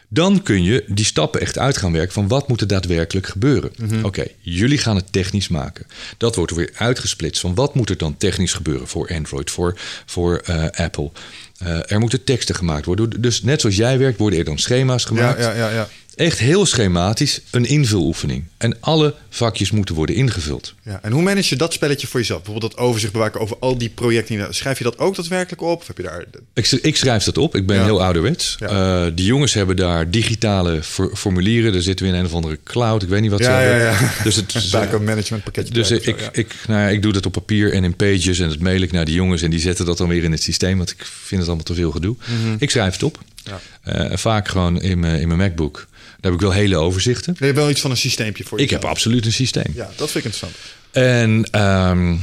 Dan kun je die stappen echt uit gaan werken van wat moet er daadwerkelijk gebeuren. Oké, jullie gaan het technisch maken. Dat wordt weer uitgesplitst van wat moet er dan technisch gebeuren voor Android, voor, voor eh, Apple. Eh, er moeten teksten gemaakt worden. Dus net zoals jij werkt, worden er dan schema's Ja, gemaakt. ja, ja, ja. Echt heel schematisch, een invuloefening. En alle vakjes moeten worden ingevuld. Ja, en hoe manage je dat spelletje voor jezelf? Bijvoorbeeld dat overzicht bewaken over al die projecten. Schrijf je dat ook daadwerkelijk op? Of heb je daar... Ik, ik schrijf dat op. Ik ben Ja. heel ouderwets. Ja. Eh, die jongens hebben daar digitale for- formulieren. Daar zitten we in een of andere cloud. Ik weet niet wat ze Ja, ja, hebben. ja. Dus, het, backup management pakketje. dus ik, zo, ik, nou ja, ik doe dat op papier en in pages. En dat mail ik naar die jongens. En die zetten dat dan weer in het systeem. Want ik vind het allemaal te veel gedoe. Ik schrijf het op. Ja. Eh, vaak gewoon in mijn, in mijn MacBook. Daar heb ik wel hele overzichten. Je hebt wel iets van een systeempje voor Ik jezelf. heb absoluut een systeem. Ja, dat vind ik interessant. En ehm,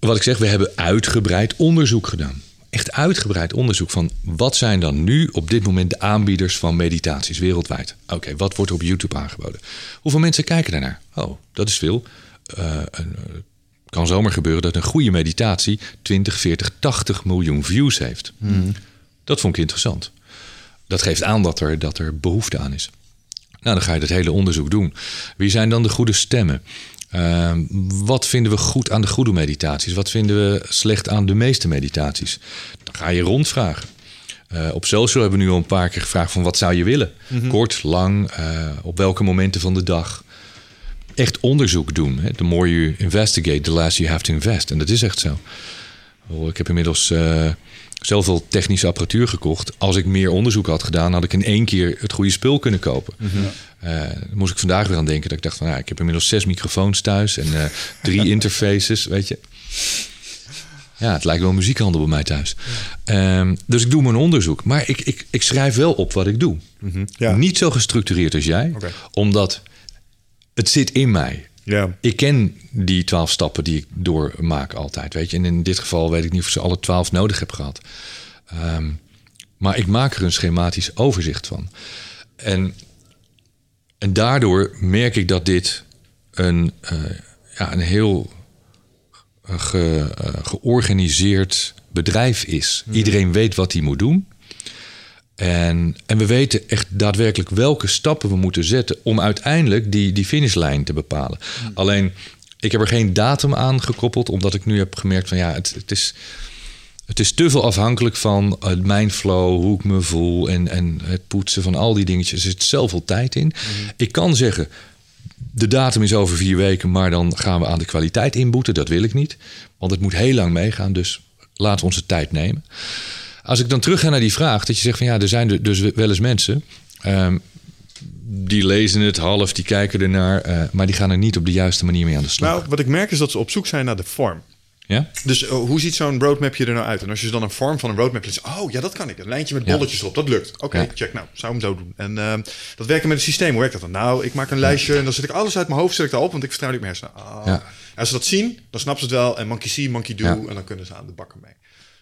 wat ik zeg, we hebben uitgebreid onderzoek gedaan. Echt uitgebreid onderzoek van wat zijn dan nu op dit moment de aanbieders van meditaties wereldwijd. Oké, wat wordt er op YouTube aangeboden? Hoeveel mensen kijken daarnaar? Oh, dat is veel. Eh, kan zomaar gebeuren dat een goede meditatie 20, 40, 80 miljoen views heeft. Dat vond ik interessant. Dat geeft aan dat er, dat er behoefte aan is. Nou, dan ga je dat hele onderzoek doen. Wie zijn dan de goede stemmen? Ehm, wat vinden we goed aan de goede meditaties? Wat vinden we slecht aan de meeste meditaties? Dan ga je rondvragen. Eh, op social hebben we nu al een paar keer gevraagd van wat zou je willen? Kort, lang, eh, op welke momenten van de dag? Echt onderzoek doen. Hè? The more you investigate, the less you have to invest. En dat is echt zo. Ik heb inmiddels eh, zoveel technische apparatuur gekocht. Als ik meer onderzoek had gedaan, had ik in één keer het goede spul kunnen kopen. Eh, daar moest ik vandaag weer aan denken. Dat ik dacht van, ja, ik heb inmiddels zes microfoons thuis en eh, drie interfaces, weet je. Ja, het lijkt wel een muziekhandel bij mij thuis. Ehm, dus ik doe mijn onderzoek. Maar ik, ik, ik schrijf wel op wat ik doe. Ja. Niet zo gestructureerd als jij. Omdat het zit in mij. Ja. Ik ken die twaalf stappen die ik doormaak altijd, weet je. En in dit geval weet ik niet of ze alle twaalf nodig heb gehad. Ehm, maar ik maak er een schematisch overzicht van. En, en daardoor merk ik dat dit een, eh, ja, een heel eh, ge- eh, georganiseerd bedrijf is. Iedereen weet wat hij moet doen. En, en we weten echt daadwerkelijk welke stappen we moeten zetten om uiteindelijk die, die finishlijn te bepalen. Alleen, ik heb er geen datum aan gekoppeld, omdat ik nu heb gemerkt van ja, het, het, is, het is te veel afhankelijk van eh, mijn flow, hoe ik me voel en, en het poetsen van al die dingetjes. Er zit zoveel tijd in. Ik kan zeggen, de datum is over vier weken, maar dan gaan we aan de kwaliteit inboeten. Dat wil ik niet, want het moet heel lang meegaan. Dus laten we onze tijd nemen. Als ik dan terug ga naar die vraag, dat je zegt van ja, er zijn er dus wel eens mensen. ehm, die lezen het half, die kijken ernaar, eh, maar die gaan er niet op de juiste manier mee aan de slag. Nou, wat ik merk is dat ze op zoek zijn naar de vorm. ja? Dus eh, hoe ziet zo'n roadmapje er nou uit? En als je dan een vorm van een roadmap leest, oh ja, dat kan ik. Een lijntje met Ja. bolletjes erop, dat lukt. Oké, Ja. check. Nou, zou hem zo doen. En ehm, dat werken met het systeem, hoe werkt dat dan? Nou, ik maak een lijstje en dan zet ik alles uit mijn hoofd zet ik daarop, want ik vertrouw niet meer hersenen. Ah. Als ze dat zien, dan snappen ze het wel. En monkey see, monkey do. En dan kunnen ze aan de bakken mee.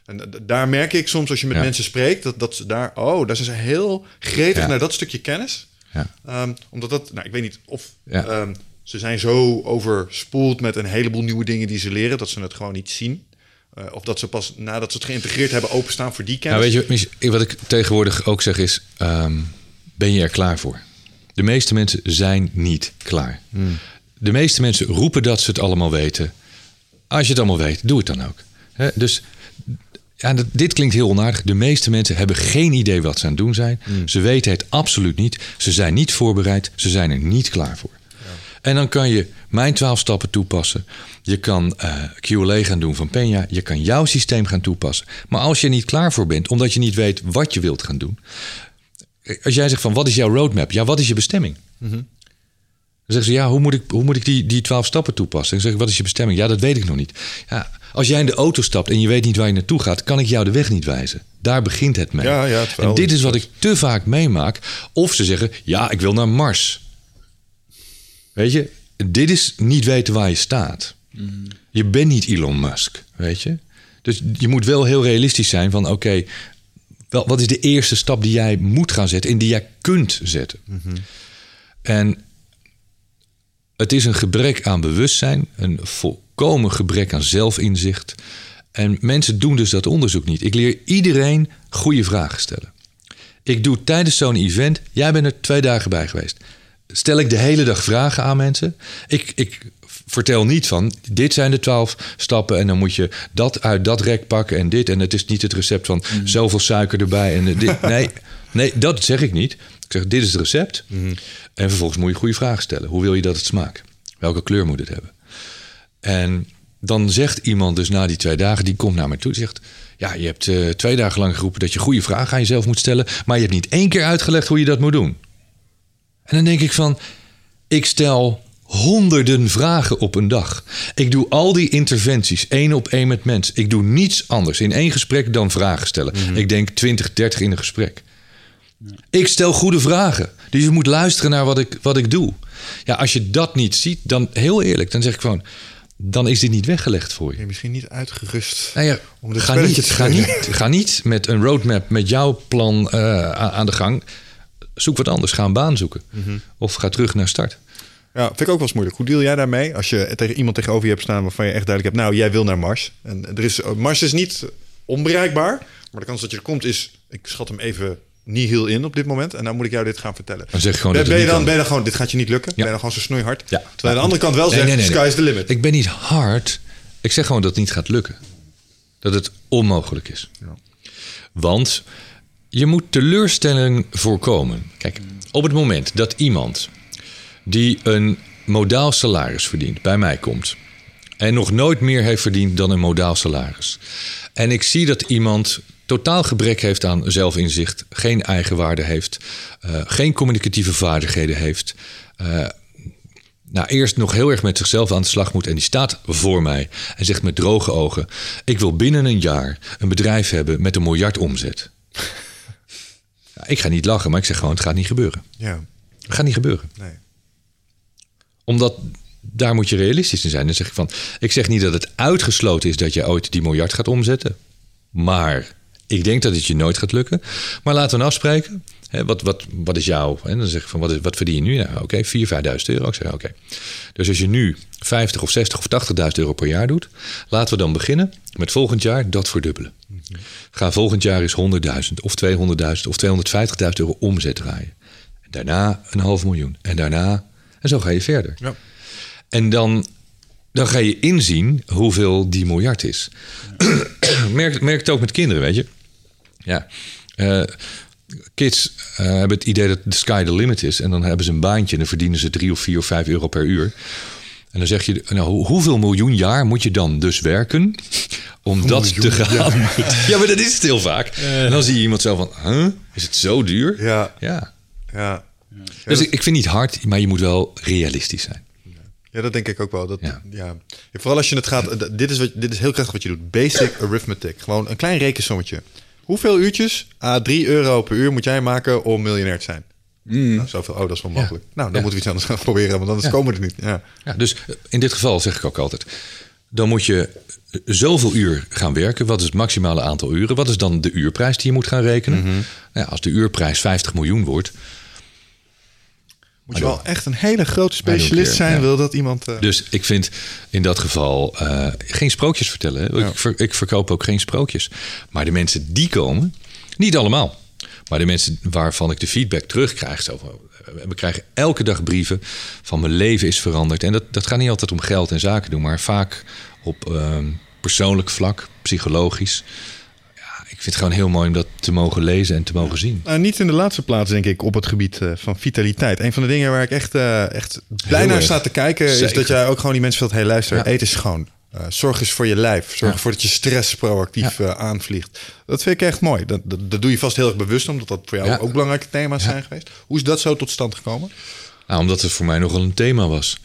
En daar merk ik soms als je met Ja. mensen spreekt, dat, dat ze daar, oh, daar zijn ze heel gretig Ja. naar dat stukje kennis. Ja. Ehm, omdat dat, nou, ik weet niet of ehm, ze zijn zo overspoeld met een heleboel nieuwe dingen die ze leren, dat ze het gewoon niet zien. Eh, of dat ze pas nadat ze het geïntegreerd hebben openstaan voor die kennis. Nou, weet je, wat ik tegenwoordig ook zeg is: ehm, ben je er klaar voor? De meeste mensen zijn niet klaar. De meeste mensen roepen dat ze het allemaal weten. Als je het allemaal weet, doe het dan ook. Dus ja, dit klinkt heel onaardig. De meeste mensen hebben geen idee wat ze aan het doen zijn. Ze weten het absoluut niet. Ze zijn niet voorbereid. Ze zijn er niet klaar voor. En dan kan je mijn 12 stappen toepassen. Je kan eh QLA gaan doen van Peña. Je kan jouw systeem gaan toepassen. Maar als je er niet klaar voor bent, omdat je niet weet wat je wilt gaan doen. Als jij zegt van wat is jouw roadmap? Ja, wat is je bestemming? Dan zeggen ze, ja, hoe moet ik, hoe moet ik die, die 12 stappen toepassen? En dan zeg ik, wat is je bestemming? Ja, dat weet ik nog niet. Ja, als jij in de auto stapt en je weet niet waar je naartoe gaat, kan ik jou de weg niet wijzen. Daar begint het mee. Ja, ja, het verhaal en dit is wat ik te vaak meemaak. Of ze zeggen, ja, ik wil naar Mars. Weet je, dit is niet weten waar je staat. Je bent niet Elon Musk, weet je. Dus je moet wel heel realistisch zijn van, oké, wel, wat is de eerste stap die jij moet gaan zetten en die jij kunt zetten? En het is een gebrek aan bewustzijn, een volkomen gebrek aan zelfinzicht. En mensen doen dus dat onderzoek niet. Ik leer iedereen goede vragen stellen. Ik doe tijdens zo'n event, jij bent er twee dagen bij geweest. Stel ik de hele dag vragen aan mensen. Ik, ik vertel niet van, dit zijn de twaalf stappen... en dan moet je dat uit dat rek pakken en dit. En het is niet het recept van zoveel suiker erbij en dit. Nee, nee, dat zeg ik niet. Ik zeg, dit is het recept. En vervolgens moet je goede vragen stellen. Hoe wil je dat het smaakt? Welke kleur moet het hebben? En dan zegt iemand dus na die twee dagen, die komt naar me toe, zegt: Ja, je hebt eh, twee dagen lang geroepen dat je goede vragen aan jezelf moet stellen, maar je hebt niet één keer uitgelegd hoe je dat moet doen. En dan denk ik van: Ik stel honderden vragen op een dag. Ik doe al die interventies één op één met mensen. Ik doe niets anders in één gesprek dan vragen stellen. Ik denk 20, 30 in een gesprek. Ik stel goede vragen. Dus je moet luisteren naar wat ik, wat ik doe. Ja, als je dat niet ziet, dan heel eerlijk, dan zeg ik gewoon: dan is dit niet weggelegd voor je. Je misschien niet uitgerust Nou ja, om dit ga, niet, te ga, niet, ga niet met een roadmap, met jouw plan eh, aan aan de gang. Zoek wat anders. Ga een baan zoeken. Mhm. Of ga terug naar start. Ja, vind ik ook wel eens moeilijk. Hoe deal jij daarmee als je tegen iemand tegenover je hebt staan waarvan je echt duidelijk hebt, nou, jij wil naar Mars. En er is, Mars is niet onbereikbaar, maar de kans dat je er komt is, ik schat hem even niet heel in op dit moment. En dan moet ik jou dit gaan vertellen. Dan zeg gewoon ben, ben je dan, ben je dan gewoon, dit gaat je niet lukken? Ben je dan gewoon zo snoeihard? Ja. Terwijl je aan de andere kant wel Nee, zegt, nee, nee, sky nee. is the limit. Ik ben niet hard. Ik zeg gewoon dat het niet gaat lukken. Dat het onmogelijk is. Want je moet teleurstelling voorkomen. Kijk, op het moment dat iemand die een modaal salaris verdient bij mij komt en nog nooit meer heeft verdiend dan een modaal salaris. En ik zie dat iemand totaal gebrek heeft aan zelfinzicht, geen eigenwaarde heeft, eh, geen communicatieve vaardigheden heeft. eh, nou, eerst nog heel erg met zichzelf aan de slag moet. En die staat voor mij en zegt met droge ogen: Ik wil binnen een jaar een bedrijf hebben met een miljard omzet. Ja, ik ga niet lachen, maar ik zeg gewoon: Het gaat niet gebeuren. Ja, Het gaat niet gebeuren. nee. Omdat daar moet je realistisch in zijn. Dan zeg ik van: Ik zeg niet dat het uitgesloten is dat je ooit die miljard gaat omzetten. Maar ik denk dat het je nooit gaat lukken. Maar laten we een afspreken. Wat, wat, wat is jouw? En dan zeg ik van: Wat, is, wat verdien je nu? Nou, oké, 4.000, 5.000 euro. Ik zeg: Oké. Dus als je nu 50 of 60 of 80.000 euro per jaar doet, laten we dan beginnen met volgend jaar dat verdubbelen. Ga volgend jaar eens 100.000 of 200.000 of 250.000 euro omzet draaien. En daarna een half miljoen. En daarna, en zo ga je verder. Ja. En dan, dan ga je inzien hoeveel die miljard is. merk, merk het ook met kinderen, weet je. Ja. eh, kids eh, hebben het idee dat de sky the limit is. En dan hebben ze een baantje en dan verdienen ze drie of vier of vijf euro per uur. En dan zeg je, nou, hoe- hoeveel miljoen jaar moet je dan dus werken om dat te gaan? Ja. maar dat is het heel vaak. En dan zie je iemand zo van, huh? is het zo duur? Ja, Ja. ja. Dus ik, ik vind niet hard, maar je moet wel realistisch zijn. Ja, dat denk ik ook wel. Dat, ja. Vooral als je het gaat... Dit is, wat, dit is heel krachtig wat je doet. Basic arithmetic. Gewoon een klein rekensommetje. Hoeveel uurtjes, à 3 euro per uur, moet jij maken om miljonair te zijn? Nou, zoveel. Oh, dat is wel mogelijk. Nou, dan Ja. moeten we iets anders gaan proberen, want anders komen we er niet. Ja. Ja, dus eh, in dit geval zeg ik ook altijd: dan moet je eh, zoveel uur gaan werken. Wat is het maximale aantal uren? Wat is dan de uurprijs die je moet gaan rekenen? Nou als de uurprijs 50 miljoen wordt, Moet je wel echt een hele grote specialist zijn, ja. wil dat iemand... eh, Dus ik vind in dat geval eh, geen sprookjes vertellen. Ja. Ik, ver- ik verkoop ook geen sprookjes. Maar de mensen die komen, niet allemaal. Maar de mensen waarvan ik de feedback terugkrijg, zo van, we krijgen elke dag brieven van mijn leven is veranderd. En dat, dat gaat niet altijd om geld en zaken doen, maar vaak op ehm, persoonlijk vlak, psychologisch. Ik vind het gewoon heel mooi om dat te mogen lezen en te mogen zien. Nou, niet in de laatste plaats, denk ik, op het gebied eh, van vitaliteit. Een van de dingen waar ik echt, eh, echt blij Heel naar sta te kijken, is dat jij ook gewoon die mensen wilt, hey luister, Ja. eten is schoon. Eh, zorg eens voor je lijf. Zorg Ja. ervoor dat je stress proactief aanvliegt. Dat vind ik echt mooi. Dat, dat, dat doe je vast heel erg bewust, omdat dat voor jou Ja. ook belangrijke thema's zijn geweest. Hoe is dat zo tot stand gekomen? Nou, omdat het voor mij nogal een thema was.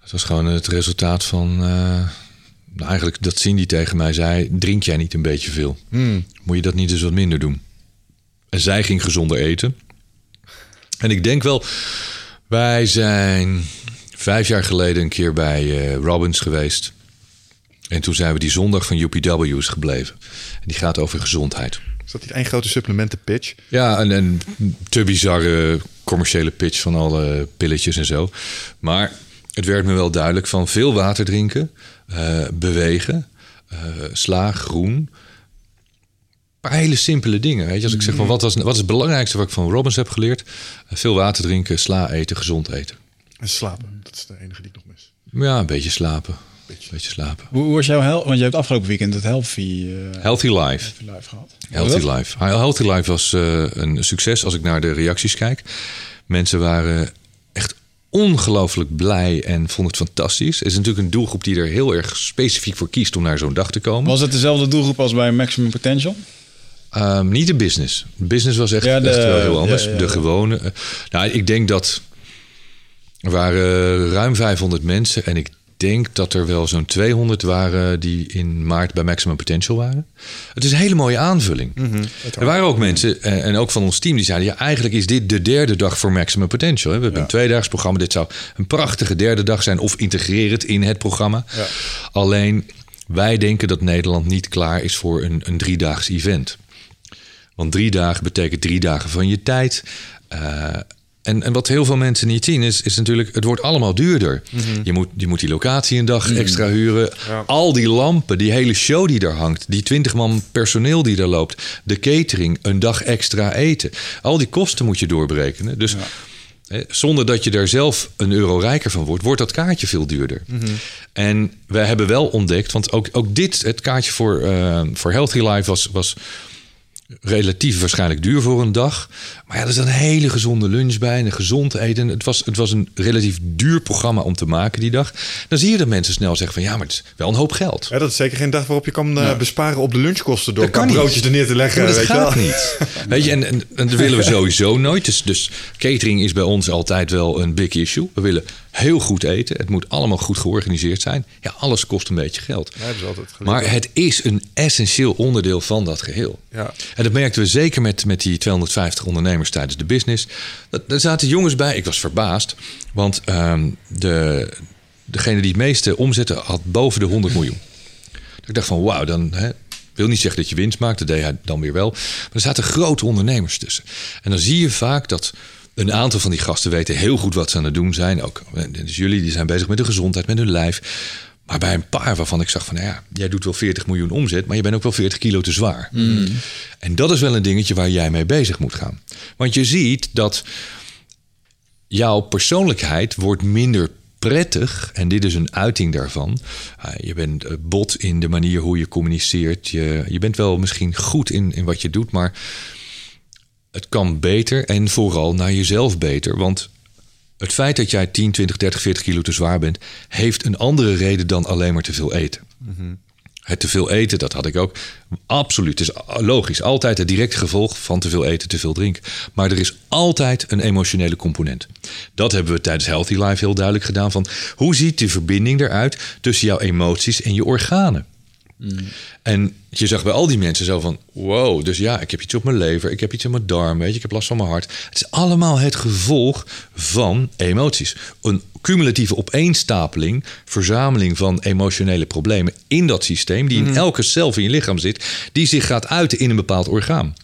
Het was gewoon het resultaat van. Nou, eigenlijk dat Cindy tegen mij zei: drink jij niet een beetje veel? Moet je dat niet eens wat minder doen? En zij ging gezonder eten. En ik denk wel, wij zijn vijf jaar geleden een keer bij eh, Robbins geweest. En toen zijn we die zondag van UPW's gebleven. En die gaat over gezondheid. Is dat niet één grote supplementenpitch? Ja, en een te bizarre commerciële pitch van alle pilletjes en zo. Maar het werd me wel duidelijk van veel water drinken, bewegen, eh, sla, groen. Een paar hele simpele dingen. Weet je? Als ik zeg van wat, was, wat is het belangrijkste wat ik van Robbins heb geleerd? Eh, veel water drinken, sla eten, gezond eten. En slapen. Dat is de enige die ik nog mis. Ja, een beetje slapen. Beetje slapen. Hoe, hoe was jouw health? Want je hebt afgelopen weekend het Healthy, eh Healthy life. live gehad. Healthy Life. Healthy Life was eh, een succes als ik naar de reacties kijk. Mensen waren ongelooflijk blij en vonden het fantastisch. Het is natuurlijk een doelgroep die er heel erg specifiek voor kiest om naar zo'n dag te komen. Was het dezelfde doelgroep als bij Maximum Potential? Ehm, niet de business. De business was echt, Ja, de- echt wel heel anders. ja, ja, de gewone. eh, nou, ik denk dat er waren ruim 500 mensen en ik denk dat er wel zo'n 200 waren die in maart bij Maximum Potential waren. Het is een hele mooie aanvulling. er waren ook mensen, eh, en ook van ons team, die zeiden... ja, eigenlijk is dit de derde dag voor Maximum Potential. We hebben een tweedaags programma. Dit zou een prachtige derde dag zijn... of integreer het in het programma. Alleen, wij denken dat Nederland niet klaar is voor een, een driedaags event. Want drie dagen betekent drie dagen van je tijd. Eh, en, en wat heel veel mensen niet zien is, is natuurlijk, het wordt allemaal duurder. je, moet, je moet die locatie een dag extra huren. Al die lampen, die hele show die daar hangt, die 20 man personeel die daar loopt, de catering, een dag extra eten. Al die kosten moet je doorberekenen. Dus hè, zonder dat je daar zelf een euro rijker van wordt, wordt dat kaartje veel duurder. En wij hebben wel ontdekt, want ook, ook dit, het kaartje voor, eh, voor Healthy Life was, was relatief waarschijnlijk duur voor een dag. Maar ja, er zat een hele gezonde lunch bij en een gezond eten. Het was, het was een relatief duur programma om te maken die dag. Dan zie je dat mensen snel zeggen van ja, maar het is wel een hoop geld. Ja, dat is zeker geen dag waarop je kan eh, besparen op de lunchkosten door kan broodjes er neer te leggen. maar dat weet gaat wel. niet. Weet je, en, en, en dat willen we sowieso nooit. Dus, dus catering is bij ons altijd wel een big issue. We willen heel goed eten. Het moet allemaal goed georganiseerd zijn. Ja, alles kost een beetje geld. Maar het is een essentieel onderdeel van dat geheel. Ja. En dat merkten we zeker met, met die 250 ondernemers tijdens de business. Daar zaten jongens bij. Ik was verbaasd. Want ehm, de, degene die het meeste omzette had boven de 100 miljoen. Ik dacht van wauw, dan hè, wil niet zeggen dat je winst maakt. Dat deed hij dan weer wel. Maar er zaten grote ondernemers tussen. En dan zie je vaak dat een aantal van die gasten weten heel goed wat ze aan het doen zijn. Ook dus jullie die zijn bezig met de gezondheid, met hun lijf. Maar bij een paar waarvan ik zag van, nou ja, jij doet wel 40 miljoen omzet, maar je bent ook wel 40 kilo te zwaar. En dat is wel een dingetje waar jij mee bezig moet gaan. Want je ziet dat jouw persoonlijkheid wordt minder prettig. En dit is een uiting daarvan. Ah, je bent eh, bot in de manier hoe je communiceert. Je, je bent wel misschien goed in, in wat je doet, maar het kan beter en vooral naar jezelf beter. Want het feit dat jij 10, 20, 30, 40 kilo te zwaar bent, heeft een andere reden dan alleen maar te veel eten. Het te veel eten, dat had ik ook. Absoluut, het is logisch. Altijd het directe gevolg van te veel eten, te veel drinken. Maar er is altijd een emotionele component. Dat hebben we tijdens Healthy Life heel duidelijk gedaan. Van hoe ziet de verbinding eruit tussen jouw emoties en je organen? En je zag bij al die mensen zo van: wow, dus ja, ik heb iets op mijn lever, ik heb iets op mijn darm, weet je, ik heb last van mijn hart. Het is allemaal het gevolg van emoties. Een cumulatieve opeenstapeling, verzameling van emotionele problemen in dat systeem, die in elke cel van je lichaam zit, die zich gaat uiten in een bepaald orgaan.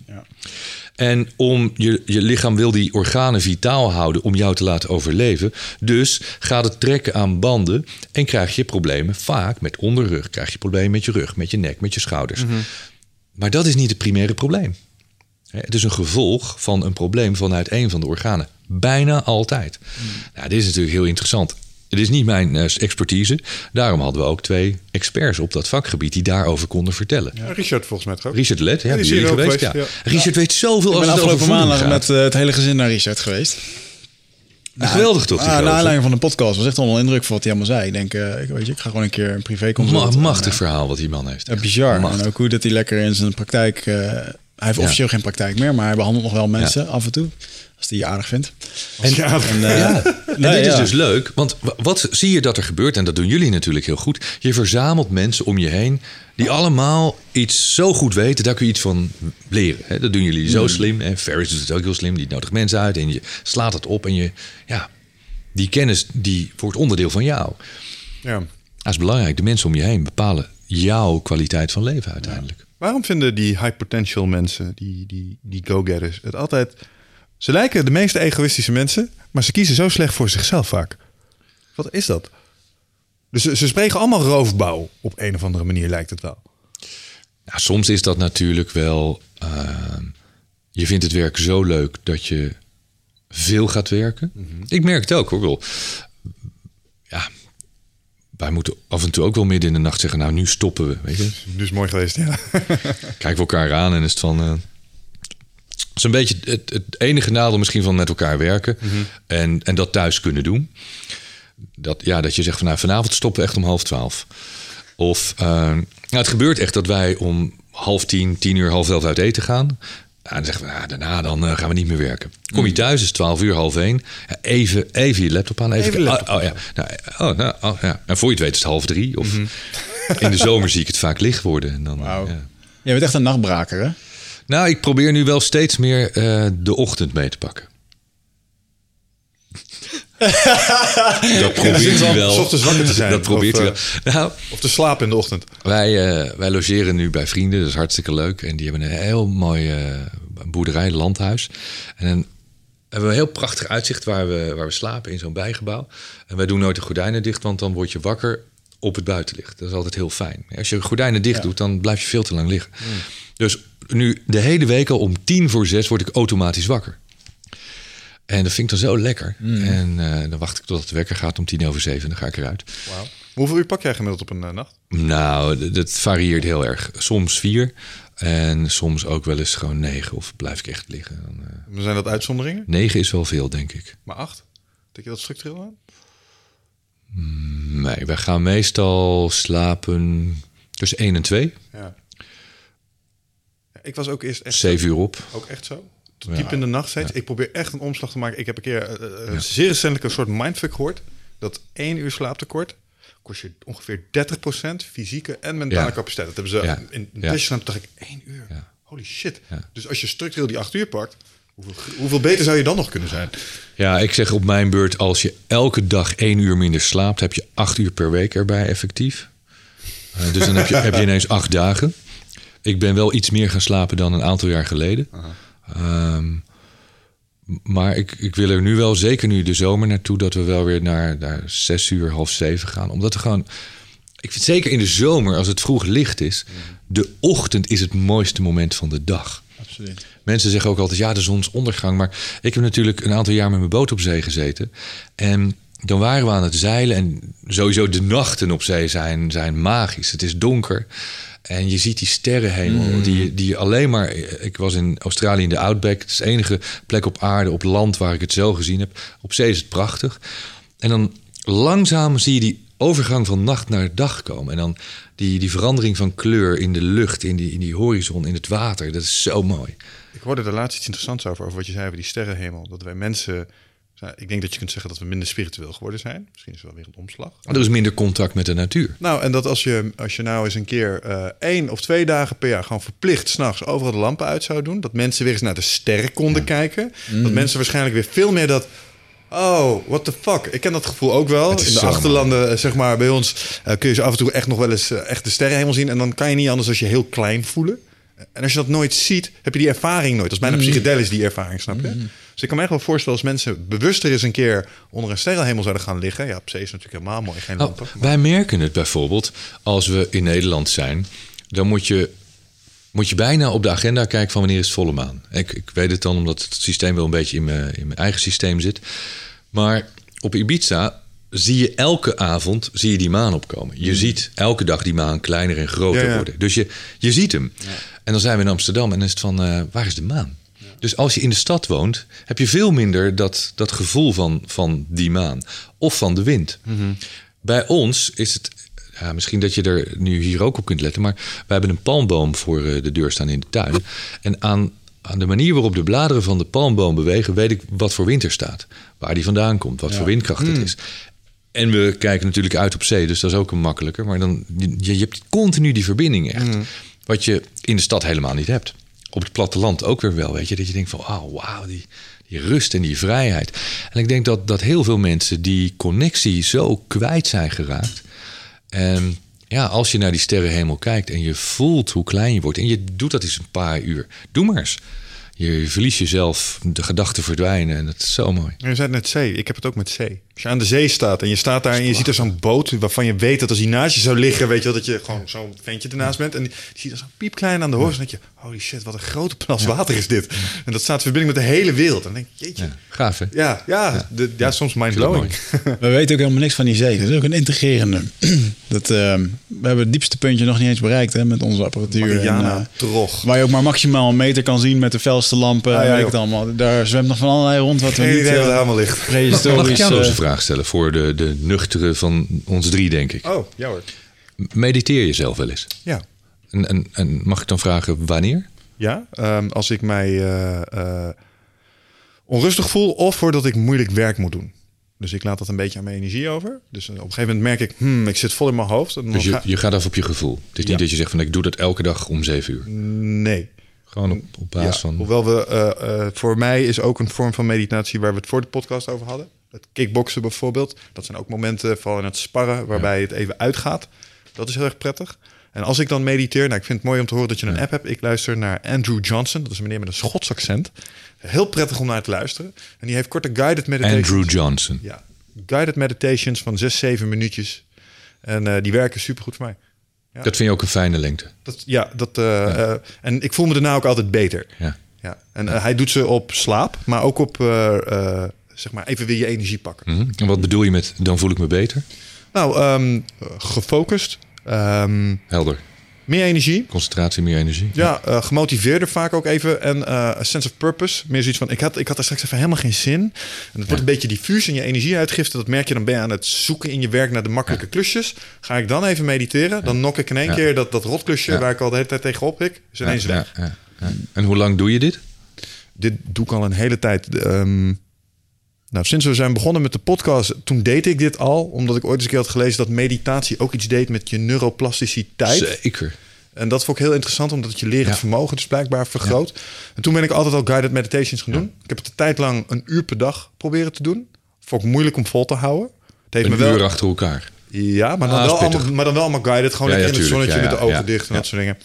En om je, je lichaam wil die organen vitaal houden om jou te laten overleven. Dus gaat het trekken aan banden en krijg je problemen vaak met onderrug. Krijg je problemen met je rug, met je nek, met je schouders. Maar dat is niet het primaire probleem. Het is een gevolg van een probleem vanuit een van de organen. Bijna altijd. Nou, dit is natuurlijk heel interessant. Het is niet mijn eh, expertise. Daarom hadden we ook twee experts op dat vakgebied die daarover konden vertellen. Ja, Richard volgens mij toch? Richard Let, ja, Ja, die is hier geweest. geweest, ja. Richard weet zoveel Ik als ben het afgelopen maandag met eh, het hele gezin naar Richard geweest. Nou, geweldig toch? die Ah, naar aanleiding van de podcast was echt onder indruk van wat hij allemaal zei. Ik denk, eh, ik, weet je, ik ga gewoon een keer een privé Ma- machtig En, verhaal wat die man heeft. Ja, bizar. Machtig. En ook hoe dat hij lekker in zijn praktijk... eh, hij heeft Ja. officieel geen praktijk meer, maar hij behandelt nog wel mensen af en toe. Als je aardig vindt. En, Ja, En, eh, Ja, en nee, dit is dus leuk, want wa- wat zie je dat er gebeurt? En dat doen jullie natuurlijk heel goed. Je verzamelt mensen om je heen die allemaal iets zo goed weten, daar kun je iets van leren. Dat doen jullie zo slim. En Ferris doet het ook heel slim, die nodigt mensen uit en je slaat het op en je, ja, die kennis die wordt onderdeel van jou. Ja. Dat is belangrijk. De mensen om je heen bepalen jouw kwaliteit van leven uiteindelijk. Waarom vinden die high potential mensen, die, die, die go-getters, het altijd... Ze lijken de meest egoïstische mensen, maar ze kiezen zo slecht voor zichzelf vaak. Wat is dat? Dus ze, ze spreken allemaal roofbouw op een of andere manier, lijkt het wel. Nou, soms is dat natuurlijk wel. ehm, je vindt het werk zo leuk dat je veel gaat werken. Ik merk het ook hoor. Wel. Ja, wij moeten af en toe ook wel midden in de nacht zeggen: Nou, nu stoppen we. Weet je? Dus mooi geweest, ja. Kijken we elkaar aan en is het van. eh, het is een beetje het, het enige nadeel misschien van met elkaar werken en, en dat thuis kunnen doen. Dat, ja, dat je zegt van nou, vanavond stoppen we echt om half twaalf. Of eh, nou, het gebeurt echt dat wij om half tien, tien uur, half elf uit eten gaan. Nou, dan zeggen we, nou, daarna dan, eh, gaan we niet meer werken. Kom je thuis, is het twaalf uur, half één. Ja, even, even je laptop aan. Even, Even de laptop oh, oh, ja. Nou, oh, nou, oh, ja. En voor je het weet is het half drie. Of in de zomer zie ik het vaak licht worden. En dan, ja. Jij bent echt een nachtbraker, hè? Nou, ik probeer nu wel steeds meer eh, de ochtend mee te pakken. dat probeert hij wel. Ochtends wakker te zijn. Dat probeert Of, hij eh, wel. Nou, Of te slapen in de ochtend. wij, eh, wij logeren nu bij vrienden. Dat is hartstikke leuk. En die hebben een heel mooi boerderij, landhuis. En dan hebben we een heel prachtig uitzicht waar we, waar we slapen in zo'n bijgebouw. En wij doen nooit de gordijnen dicht, want dan word je wakker op het buitenlicht. Dat is altijd heel fijn. Als je de gordijnen dicht doet, dan blijf je veel te lang liggen. Dus nu de hele week al om tien voor zes word ik automatisch wakker. En dat vind ik dan zo lekker. En eh, dan wacht ik tot het wekker gaat om tien over zeven. En dan ga ik eruit. Wauw. Hoeveel uur pak jij gemiddeld op een eh, nacht? Nou, dat varieert heel erg. Soms vier. En soms ook wel eens gewoon negen. Of blijf ik echt liggen. Dan, eh, Zijn dat uitzonderingen? negen is wel veel, denk ik. Maar acht? Denk je dat structureel aan? Nee, wij gaan meestal slapen tussen één en twee. Ja. Ja, Ik was ook eerst echt, Zeven uur op. ook echt zo. Tot diep in de nacht steeds. Ik probeer echt een omslag te maken. Ik heb een keer eh, zeer recentelijk een soort mindfuck gehoord. Dat één uur slaaptekort kost je ongeveer 30% fysieke en mentale capaciteit. Dat hebben ze in, in dacht ik, één uur? Holy shit. Dus als je structureel die acht uur pakt, hoeveel, hoeveel beter zou je dan nog kunnen zijn? Ja, ik zeg op mijn beurt, als je elke dag één uur minder slaapt, heb je acht uur per week erbij effectief. Eh, dus dan heb je, heb je ineens acht dagen. Ik ben wel iets meer gaan slapen dan een aantal jaar geleden. Ehm, maar ik, ik wil er nu wel, zeker nu de zomer naartoe, dat we wel weer naar, naar zes uur, half zeven gaan. Omdat we gewoon. Ik vind zeker in de zomer, als het vroeg licht is, de ochtend is het mooiste moment van de dag. Absoluut. Mensen zeggen ook altijd, ja, de zonsondergang. Maar ik heb natuurlijk een aantal jaar met mijn boot op zee gezeten. En dan waren we aan het zeilen. En sowieso de nachten op zee zijn, zijn magisch. Het is donker. En je ziet die sterrenhemel. Die, die je alleen maar... Ik was in Australië in de Outback. Het is de enige plek op aarde, op land, waar ik het zo gezien heb. Op zee is het prachtig. En dan langzaam zie je die overgang van nacht naar dag komen. En dan die, die verandering van kleur in de lucht, in die, in die horizon, in het water. Dat is zo mooi. Ik hoorde er laatst iets interessants over, over wat je zei over die sterrenhemel. Dat wij mensen, ik denk dat je kunt zeggen dat we minder spiritueel geworden zijn. Misschien is het wel weer een omslag. Er is minder contact met de natuur. Nou, en dat als je, als je nou eens een keer eh, één of twee dagen per jaar gewoon verplicht s'nachts overal de lampen uit zou doen. Dat mensen weer eens naar de sterren konden kijken. Mm. Dat mensen waarschijnlijk weer veel meer dat. Oh, what the fuck. Ik ken dat gevoel ook wel. In de zo achterlanden, eh, zeg maar, bij ons eh, kun je ze af en toe echt nog wel eens eh, echt de sterrenhemel zien. En dan kan je niet anders als je heel klein voelen. En als je dat nooit ziet, heb je die ervaring nooit. Dat is bijna psychedelisch, die ervaring, snap je? Dus ik kan me echt wel voorstellen als mensen bewuster eens een keer onder een sterrenhemel zouden gaan liggen. Ja, op zee is natuurlijk helemaal mooi, geen lampen. Nou, wij merken het bijvoorbeeld als we in Nederland zijn. Dan moet je moet je bijna op de agenda kijken van wanneer is het volle maan. Ik, ik weet het dan omdat het systeem wel een beetje in mijn, in mijn eigen systeem zit. Maar op Ibiza zie je elke avond zie je die maan opkomen. Je ziet elke dag die maan kleiner en groter Ja, ja. worden. Dus je, je ziet hem. En dan zijn we in Amsterdam en dan is het van, eh, waar is de maan? Dus als je in de stad woont, heb je veel minder dat, dat gevoel van, van die maan. Of van de wind. Bij ons is het, ja, misschien dat je er nu hier ook op kunt letten, maar wij hebben een palmboom voor eh, de deur staan in de tuin. En aan, aan de manier waarop de bladeren van de palmboom bewegen, weet ik wat voor wind er staat. Waar die vandaan komt, wat voor windkracht het is. En we kijken natuurlijk uit op zee, dus dat is ook een makkelijker. Maar dan, je, je hebt continu die verbinding echt. Wat je in de stad helemaal niet hebt. Op het platteland ook weer wel, weet je. Dat je denkt van, oh, wauw, die, die rust en die vrijheid. En ik denk dat, dat heel veel mensen die connectie zo kwijt zijn geraakt. En ja, als je naar die sterrenhemel kijkt en je voelt hoe klein je wordt... en je doet dat eens een paar uur, doe maar eens. Je verliest jezelf, de gedachten verdwijnen en dat is zo mooi. Je het net zee. Ik heb het ook met zee. Als je aan de zee staat en je staat daar en je ziet er zo'n boot waarvan je weet dat als die naast je zou liggen, weet je wel, dat je gewoon zo'n ventje ernaast bent. En die, die ziet er zo piepklein aan de horizon. En dan denk je, holy shit, wat een grote plas water is dit. En dat staat in verbinding met de hele wereld. En dan denk je, jeetje. Ja, gaaf hè? Ja, ja, de, ja soms mindblowing. We weten ook helemaal niks van die zee. Dat is ook een integrerende. Dat, ehm, we hebben het diepste puntje nog niet eens bereikt hè, met onze apparatuur. Mariana En, eh, Trog. waar je ook maar maximaal een meter kan zien met de felste lampen. Ah, ja, weet ik het allemaal. Daar zwemt nog van allerlei rond wat we Geen niet idee wat eh, er allemaal ligt. Prehistorisch... eh, vraag stellen voor de, de nuchtere van ons drie, denk ik? Oh, ja hoor. Mediteer je zelf wel eens? Ja. En, en, en mag ik dan vragen wanneer? Ja, ehm, als ik mij eh, eh, onrustig voel of voordat ik moeilijk werk moet doen. Dus ik laat dat een beetje aan mijn energie over. Dus op een gegeven moment merk ik, hmm, ik zit vol in mijn hoofd. En Dus je, ga- je gaat af op je gevoel. Het is niet dat je zegt van ik doe dat elke dag om zeven uur. Nee. Gewoon op, op basis Ja, van... Hoewel we, eh, eh, voor mij is ook een vorm van meditatie waar we het voor de podcast over hadden. Het kickboksen bijvoorbeeld. Dat zijn ook momenten, vooral in het sparren, waarbij het even uitgaat. Dat is heel erg prettig. En als ik dan mediteer, nou ik vind het mooi om te horen dat je een app hebt. Ik luister naar Andrew Johnson. Dat is een meneer met een Schots accent. Heel prettig om naar te luisteren. En die heeft korte guided meditations. Andrew Johnson. Ja, guided meditations van zes, zeven minuutjes. En eh, die werken supergoed voor mij. Dat vind je ook een fijne lengte. Dat, ja, dat, eh, eh, en ik voel me daarna ook altijd beter. Ja. Ja, en hij doet ze op slaap, maar ook op zeg maar even weer je energie pakken. Mhm. En wat bedoel je met dan voel ik me beter? Nou, ehm, gefocust, ehm, Helder. meer energie. Concentratie, meer energie. Ja, eh, gemotiveerder vaak ook even. En a sense of purpose. Meer zoiets van, ik had, ik had er straks even helemaal geen zin. En het wordt een beetje diffuus in je energieuitgifte. Dat merk je, dan ben je aan het zoeken in je werk naar de makkelijke klusjes. Ga ik dan even mediteren. Dan nok ik in één keer dat, dat rotklusje waar ik al de hele tijd tegenop pik. Is ineens weg. En hoe lang doe je dit? dit doe ik al een hele tijd. Ehm, nou, sinds we zijn begonnen met de podcast, toen deed ik dit al. Omdat ik ooit eens een keer had gelezen dat meditatie ook iets deed met je neuroplasticiteit. Zeker. En dat vond ik heel interessant, omdat het je lerend Ja. vermogen dus blijkbaar vergroot. En toen ben ik altijd al guided meditations gaan doen. Ik heb het een tijd lang een uur per dag proberen te doen. Vond ik moeilijk om vol te houden. Het heeft Een me wel... uur achter elkaar. Ja, maar dan, Ah, wel allemaal, maar dan wel allemaal guided. Gewoon in het zonnetje met de ogen dicht en dat soort dingen.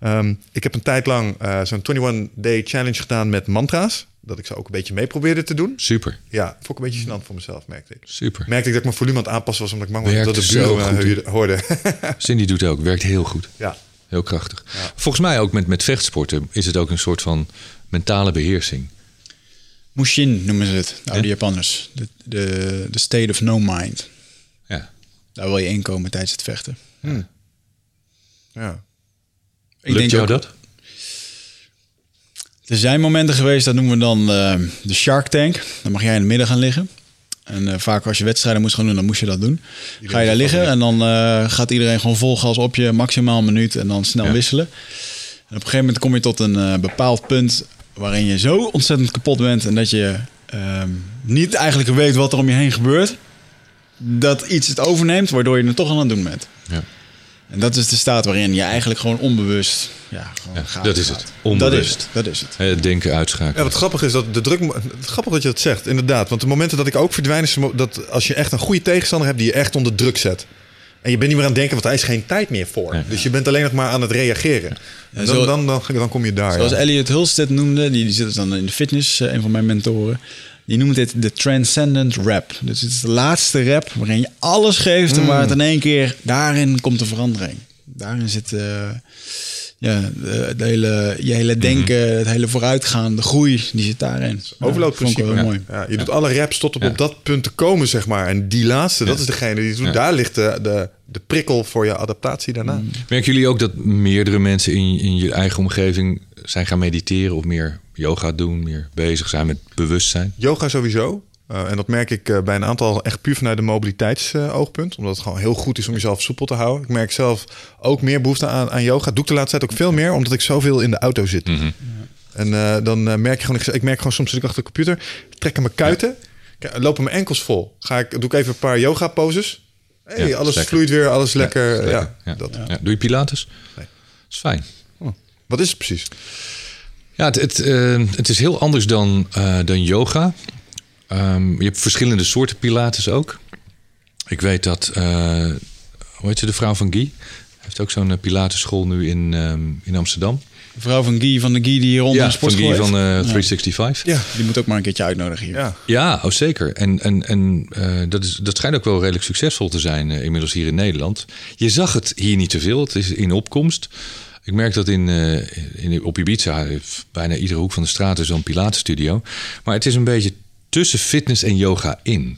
Ehm, ik heb een tijd lang eh, zo'n 21-day challenge gedaan met mantra's. Dat ik ze ook een beetje mee probeerde te doen. Super. Ja, vond ik een beetje gênant voor mezelf, merkte ik. Super. Merkte ik dat ik mijn volume aan het aanpassen was... omdat ik bang was dat de zo buren hoorden. Cindy doet ook. Werkt heel goed. ja. Heel krachtig. Volgens mij ook met, met vechtsporten is het ook een soort van mentale beheersing. Mushin noemen ze het, de oude Japanners. De, de, de state of no mind. Ja. Daar wil je inkomen tijdens het vechten. ja. Ik Lukt jou ook- dat? Er zijn momenten geweest, dat noemen we dan eh, de Shark Tank. Dan mag jij in het midden gaan liggen. En eh, vaak als je wedstrijden moest gaan doen, dan moest je dat doen. Ga je daar liggen en dan eh, gaat iedereen gewoon vol gas op je, maximaal een minuut en dan snel Ja. wisselen. En op een gegeven moment kom je tot een bepaald punt waarin je zo ontzettend kapot bent en dat je ehm, niet eigenlijk weet wat er om je heen gebeurt. Dat iets het overneemt, waardoor je het toch aan het doen bent. Ja. En dat is de staat waarin je eigenlijk gewoon onbewust ja, gewoon Ja, gaat. dat is gaat. het. Onbewust. Dat is het. Dat is het. Hè, Het denken Ja, uitschakelen. wat grappig is dat de druk. Grappig dat je dat zegt, inderdaad. Want de momenten dat ik ook verdwijn, is dat als je echt een goede tegenstander hebt die je echt onder druk zet. En je bent niet meer aan het denken, want daar is geen tijd meer voor. Dus je bent alleen nog maar aan het reageren. En dan, zo- dan, dan, dan kom je daar. Zoals ja. Elliot Hulstead noemde, die, die zit dan in de fitness, eh, een van mijn mentoren. Die noemt dit de transcendent rap. Dus het is de laatste rap waarin je alles geeft en waar het in één keer, daarin komt de verandering. Daarin zit, eh, ja, de, de hele, je hele denken, het hele vooruitgaan, de groei, die zit daarin. Overloadprincipe. Ja, mooi. Ja, je doet alle raps tot op, op dat punt te komen, zeg maar. En die laatste, dat is degene die het doet. Ja. Daar ligt de, de, de prikkel voor je adaptatie daarna. Merken jullie ook dat meerdere mensen in, in je eigen omgeving zijn gaan mediteren of meer yoga doen, meer bezig zijn met bewustzijn? Yoga sowieso. Eh, en dat merk ik eh, bij een aantal echt puur vanuit de mobiliteitsoogpunt. omdat het gewoon heel goed is om jezelf soepel te houden. Ik merk zelf ook meer behoefte aan, aan yoga. Doe ik de laatste tijd ook veel meer, omdat ik zoveel in de auto zit. En eh, dan eh, merk je gewoon, ik, ik merk gewoon soms zit ik achter de computer, trekken mijn kuiten, Kijk, lopen mijn enkels vol. Ga ik, doe ik even een paar yoga poses. Hey, Ja, alles lekker. vloeit weer, alles lekker. Ja, lekker. Ja. Dat. Ja. Doe je Pilates? Nee. Dat is fijn. Wat is het precies? Ja, het, het, eh, het is heel anders dan, eh, dan yoga. Ehm, je hebt verschillende soorten Pilates ook. Ik weet dat, eh, hoe heet ze, de vrouw van Guy? heeft ook zo'n eh, Pilatesschool nu in, ehm, in Amsterdam. De vrouw van Guy van de Guy die hier onder Ja, van sportschool Guy van heeft. eh, 365. Ja, Die moet ook maar een keertje uitnodigen hier. ja. Ja, oh zeker. En, en, en eh, dat, is, dat schijnt ook wel redelijk succesvol te zijn inmiddels hier in Nederland. Je zag het hier niet te veel. Het is in opkomst. Ik merk dat in, eh, in, op Ibiza bijna iedere hoek van de straat is zo'n Pilates-studio. Maar het is een beetje tussen fitness en yoga in.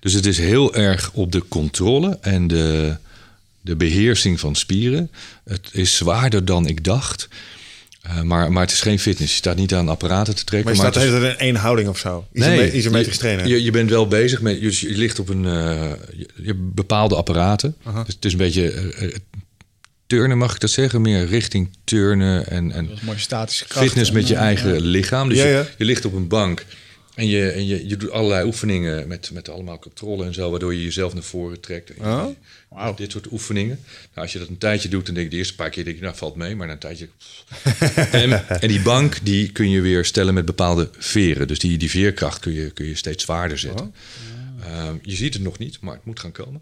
Dus het is heel erg op de controle en de, de beheersing van spieren. Het is zwaarder dan ik dacht. Eh, maar, maar het is geen fitness. Je staat niet aan apparaten te trekken. Maar je staat is- in één houding of zo. Isome- isometrisch trainen. je, je bent wel bezig met. Je, je ligt op een. eh, je, je hebt bepaalde apparaten. Dus het is een beetje. eh, turnen, mag ik dat zeggen? Meer richting turnen en, en statische kracht. fitness met je En, eigen lichaam. Dus Ja, je, je ligt op een bank. En, je, en je, je doet allerlei oefeningen met, met allemaal controle en zo, waardoor je jezelf naar voren trekt. En Oh. Dit soort oefeningen. Nou, als je dat een tijdje doet, dan denk je de eerste paar keer denk je, nou valt mee, maar na een tijdje. en, en die bank die kun je weer stellen met bepaalde veren. Dus die, die veerkracht kun je, kun je steeds zwaarder zetten. Ehm, je ziet het nog niet, maar het moet gaan komen.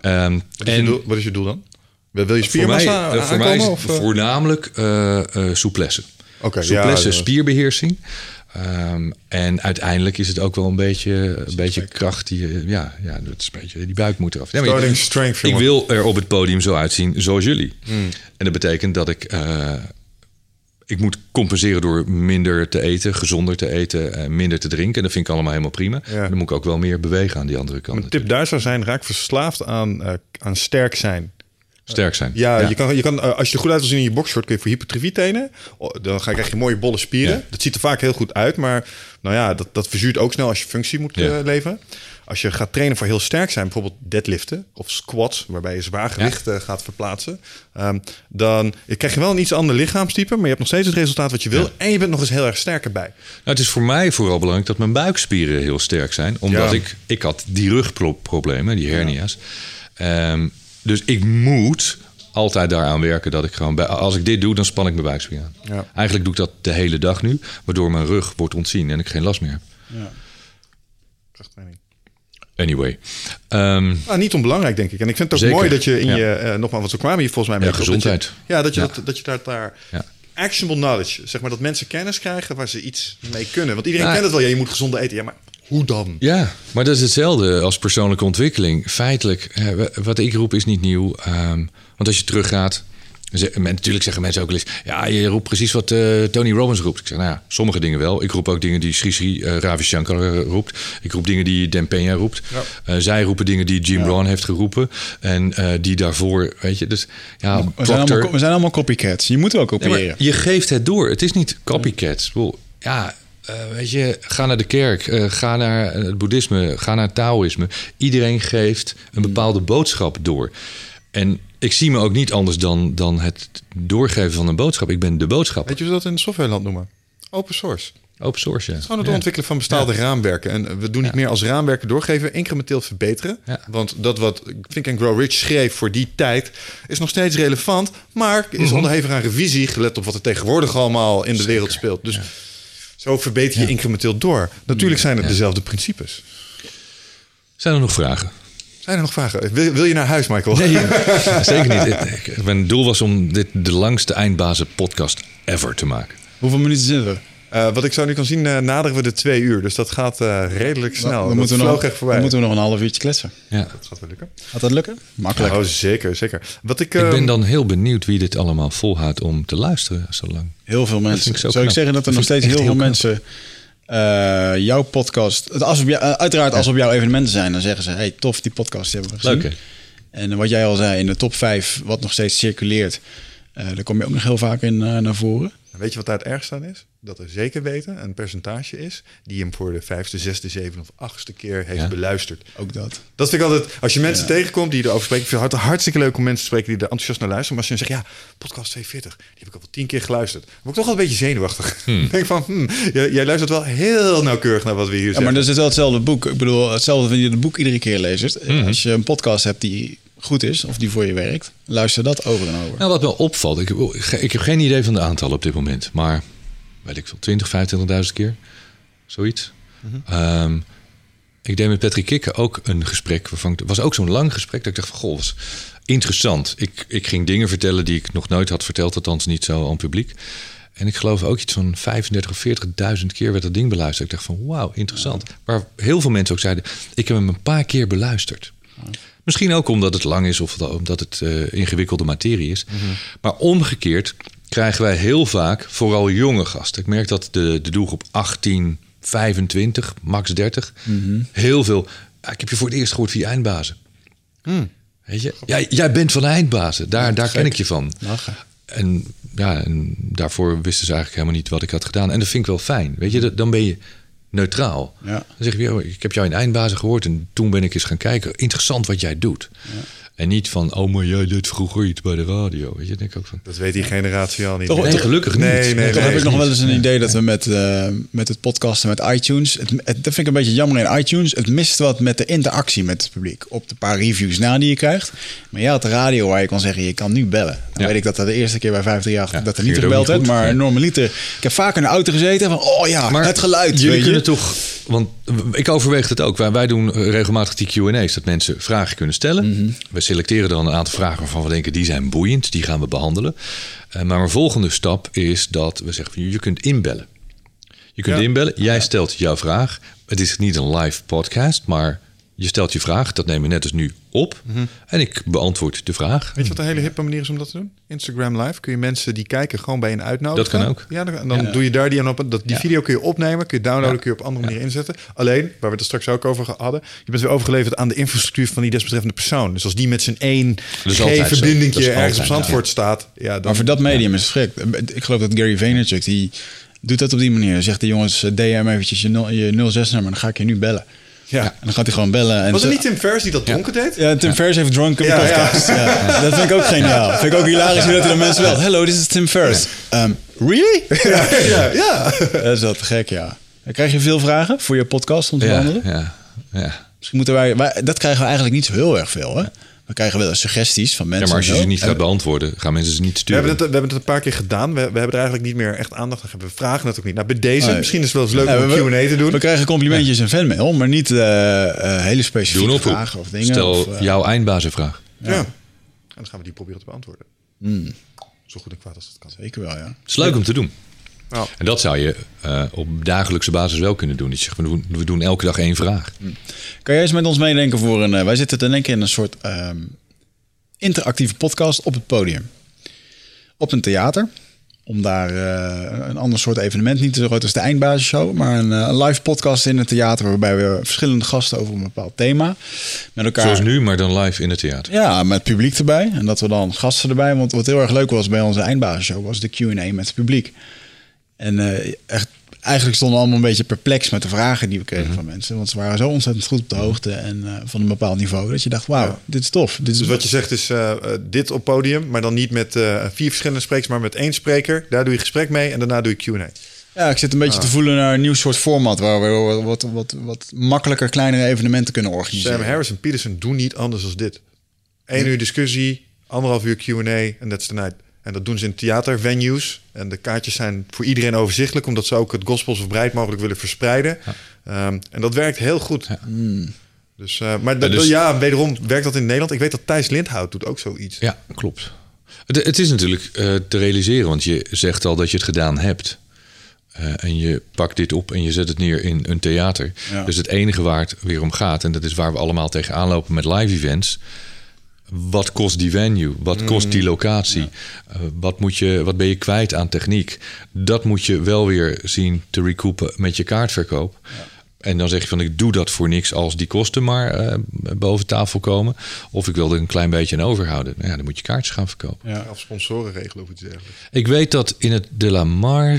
Ehm, Wat, is je doel, wat is je doel dan? Wil, je voor mij, spiermassa voor mij is het eh? voornamelijk eh eh souplesse. Souplesse, ja. spierbeheersing. Ehm, en uiteindelijk is het ook wel een beetje, een beetje kracht die, je- ja, ja, dat is een beetje, die buik moet eraf. Nee, maar Starting ik- strength, ik jongen. wil er op het podium zo uitzien zoals jullie. Hmm. En dat betekent dat ik, eh, ik moet compenseren door minder te eten, gezonder te eten, eh, minder te drinken. En dat vind ik allemaal helemaal prima. Ja. Dan moet ik ook wel meer bewegen aan die andere kant. Mijn tip daar zou zijn, raak verslaafd aan, eh, aan sterk zijn. Sterk zijn. Ja, Je kan, je kan, eh, als je er goed uit wil zien in je boxshort, kun je voor hypertrofie trainen. Oh, Dan krijg je mooie bolle spieren. Ja. Dat ziet er vaak heel goed uit, maar nou ja, dat, dat verzuurt ook snel als je functie moet Ja. eh, leveren. Als je gaat trainen voor heel sterk zijn, bijvoorbeeld deadliften of squats, waarbij je zwaar gewicht eh, gaat verplaatsen, ehm, dan krijg je wel een iets ander lichaamstype, maar je hebt nog steeds het resultaat wat je wil en je bent nog eens heel erg sterk erbij. Nou, het is voor mij vooral belangrijk dat mijn buikspieren heel sterk zijn. Omdat ik, ik had die rugproblemen, die hernia's. Ehm, dus ik moet altijd daaraan werken dat ik gewoon... Bij, als ik dit doe, dan span ik mijn buikspieren aan. Ja. Eigenlijk doe ik dat de hele dag nu. Waardoor mijn rug wordt ontzien en ik geen last meer heb. Krachttraining. Anyway. Ehm, Ah, niet onbelangrijk, denk ik. En ik vind het ook Zeker, mooi dat je in ja. je, eh, nogmaals, want we kwamen hier volgens mij Ja, dat je- gezondheid. ja, dat je, Ja. Dat, dat je daar, daar Ja. actionable knowledge, zeg maar, dat mensen kennis krijgen waar ze iets mee kunnen. Want iedereen Ja. kent het wel, ja, je moet gezonder eten. Ja, maar hoe dan? Ja, maar dat is hetzelfde als persoonlijke ontwikkeling. Feitelijk, wa- wat ik roep is niet nieuw. Ehm, want als je teruggaat... Natuurlijk zeggen mensen ook wel eens... Ja, je roept precies wat eh, Tony Robbins roept. Ik zeg, nou ja, sommige dingen wel. Ik roep ook dingen die Sri Sri eh, Ravi Shankar eh, roept. Ik roep dingen die Dan Peña roept. Zij roepen dingen die Jim Rohn heeft geroepen. En die daarvoor, weet je... Dus ja, We zijn, allemaal, we zijn allemaal copycats. Je moet wel Nee, kopiëren. je geeft het door. Het is niet copycats. Ja, eh, weet je, ga naar de kerk, eh, ga naar het boeddhisme, ga naar het Taoïsme. Iedereen geeft een bepaalde boodschap door. En ik zie me ook niet anders dan, dan het doorgeven van een boodschap. Ik ben de boodschap. Weet je hoe ze dat in het softwareland noemen? Open source. Open source, ja. Het is gewoon het Ja. ontwikkelen van bestaande raamwerken. En we doen niet meer als raamwerken doorgeven, incrementeel verbeteren. Want dat wat Think and Grow Rich schreef voor die tijd... is nog steeds relevant, maar is onderhevig aan revisie... gelet op wat er tegenwoordig allemaal in de wereld speelt. Dus zo verbeter je incrementeel door. Natuurlijk zijn het dezelfde principes. Zijn er nog vragen? Zijn er nog vragen? Wil, wil je naar huis, Michael? Nee, zeker niet. Mijn doel was om dit de langste eindbazen podcast ever te maken. Hoeveel minuten zitten we? Uh, wat ik zo nu kan zien, uh, naderen we de twee uur. Dus dat gaat uh, redelijk snel. Dan, moeten we, nog, echt voorbij. dan moeten we nog een half uurtje kletsen. Ja. Dat gaat wel lukken. Gaat dat lukken? Makkelijk. Oh, zeker, zeker. Wat ik, ik ben ehm, dan heel benieuwd wie dit allemaal volhoudt om te luisteren zo lang. Heel veel mensen. ik zo Zou ik zeggen dat er Dat nog steeds heel veel mensen eh, jouw podcast... Als op jou, eh, uiteraard als op jouw evenementen zijn, dan zeggen ze... hey, tof, die podcast die hebben we gezien. Leuk hè? En wat jij al zei, in de top 5, wat nog steeds circuleert... eh daar kom je ook nog heel vaak in eh, naar voren. Weet je wat daar het ergste aan is? Dat er zeker weten een percentage is die hem voor de vijfde, zesde, zevende of achtste keer heeft Ja. beluisterd. Ook dat. Dat vind ik altijd, als je mensen tegenkomt die erover spreken, ik vind het hartstikke leuk om mensen te spreken die er enthousiast naar luisteren. Maar als je dan zegt, ja, podcast 240, die heb ik al wel tien keer geluisterd. Dan word ik toch wel een beetje zenuwachtig. Hmm. Ik denk van, hmm, jij, jij luistert wel heel nauwkeurig naar wat we hier Ja, zeggen. maar dat is wel hetzelfde boek. Ik bedoel, hetzelfde wanneer je het boek iedere keer leest. Mhm. Als je een podcast hebt die goed is, of die voor je werkt, luister dat over en over. Nou, wat me opvalt, ik, ik heb geen idee van de aantallen op dit moment, maar weet ik veel, 20, 25.000 keer, zoiets. Ehm, ik deed met Patrick Kikker ook een gesprek, waarvan het was ook zo'n lang gesprek dat ik dacht van, goh, was interessant. Ik, ik ging dingen vertellen die ik nog nooit had verteld, althans niet zo aan het publiek. En ik geloof ook iets van 35 of 40.000 keer werd dat ding beluisterd. Ik dacht van, wauw, interessant. Waar heel veel mensen ook zeiden, ik heb hem een paar keer beluisterd. Misschien ook omdat het lang is of omdat het eh, ingewikkelde materie is. Maar omgekeerd krijgen wij heel vaak, vooral jonge gasten. Ik merk dat de, de doelgroep 18, 25, max 30, heel veel. "Ah, ik heb je voor het eerst gehoord via eindbazen. Weet je? Jij, jij bent van eindbazen, daar, daar ken ik je van. Lachen. En, ja, en daarvoor wisten ze eigenlijk helemaal niet wat ik had gedaan. En dat vind ik wel fijn. Weet je, dan ben je neutraal. Ja. Dan zeg je, "Oh, ik heb jou in eindbazen gehoord en toen ben ik eens gaan kijken. Interessant wat jij doet. En niet van, oh, maar jij deed vroeger iets bij de radio. Weet je, denk ik ook van. Dat weet die generatie al niet. Toch-. Nee, gelukkig niet. Nee, nee, Toch nee. heb ik nog wel eens een idee dat we met, eh, met het podcasten met iTunes... Het, het- dat vind ik een beetje jammer in iTunes. Het mist wat met de interactie met het publiek. Op de paar reviews na die je krijgt. Maar jij had de radio waar je kon zeggen, je kan nu bellen. Dan Ja. weet ik dat dat de eerste keer bij 538 Ja, dat er niet gebeld werd. goed. Maar normaliter... Ik heb vaak in de auto gezeten van, oh ja, het geluid. Jullie weet je. kunnen toch, want ik overweeg het ook. Wij, wij doen regelmatig die Q&A's, dat mensen vragen kunnen stellen. Mhm. We selecteren dan een aantal vragen waarvan we denken die zijn boeiend, die gaan we behandelen. Eh, maar een volgende stap is dat we zeggen, je kunt inbellen. Je kunt Ja. inbellen, jij stelt jouw vraag. Het is niet een live podcast, maar je stelt je vraag. Dat nemen we net als nu op. Mhm. En ik beantwoord de vraag. Weet je wat een hele hippe manier is om dat te doen? Instagram Live. Kun je mensen die kijken gewoon bij een uitnodigen. Dat kan ook. Ja, dan, en dan doe je daar die aan op. Dat, die video kun je opnemen, kun je downloaden, Ja. kun je op andere manier inzetten. Alleen, waar we het er straks ook over hadden, je bent weer overgeleverd aan de infrastructuur van die desbetreffende persoon. Dus als die met zijn één is ergens op Zandvoort staat, ja, dan, Maar voor dat medium is het schrik. Ik geloof dat Gary Vaynerchuk, die doet dat op die manier. Zegt de jongens, eh, DM eventjes je, nul- je 06-nummer, dan ga ik je nu bellen. Ja. En dan gaat hij gewoon bellen. En Was het zo- niet Tim Ferriss die dat dronken deed? Ja, Tim Ferriss heeft Drunken Ja, podcast. Ja. Dat vind ik ook geniaal. Vind ik ook hilarisch hoe dat hij de mensen belt. Hello, this is Tim Ferriss. Um, really? Ja, ja, ja. Dat is wel te gek, ja. Dan krijg je veel vragen voor je podcast om te Ja, behandelen. ja, ja. Misschien moeten wij, wij... Dat krijgen we eigenlijk niet zo heel erg veel, hè? We krijgen wel eens suggesties van ja, mensen. maar als je ze zo. niet gaat beantwoorden, gaan mensen ze niet We sturen. hebben, het, we hebben het een paar keer gedaan. We, we hebben er eigenlijk niet meer echt aandacht aan gegeven. We vragen het ook niet. Nou, bij deze, Nee. misschien is het wel eens leuk Ja, om we- een Q&A te doen. We krijgen complimentjes en fanmail, maar niet eh, eh, hele specifieke vragen of dingen. Stel of, eh, jouw eindbazenvraag. Ja. En dan gaan we die proberen te beantwoorden. Zo goed en kwaad als dat kan. Zeker wel, ja. Het is leuk om te doen. Ja. En dat zou je eh, op dagelijkse basis wel kunnen doen. Dat je zegt, we doen, we doen elke dag één vraag. Kan jij eens met ons meedenken voor een... eh, wij zitten te denken in een soort ehm, interactieve podcast op het podium. Op een theater. Om daar eh, een ander soort evenement, niet zo groot als de eindbasisshow... maar een, een live podcast in het theater... waarbij we verschillende gasten over een bepaald thema met elkaar... Zoals nu, maar dan live in het theater. Ja, met publiek erbij. En dat we dan gasten erbij. Want wat heel erg leuk was bij onze eindbasisshow... was de Q&A met het publiek. En eh, echt, eigenlijk stonden we allemaal een beetje perplex met de vragen die we kregen Mhm. van mensen. Want ze waren zo ontzettend goed op de hoogte en eh, van een bepaald niveau. Dat je dacht, wauw, dit is tof. Dit is Dus wat je zegt is eh, dit op podium, maar dan niet met vier verschillende sprekers, maar met één spreker. Daar doe je gesprek mee en daarna doe je Q&A. Ja, ik zit een Ah. beetje te voelen naar een nieuw soort format... waar we wat, wat, wat, wat makkelijker kleinere evenementen kunnen organiseren. Sam Harris en Peterson doen niet anders dan dit. Eén uur discussie, anderhalf uur Q&A en that's the night. En dat doen ze in theatervenues. En de kaartjes zijn voor iedereen overzichtelijk... omdat ze ook het gospel zo breed mogelijk willen verspreiden. Ehm, en dat werkt heel goed. Dus, eh, maar dat- dus- ja, wederom werkt dat in Nederland. Ik weet dat Thijs Lindhout doet ook zoiets. Ja, klopt. Het, het is natuurlijk eh, te realiseren, want je zegt al dat je het gedaan hebt. eh, en je pakt dit op en je zet het neer in een theater. Ja. Dus het enige waar het weer om gaat, en dat is waar we allemaal tegenaan lopen met live events. Wat kost die venue? Wat kost die locatie? Eh, wat, moet je, wat ben je kwijt aan techniek? Dat moet je wel weer zien te recoupen met je kaartverkoop. En dan zeg je van ik doe dat voor niks als die kosten maar eh, boven tafel komen. Of ik wil er een klein beetje aan overhouden. Nou ja, dan moet je kaartjes gaan verkopen. Ja. Of sponsoren regelen of iets dergelijks. Ik weet dat in het De La Mar.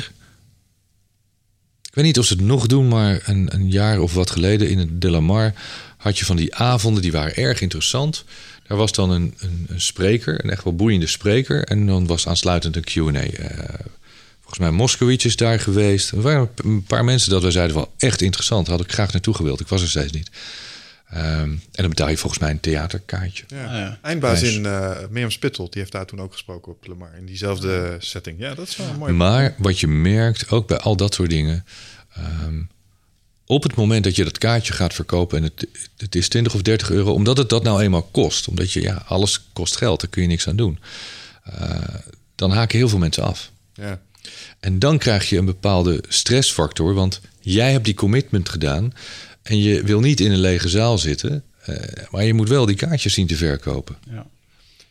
Ik weet niet of ze het nog doen, maar een, een jaar of wat geleden in het De La Mar had je van die avonden die waren erg interessant. Daar was dan een, een, een spreker, een echt wel boeiende spreker. En dan was aansluitend een QA. Eh volgens mij Moskowitz is daar geweest. Er waren een paar mensen dat we zeiden wel echt interessant. Had ik graag naartoe gewild. Ik was er steeds niet. Ehm, en dan betaal je volgens mij een theaterkaartje. Ja. Ah, ja. Eindbaas in eh Mirjam Spittel, die heeft daar toen ook gesproken op Lamar. In diezelfde setting. Ja, dat is wel een mooi. Maar wat je merkt, ook bij al dat soort dingen. ehm, op het moment dat je dat kaartje gaat verkopen en het, het is 20 of 30 euro, omdat het dat nou eenmaal kost, omdat je ja, alles kost geld, daar kun je niks aan doen. eh, dan haken heel veel mensen af. Ja. En dan krijg je een bepaalde stressfactor, want jij hebt die commitment gedaan en je wil niet in een lege zaal zitten, eh, maar je moet wel die kaartjes zien te verkopen. Ja.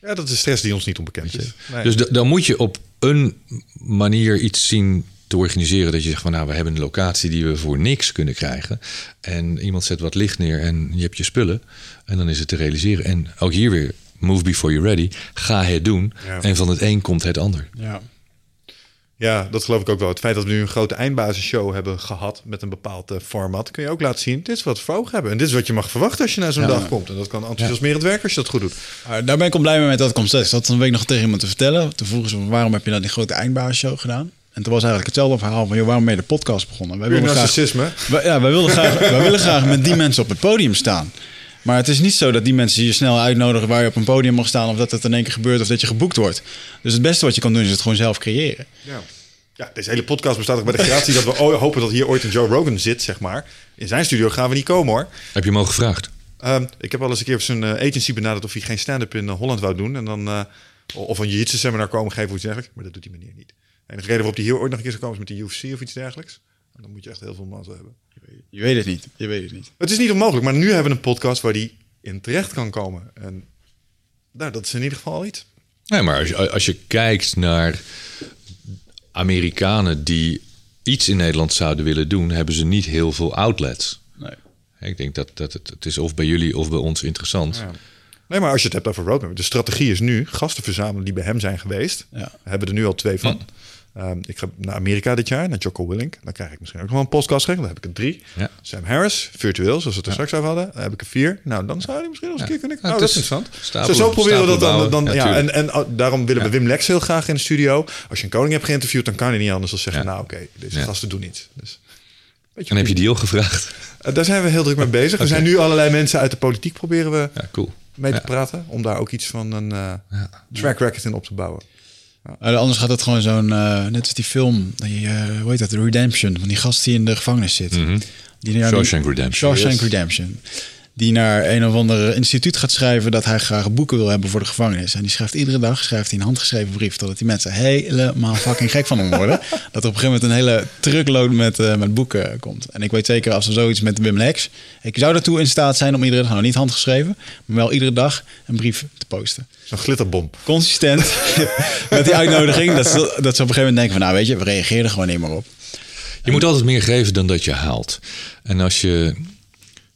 ja, dat is stress die ons niet onbekend is. Nee. Dus da- dan moet je op een manier iets zien te organiseren dat je zegt van nou we hebben een locatie die we voor niks kunnen krijgen en iemand zet wat licht neer en je hebt je spullen en dan is het te realiseren en ook hier weer move before you're ready ga het doen Ja. en van het een komt het ander Ja. Ja, dat geloof ik ook wel. Het feit dat we nu een grote eindbasisshow hebben gehad met een bepaald eh, format, kun je ook laten zien. Dit is wat we voor ogen hebben. En dit is wat je mag verwachten als je naar zo'n dag komt. En dat kan enthousiasmerend werken als je dat goed doet. Maar daar ben ik al blij mee met dat concept. Dat een week nog tegen iemand te vertellen. Toen vroegen ze, waarom heb je dan die grote eindbasisshow gedaan? En toen was eigenlijk hetzelfde verhaal van, joh, waarom ben je de podcast begonnen? Wij Puur willen graag, narcissisme. ja, wij, willen graag, wij willen graag met die mensen op het podium staan. Maar het is niet zo dat die mensen je snel uitnodigen waar je op een podium mag staan... of dat het in één keer gebeurt of dat je geboekt wordt. Dus het beste wat je kan doen is het gewoon zelf creëren. Ja. ja, deze hele podcast bestaat ook bij de gratie dat we hopen dat hier ooit een Joe Rogan zit, zeg maar. In zijn studio gaan we niet komen hoor. heb je hem al gevraagd Ehm, ik heb al eens een keer op zijn eh, agency benaderd of hij geen stand-up in eh, Holland wou doen. En dan, eh, of een jiu seminar komen geven of iets dergelijks. Maar dat doet die meneer niet. En de reden waarop hij hier ooit nog een keer zou komen is met de UFC of iets dergelijks. En dan moet je echt heel veel mazzel hebben. Je weet het niet. Je weet het niet. Het is niet onmogelijk, maar nu hebben we een podcast waar die in terecht kan komen. En nou, dat is in ieder geval al iets. nee maar als je, als je kijkt naar Amerikanen die iets in Nederland zouden willen doen hebben ze niet heel veel outlets Nee. ik denk dat, dat het, het is of bij jullie of bij ons interessant Ja. Nee, maar als je het hebt over roadmap. De strategie is nu gasten verzamelen die bij hem zijn geweest. Ja. We hebben er nu al twee van. Ehm, ik ga naar Amerika dit jaar, naar Jocko Willink. Dan krijg ik misschien ook nog wel een podcast. Dan heb ik er drie. Ja. Sam Harris, virtueel, zoals we het er straks over hadden. Dan heb ik er vier. Nou, dan zou hij misschien nog eens een keer kunnen... Oh, het dat is interessant. stapelen- zo, zo proberen we dat dan. dan ja, en, en oh, daarom willen we. Wim Lex heel graag in de studio. Als je een koning hebt geïnterviewd, dan kan hij niet anders dan zeggen... Nou oké, deze Ja. gasten doen iets. Dus, en heb je die al gevraagd Eh, daar zijn we heel druk mee bezig. Er zijn nu allerlei mensen uit de politiek proberen we ja cool mee te Ja. praten. Om daar ook iets van een eh, track record in op te bouwen. Maar anders gaat het gewoon zo'n, eh, net als die film, die, eh, hoe heet dat, Redemption, van die gast die in de gevangenis zit. Mhm. Die naar Shawshank Redemption. Shawshank Yes. Redemption. Die naar een of ander instituut gaat schrijven dat hij graag boeken wil hebben voor de gevangenis. En die schrijft iedere dag schrijft hij een handgeschreven brief. Totdat die mensen helemaal fucking gek van hem worden. dat er op een gegeven moment een hele truckload met, eh, met boeken komt. En ik weet zeker als er zoiets met Wim Lex. Ik zou daartoe in staat zijn om iedere dag, nou niet handgeschreven, maar wel iedere dag een brief te posten Zo'n glitterbom. consistent met die uitnodiging. Dat ze, dat ze op een gegeven moment denken van, nou weet je, we reageren er gewoon niet meer op. Je moet altijd meer geven dan dat je haalt. En als je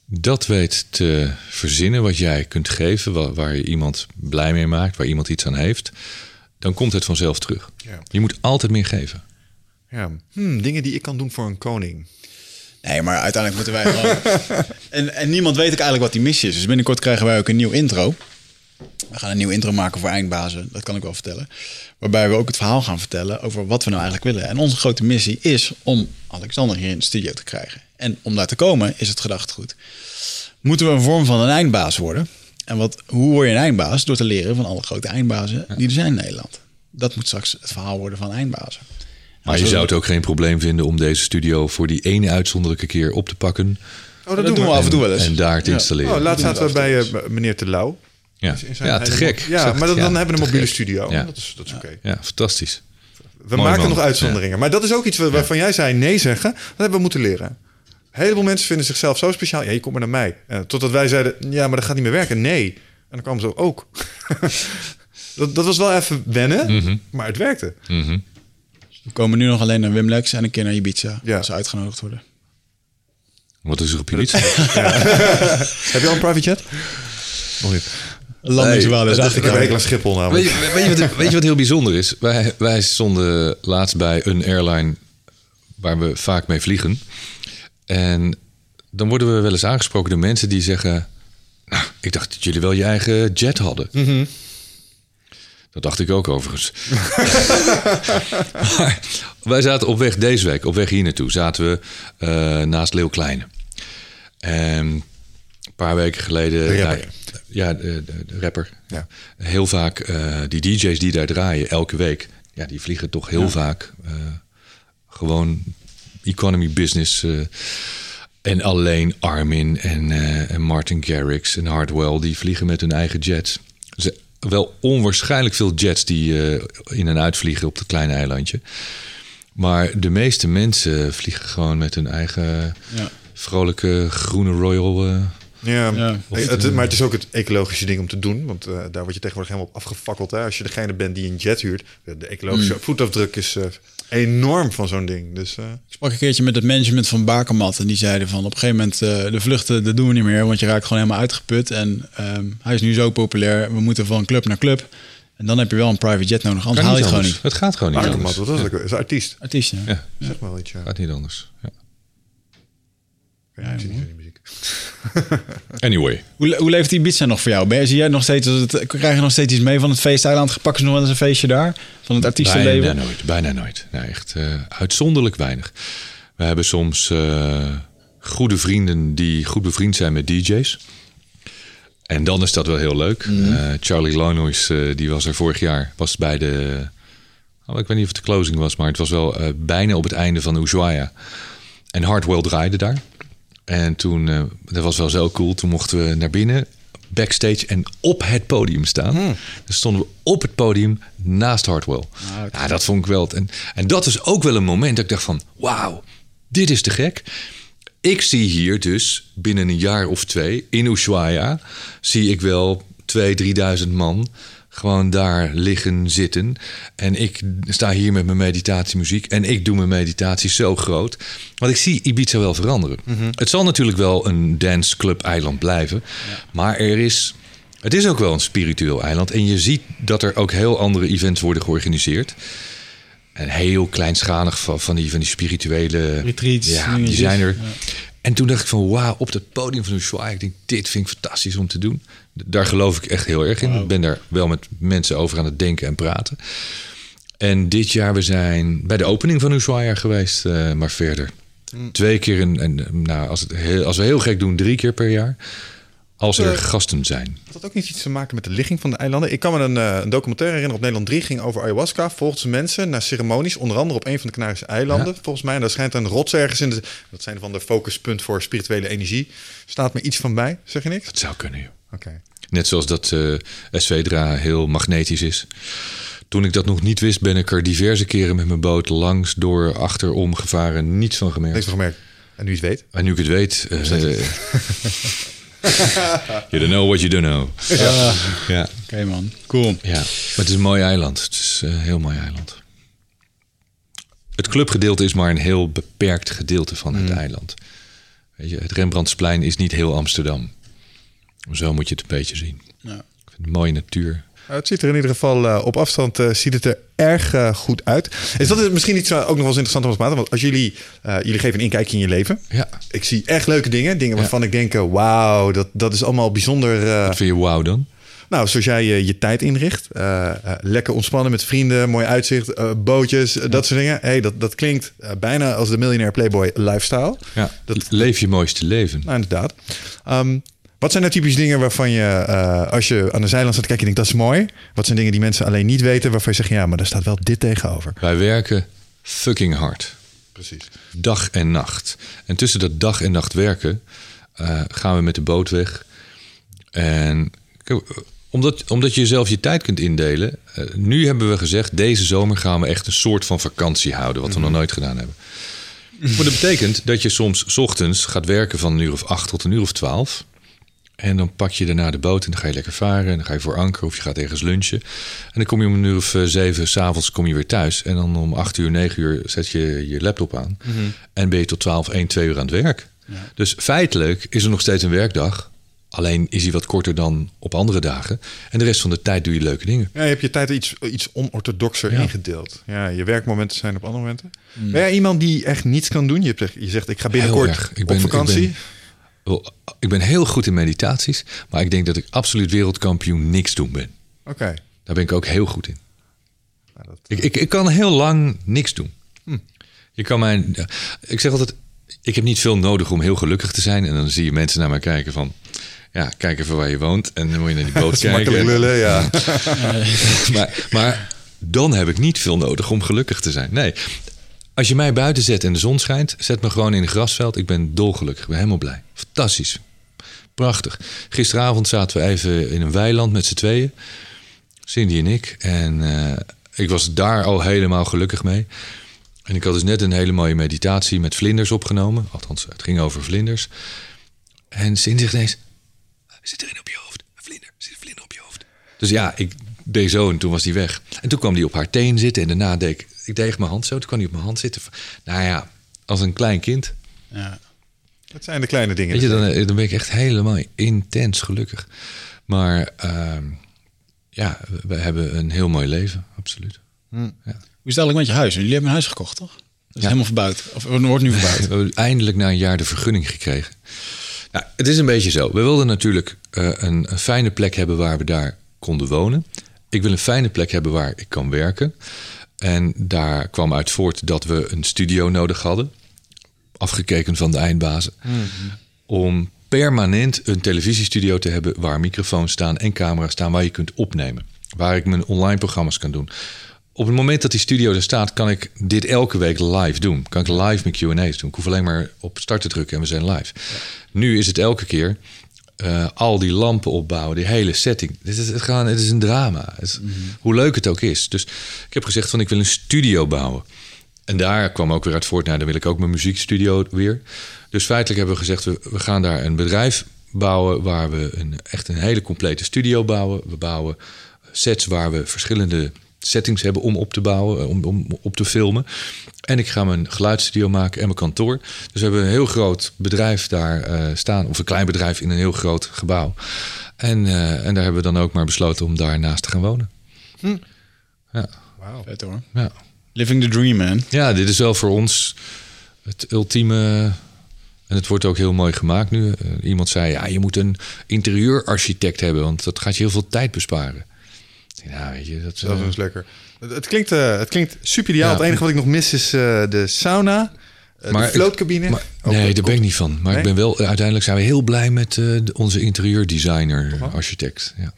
dat weet te verzinnen, wat jij kunt geven, waar, waar je iemand blij mee maakt, waar iemand iets aan heeft, dan komt het vanzelf terug. Ja. Je moet altijd meer geven. Ja. Hmm, dingen die ik kan doen voor een koning. Nee, maar uiteindelijk moeten wij gewoon... en, en niemand weet ook eigenlijk wat die missie is. Dus binnenkort krijgen wij ook een nieuw intro. We gaan een nieuw intro maken voor Eindbazen, dat kan ik wel vertellen. Waarbij we ook het verhaal gaan vertellen over wat we nou eigenlijk willen. En onze grote missie is om Alexander hier in de studio te krijgen. En om daar te komen is het gedachtegoed. Moeten we een vorm van een eindbaas worden? En wat, hoe word je een eindbaas? Door te leren van alle grote eindbazen die er zijn in Nederland. Dat moet straks het verhaal worden van eindbazen. Maar je zou het ook geen probleem vinden om deze studio voor die ene uitzonderlijke keer op te pakken Oh, dat doen we af en toe wel eens. en daar te Ja. installeren. Oh, laatst zaten we en bij eh, meneer Terlouw. ja. In zijn ja, te gek. Ja, maar dan, dan ja, hebben we te een mobiele gek. studio. Ja. Dat is, dat is oké. Ja, fantastisch. We Mooi maken man. nog uitzonderingen. Maar dat is ook iets waar- waarvan jij zei nee zeggen. Dat hebben we moeten leren. Heleboel mensen vinden zichzelf zo speciaal. Ja, je komt maar naar mij. Eh, totdat wij zeiden, ja, maar dat gaat niet meer werken. Nee. En dan kwamen ze ook. dat, dat was wel even wennen, Mhm. maar het werkte. Mhm. We komen nu nog alleen naar Wimlex en een keer naar Ibiza. Ja. Als ze uitgenodigd worden. Wat is er op je lied? Heb je al een private jet? Nog niet. Landingswaarde Nee, heb al. een hekel Schiphol Weet je, weet, je wat, weet je wat heel bijzonder is? Wij, wij stonden laatst bij een airline waar we vaak mee vliegen. En dan worden we wel eens aangesproken door mensen die zeggen... Nou, ik dacht dat jullie wel je eigen jet hadden. Dat dacht ik ook overigens. maar wij zaten op weg deze week, op weg hier naartoe, zaten we eh, naast Leeuw Kleine. En een paar weken geleden... De rapper. nou, ja, de, de, de rapper. Ja. Heel vaak eh, die DJ's die daar draaien elke week, ja, die vliegen toch heel vaak eh, gewoon economy business. eh, en alleen Armin en, eh, en Martin Garrix en Hardwell, die vliegen met hun eigen jets. Dus wel onwaarschijnlijk veel jets die eh, in en uitvliegen op het kleine eilandje. Maar de meeste mensen vliegen gewoon met hun eigen Ja. vrolijke groene Royal. eh, Ja, Ja. Het, maar het is ook het ecologische ding om te doen. Want eh, daar word je tegenwoordig helemaal op afgefakkeld. Hè? Als je degene bent die een jet huurt. De, ecologische Mm. voetafdruk is eh, enorm van zo'n ding. Dus eh, Ik sprak een keertje met het management van Bakermat. En die zeiden van op een gegeven moment eh, de vluchten, dat doen we niet meer. Want je raakt gewoon helemaal uitgeput. En ehm, hij is nu zo populair. We moeten van club naar club. En dan heb je wel een private jet nodig. Anders kan haal je niet het gewoon anders. niet. Het gaat gewoon niet Bakermat, anders. wat was dat? Is artiest. Artiest, ja. Ja, Zeg maar wel iets. Ja. gaat niet anders. Ja. Ja, Anyway, Hoe, hoe leeft die Ibiza nog voor jou? Ben je, zie jij nog steeds, het, krijg je nog steeds iets mee van het feesteiland? Pakken ze nog wel eens een feestje daar? Van het artiestenleven? bijna nooit. Bijna nooit. Nee, echt eh, uitzonderlijk weinig. We hebben soms eh, goede vrienden die goed bevriend zijn met DJ's. En dan is dat wel heel leuk. Eh, Charlie Lonois, die was er vorig jaar, was bij de... Oh, ik weet niet of het de closing was, maar het was wel bijna op het einde van Ushuaia. En Hardwell draaide daar. En toen, eh, dat was wel zo cool, toen mochten we naar binnen, backstage en op het podium staan. Dus stonden we op het podium naast Hardwell. ja, dat vond ik wel. En, en dat is ook wel een moment dat ik dacht van, wauw, dit is te gek. Ik zie hier dus binnen een jaar of twee in Ushuaia... zie ik wel 2.000, 3.000 man gewoon daar liggen, zitten. En ik sta hier met mijn meditatiemuziek... en ik doe mijn meditatie zo groot. Want ik zie Ibiza wel veranderen. Het zal natuurlijk wel een danceclub eiland blijven. Maar er is... Het is ook wel een spiritueel eiland. En je ziet dat er ook heel andere events worden georganiseerd. En heel kleinschalig van, van, die, van die spirituele... Retreats, Ja, die zijn er. Ja. En toen dacht ik van wauw, op dat podium van Ushuaia. Ik denk, dit vind ik fantastisch om te doen. Daar geloof ik echt heel erg in. Ik ben daar wel met mensen over aan het denken en praten. En dit jaar, we zijn bij de opening van Ushuaia geweest, eh, maar verder. Twee keer, en, en nou, als, het heel, als we heel gek doen, drie keer per jaar. Als er Eh, gasten zijn. Had dat ook niet iets te maken met de ligging van de eilanden? Ik kan me een, eh, een documentaire herinneren op Nederland 3. ging over ayahuasca. Volgt ze mensen naar ceremonies. Onder andere op een van de Canarische eilanden. Volgens mij. En daar schijnt een rots ergens in. De, dat zijn van de focuspunt voor spirituele energie. Staat me iets van bij. Zeg je niks? Het zou kunnen, joh. Oké. Net zoals dat eh Esvedra heel magnetisch is. Toen ik dat nog niet wist, ben ik er diverse keren met mijn boot langs, door, achterom gevaren. Niets van gemerkt. Niks van gemerkt. En nu je het weet. En nu ik het weet. eh, you don't know what you don't know. Ja, Oké man, cool. ja. Maar het is een mooi eiland. Het is eh, een heel mooi eiland. Het clubgedeelte is maar een heel beperkt gedeelte van het eiland. Weet je, het Rembrandtsplein is niet heel Amsterdam. Zo moet je het een beetje zien. Ja. Ik vind het mooie natuur. Nou, het ziet er in ieder geval eh, op afstand eh, ziet het er erg eh, goed uit. Is dat misschien iets eh, ook nog wel eens interessant om te praten? Want als jullie, eh, jullie geven een inkijkje in je leven. Ja. Ik zie echt leuke dingen. Dingen waarvan ik denk, eh, wauw, dat, dat is allemaal bijzonder. eh, Wat vind je wauw dan? nou, zoals jij je, je tijd inricht. eh, eh, lekker ontspannen met vrienden, mooi uitzicht, eh, bootjes, eh, dat soort dingen. Hey, dat, dat klinkt eh, bijna als de miljonair playboy lifestyle. Ja. Dat- Leef je mooiste leven. Nou, inderdaad. Ehm, wat zijn nou typisch dingen waarvan je, eh, als je aan de zijland staat kijken, je denkt dat is mooi. Wat zijn dingen die mensen alleen niet weten, waarvan je zegt, ja, maar daar staat wel dit tegenover. Wij werken fucking hard. Precies. Dag en nacht. En tussen dat dag en nacht werken eh, gaan we met de boot weg. En Omdat, omdat je zelf je tijd kunt indelen. Eh, nu hebben we gezegd, deze zomer gaan we echt een soort van vakantie houden. Wat we nog nooit gedaan hebben. Maar dat betekent dat je soms 's ochtends gaat werken van een uur of acht tot een uur of twaalf. En dan pak je daarna de boot en dan ga je lekker varen. En dan ga je voor anker of je gaat ergens lunchen. En dan kom je om een uur of eh, zeven s'avonds kom je weer thuis. En dan om acht uur, negen uur zet je je laptop aan. En ben je tot twaalf, één, twee uur aan het werk. Dus feitelijk is er nog steeds een werkdag. Alleen is hij wat korter dan op andere dagen. En de rest van de tijd doe je leuke dingen. Ja, je hebt je tijd iets, iets onorthodoxer Ja. ingedeeld. Ja, je werkmomenten zijn op andere momenten. Ben jij iemand die echt niets kan doen? Je, hebt, je zegt, ik ga binnenkort. Ik op ben- ik vakantie. ben- Wel, Ik ben heel goed in meditaties. Maar ik denk dat ik absoluut wereldkampioen niks doen ben. Oké. Daar ben ik ook heel goed in. Dat- Ik, ik, ik kan heel lang niks doen. Je kan mijn, ik zeg altijd, ik heb niet veel nodig om heel gelukkig te zijn. En dan zie je mensen naar mij kijken van, ja, kijk even waar je woont. En dan moet je naar die boot kijken. lullen, ja. maar, maar dan heb ik niet veel nodig om gelukkig te zijn. Nee, als je mij buiten zet en de zon schijnt, zet me gewoon in een grasveld. Ik ben dolgelukkig, ik ben helemaal blij. Fantastisch. Prachtig. Gisteravond zaten we even in een weiland met z'n tweeën. Cindy en ik. En eh, ik was daar al helemaal gelukkig mee. En ik had dus net een hele mooie meditatie met vlinders opgenomen. Althans, het ging over vlinders. En Cindy zegt ineens... Zit er een op je hoofd? Een vlinder. Zit een vlinder op je hoofd? Dus ja, ik deed zo en toen was hij weg. En toen kwam hij op haar teen zitten. En daarna deed ik... Ik deed mijn hand zo. Toen kwam hij op mijn hand zitten. Nou ja, als een klein kind. Ja. Dat zijn de kleine dingen. Weet je, dan, eh, dan ben ik echt helemaal intens gelukkig. Maar ehm, ja, we, hebben een heel mooi leven, absoluut. Ja. Hoe is het eigenlijk met je huis? Jullie hebben een huis gekocht, toch? Dat is helemaal verbouwd. Of wordt nu verbouwd. We hebben eindelijk na een jaar de vergunning gekregen. Nou, het is een beetje zo. We wilden natuurlijk eh, een, een fijne plek hebben waar we daar konden wonen. Ik wil een fijne plek hebben waar ik kan werken. En daar kwam uit voort dat we een studio nodig hadden. Afgekeken van de eindbazen. Om permanent een televisiestudio te hebben waar microfoons staan en camera's staan waar je kunt opnemen. Waar ik mijn online programma's kan doen. Op het moment dat die studio er staat, kan ik dit elke week live doen. Kan ik live mijn QA's doen. Ik hoef alleen maar op start te drukken en we zijn live. Nu is het elke keer eh, al die lampen opbouwen, die hele setting. Dit is, het, gewoon, het is een drama. Het is- Hoe leuk het ook is. Dus ik heb gezegd van ik wil een studio bouwen. En daar kwam ook weer uit voort, nou dan wil ik ook mijn muziekstudio weer. Dus feitelijk hebben we gezegd, we, we gaan daar een bedrijf bouwen waar we een, echt een hele complete studio bouwen. We bouwen sets waar we verschillende settings hebben om op te bouwen, eh, om, om op te filmen. En ik ga mijn geluidsstudio maken en mijn kantoor. Dus we hebben een heel groot bedrijf daar eh, staan, of een klein bedrijf in een heel groot gebouw. En, eh, en daar hebben we dan ook maar besloten om daarnaast te gaan wonen. Ja, Vet hoor. ja. Living the dream, man. Ja, dit is wel voor ons het ultieme. En het wordt ook heel mooi gemaakt nu. Iemand zei: ja, je moet een interieurarchitect hebben, want dat gaat je heel veel tijd besparen. Nou, weet je, dat, Dat eh, is lekker. Het, het klinkt, eh, het klinkt super ideaal. Ja. Het enige wat ik nog mis is eh, de sauna, Maar de maar- Ook nee, daar ben ik niet van. Maar Nee? ik ben wel, uiteindelijk zijn we heel blij met eh, onze interieurdesigner, architect. Ja.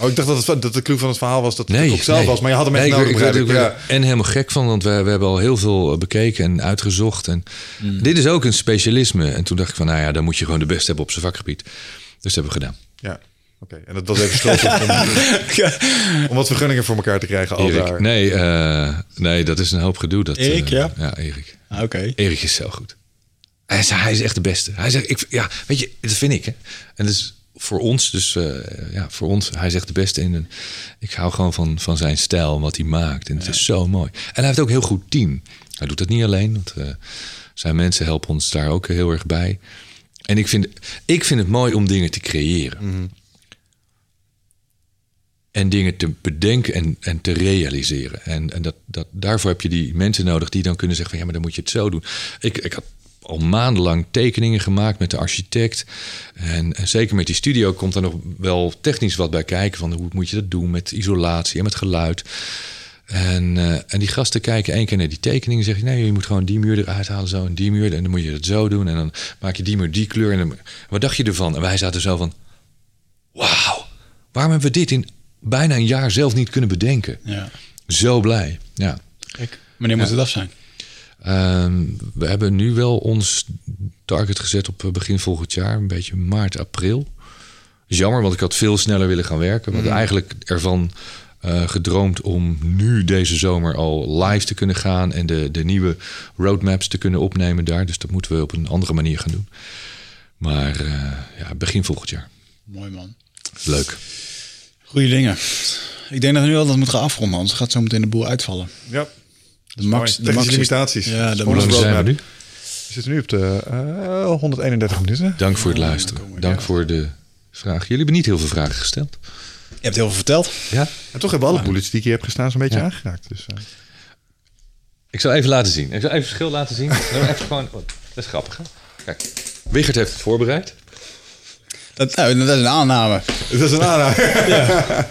Oh, ik dacht dat, het, dat de clue van het verhaal was dat het Nee, ook zelf nee. was. Maar je had hem echt Nee, nodig, ik, ik, begrijp ik, ik. ik- Ja. En helemaal gek van, want we, we hebben al heel veel bekeken en uitgezocht. En Dit is ook een specialisme. En toen dacht ik van, nou ja, dan moet je gewoon de beste hebben op zijn vakgebied. Dus dat hebben we gedaan. Ja, oké. En dat was even stroop om, om wat vergunningen voor elkaar te krijgen. Al Erik, daar. nee, eh, nee, dat is een hoop gedoe. Dat, Erik, eh, ja? Ja, Erik. Ah, Oké. Erik is zo goed. Hij is, hij is echt de beste. Hij zegt, ik, ja, weet je, dat vind ik. Hè. En dat is voor ons, dus eh, ja, voor ons, hij zegt de beste in. En ik hou gewoon van, van zijn stijl en wat hij maakt. En het is zo mooi. En hij heeft ook een heel goed team. Hij doet dat niet alleen, want eh, zijn mensen helpen ons daar ook heel erg bij. En ik vind, ik vind het mooi om dingen te creëren. En dingen te bedenken en, en te realiseren. En, en dat, dat, daarvoor heb je die mensen nodig die dan kunnen zeggen van ja, maar dan moet je het zo doen. Ik, ik had al maandenlang tekeningen gemaakt met de architect. En, zeker met die studio komt er nog wel technisch wat bij kijken. Van hoe moet je dat doen met isolatie en met geluid. En, eh, en die gasten kijken één keer naar die tekeningen en zeggen... nee, je moet gewoon die muur eruit halen zo en die muur... en dan moet je het zo doen en dan maak je die muur die kleur. En dan, wat dacht je ervan? En wij zaten zo van... wauw, waarom hebben we dit in bijna een jaar zelf niet kunnen bedenken? Ja. Zo blij, ja. Kijk, wanneer moet het af zijn? Ehm, we hebben nu wel ons target gezet op eh, begin volgend jaar, een beetje maart, april. is jammer, want ik had veel sneller willen gaan werken. We hadden eigenlijk ervan eh, gedroomd om nu deze zomer al live te kunnen gaan en de, de nieuwe roadmaps te kunnen opnemen daar. Dus dat moeten we op een andere manier gaan doen. Maar eh, ja, begin volgend jaar. Mooi man. Leuk. Goeie dingen. Ik denk dat we nu al dat moeten gaan afronden, anders gaat zo meteen de boel uitvallen. Ja. De max, Technische max limitaties. Ja, de zijn we roadmap. nu? We zitten nu op de eh, 131 minuten. Dank voor het luisteren. Dank voor de vraag. Jullie hebben niet heel veel vragen gesteld. Je hebt heel veel verteld. Ja? En toch hebben we alle bullets die ik hier heb gestaan zo'n beetje Ja. aangeraakt. Dus, eh, Ik zal even laten zien. Ik zal even het verschil laten zien. Even gewoon, oh, dat is grappig. Hè? Kijk, Wigert heeft het voorbereid. Dat, nou, dat is een aanname. dat is een aanrader.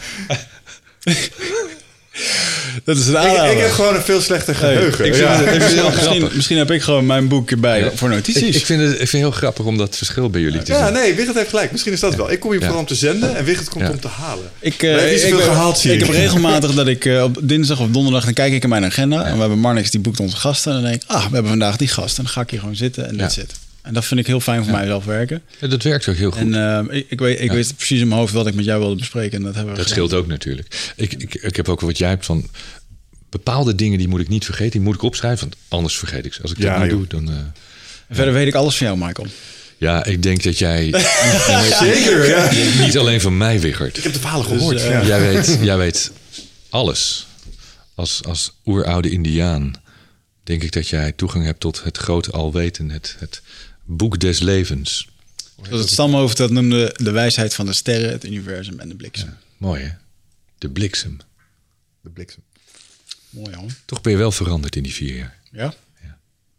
Dat is een ik, aanname. ik heb gewoon een veel slechter geheugen. Ik vind ja. het- ik vind het- heel misschien, heb ik gewoon mijn boek bij Ja. voor notities. Ik, ik, vind het, ik vind het heel grappig om dat verschil bij jullie te Ja, zien. nee, Wigert heeft gelijk. Misschien is dat wel. Ik kom hier Ja. vooral om te zenden en Wigert komt Ja. om te halen. Ik, eh, ik, gehaald, ik ik. heb regelmatig dat ik eh, op dinsdag of donderdag dan kijk ik in mijn agenda en we hebben Marnix die boekt onze gasten en dan denk ik, ah, we hebben vandaag die gast en dan ga ik hier gewoon zitten en Ja. that's it. En dat vind ik heel fijn voor mijzelf werken. Ja, dat werkt ook heel goed. En eh, ik, ik, weet, ik weet precies in mijn hoofd wat ik met jou wilde bespreken en dat hebben we dat gedaan. scheelt ook natuurlijk. Ik, ik, ik heb ook wat jij hebt van... Bepaalde dingen die moet ik niet vergeten. Die moet ik opschrijven, want anders vergeet ik ze. Als ik Ja, dat niet joh. doe, dan... eh, En Verder weet ik alles van jou, Michael. ja, ik denk dat jij... Zeker, ja. niet alleen van mij, Wigert. Ik heb de verhalen gehoord. eh, ja. Jij weet, jij weet alles. Als, als oeroude indiaan denk ik dat jij toegang hebt tot het grote alweten. Het, het boek des levens. Zoals het stamhoofd dat noemde de wijsheid van de sterren, het universum en de bliksem. Mooi hè? De bliksem. De bliksem. Mooi hoor. Toch ben je wel veranderd in die vier jaar. Ja?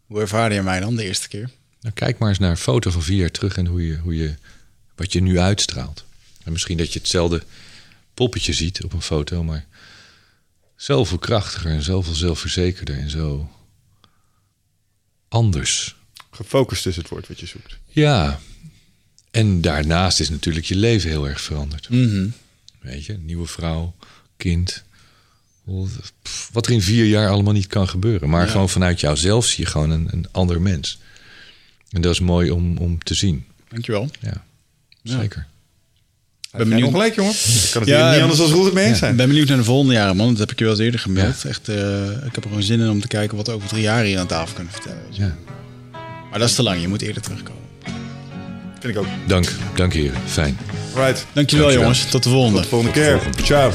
Hoe ervaarde je mij dan de eerste keer? Nou, kijk maar eens naar een foto van vier jaar terug en hoe je, hoe je, wat je nu uitstraalt. En misschien dat je hetzelfde poppetje ziet op een foto, maar zoveel krachtiger en zoveel zelfverzekerder en zo anders. Gefocust is het woord wat je zoekt. Ja. En daarnaast is natuurlijk je leven heel erg veranderd. Mhm. Weet je, nieuwe vrouw, kind. Pff, Wat er in vier jaar allemaal niet kan gebeuren. Maar gewoon vanuit jouzelf zie je gewoon een, een ander mens. En dat is mooi om, om te zien. Dankjewel. Ja, zeker. Ben benieuwd. benieuwd. gelijk, jongen. Ik kan het Ja, niet anders dan goed het mee eens Ik zijn. ben benieuwd naar de volgende jaren, man. Dat heb ik je wel eens eerder gemeld. Echt, eh, ik heb er gewoon zin in om te kijken wat we over drie jaar hier aan tafel kunnen vertellen. weet je. Ja. Maar dat is te lang. Je moet eerder terugkomen. Vind ik ook. Dank, dank heren. Fijn. Right. Dankjewel, Dankjewel. jongens. Tot de volgende. Tot de volgende keer. Ciao.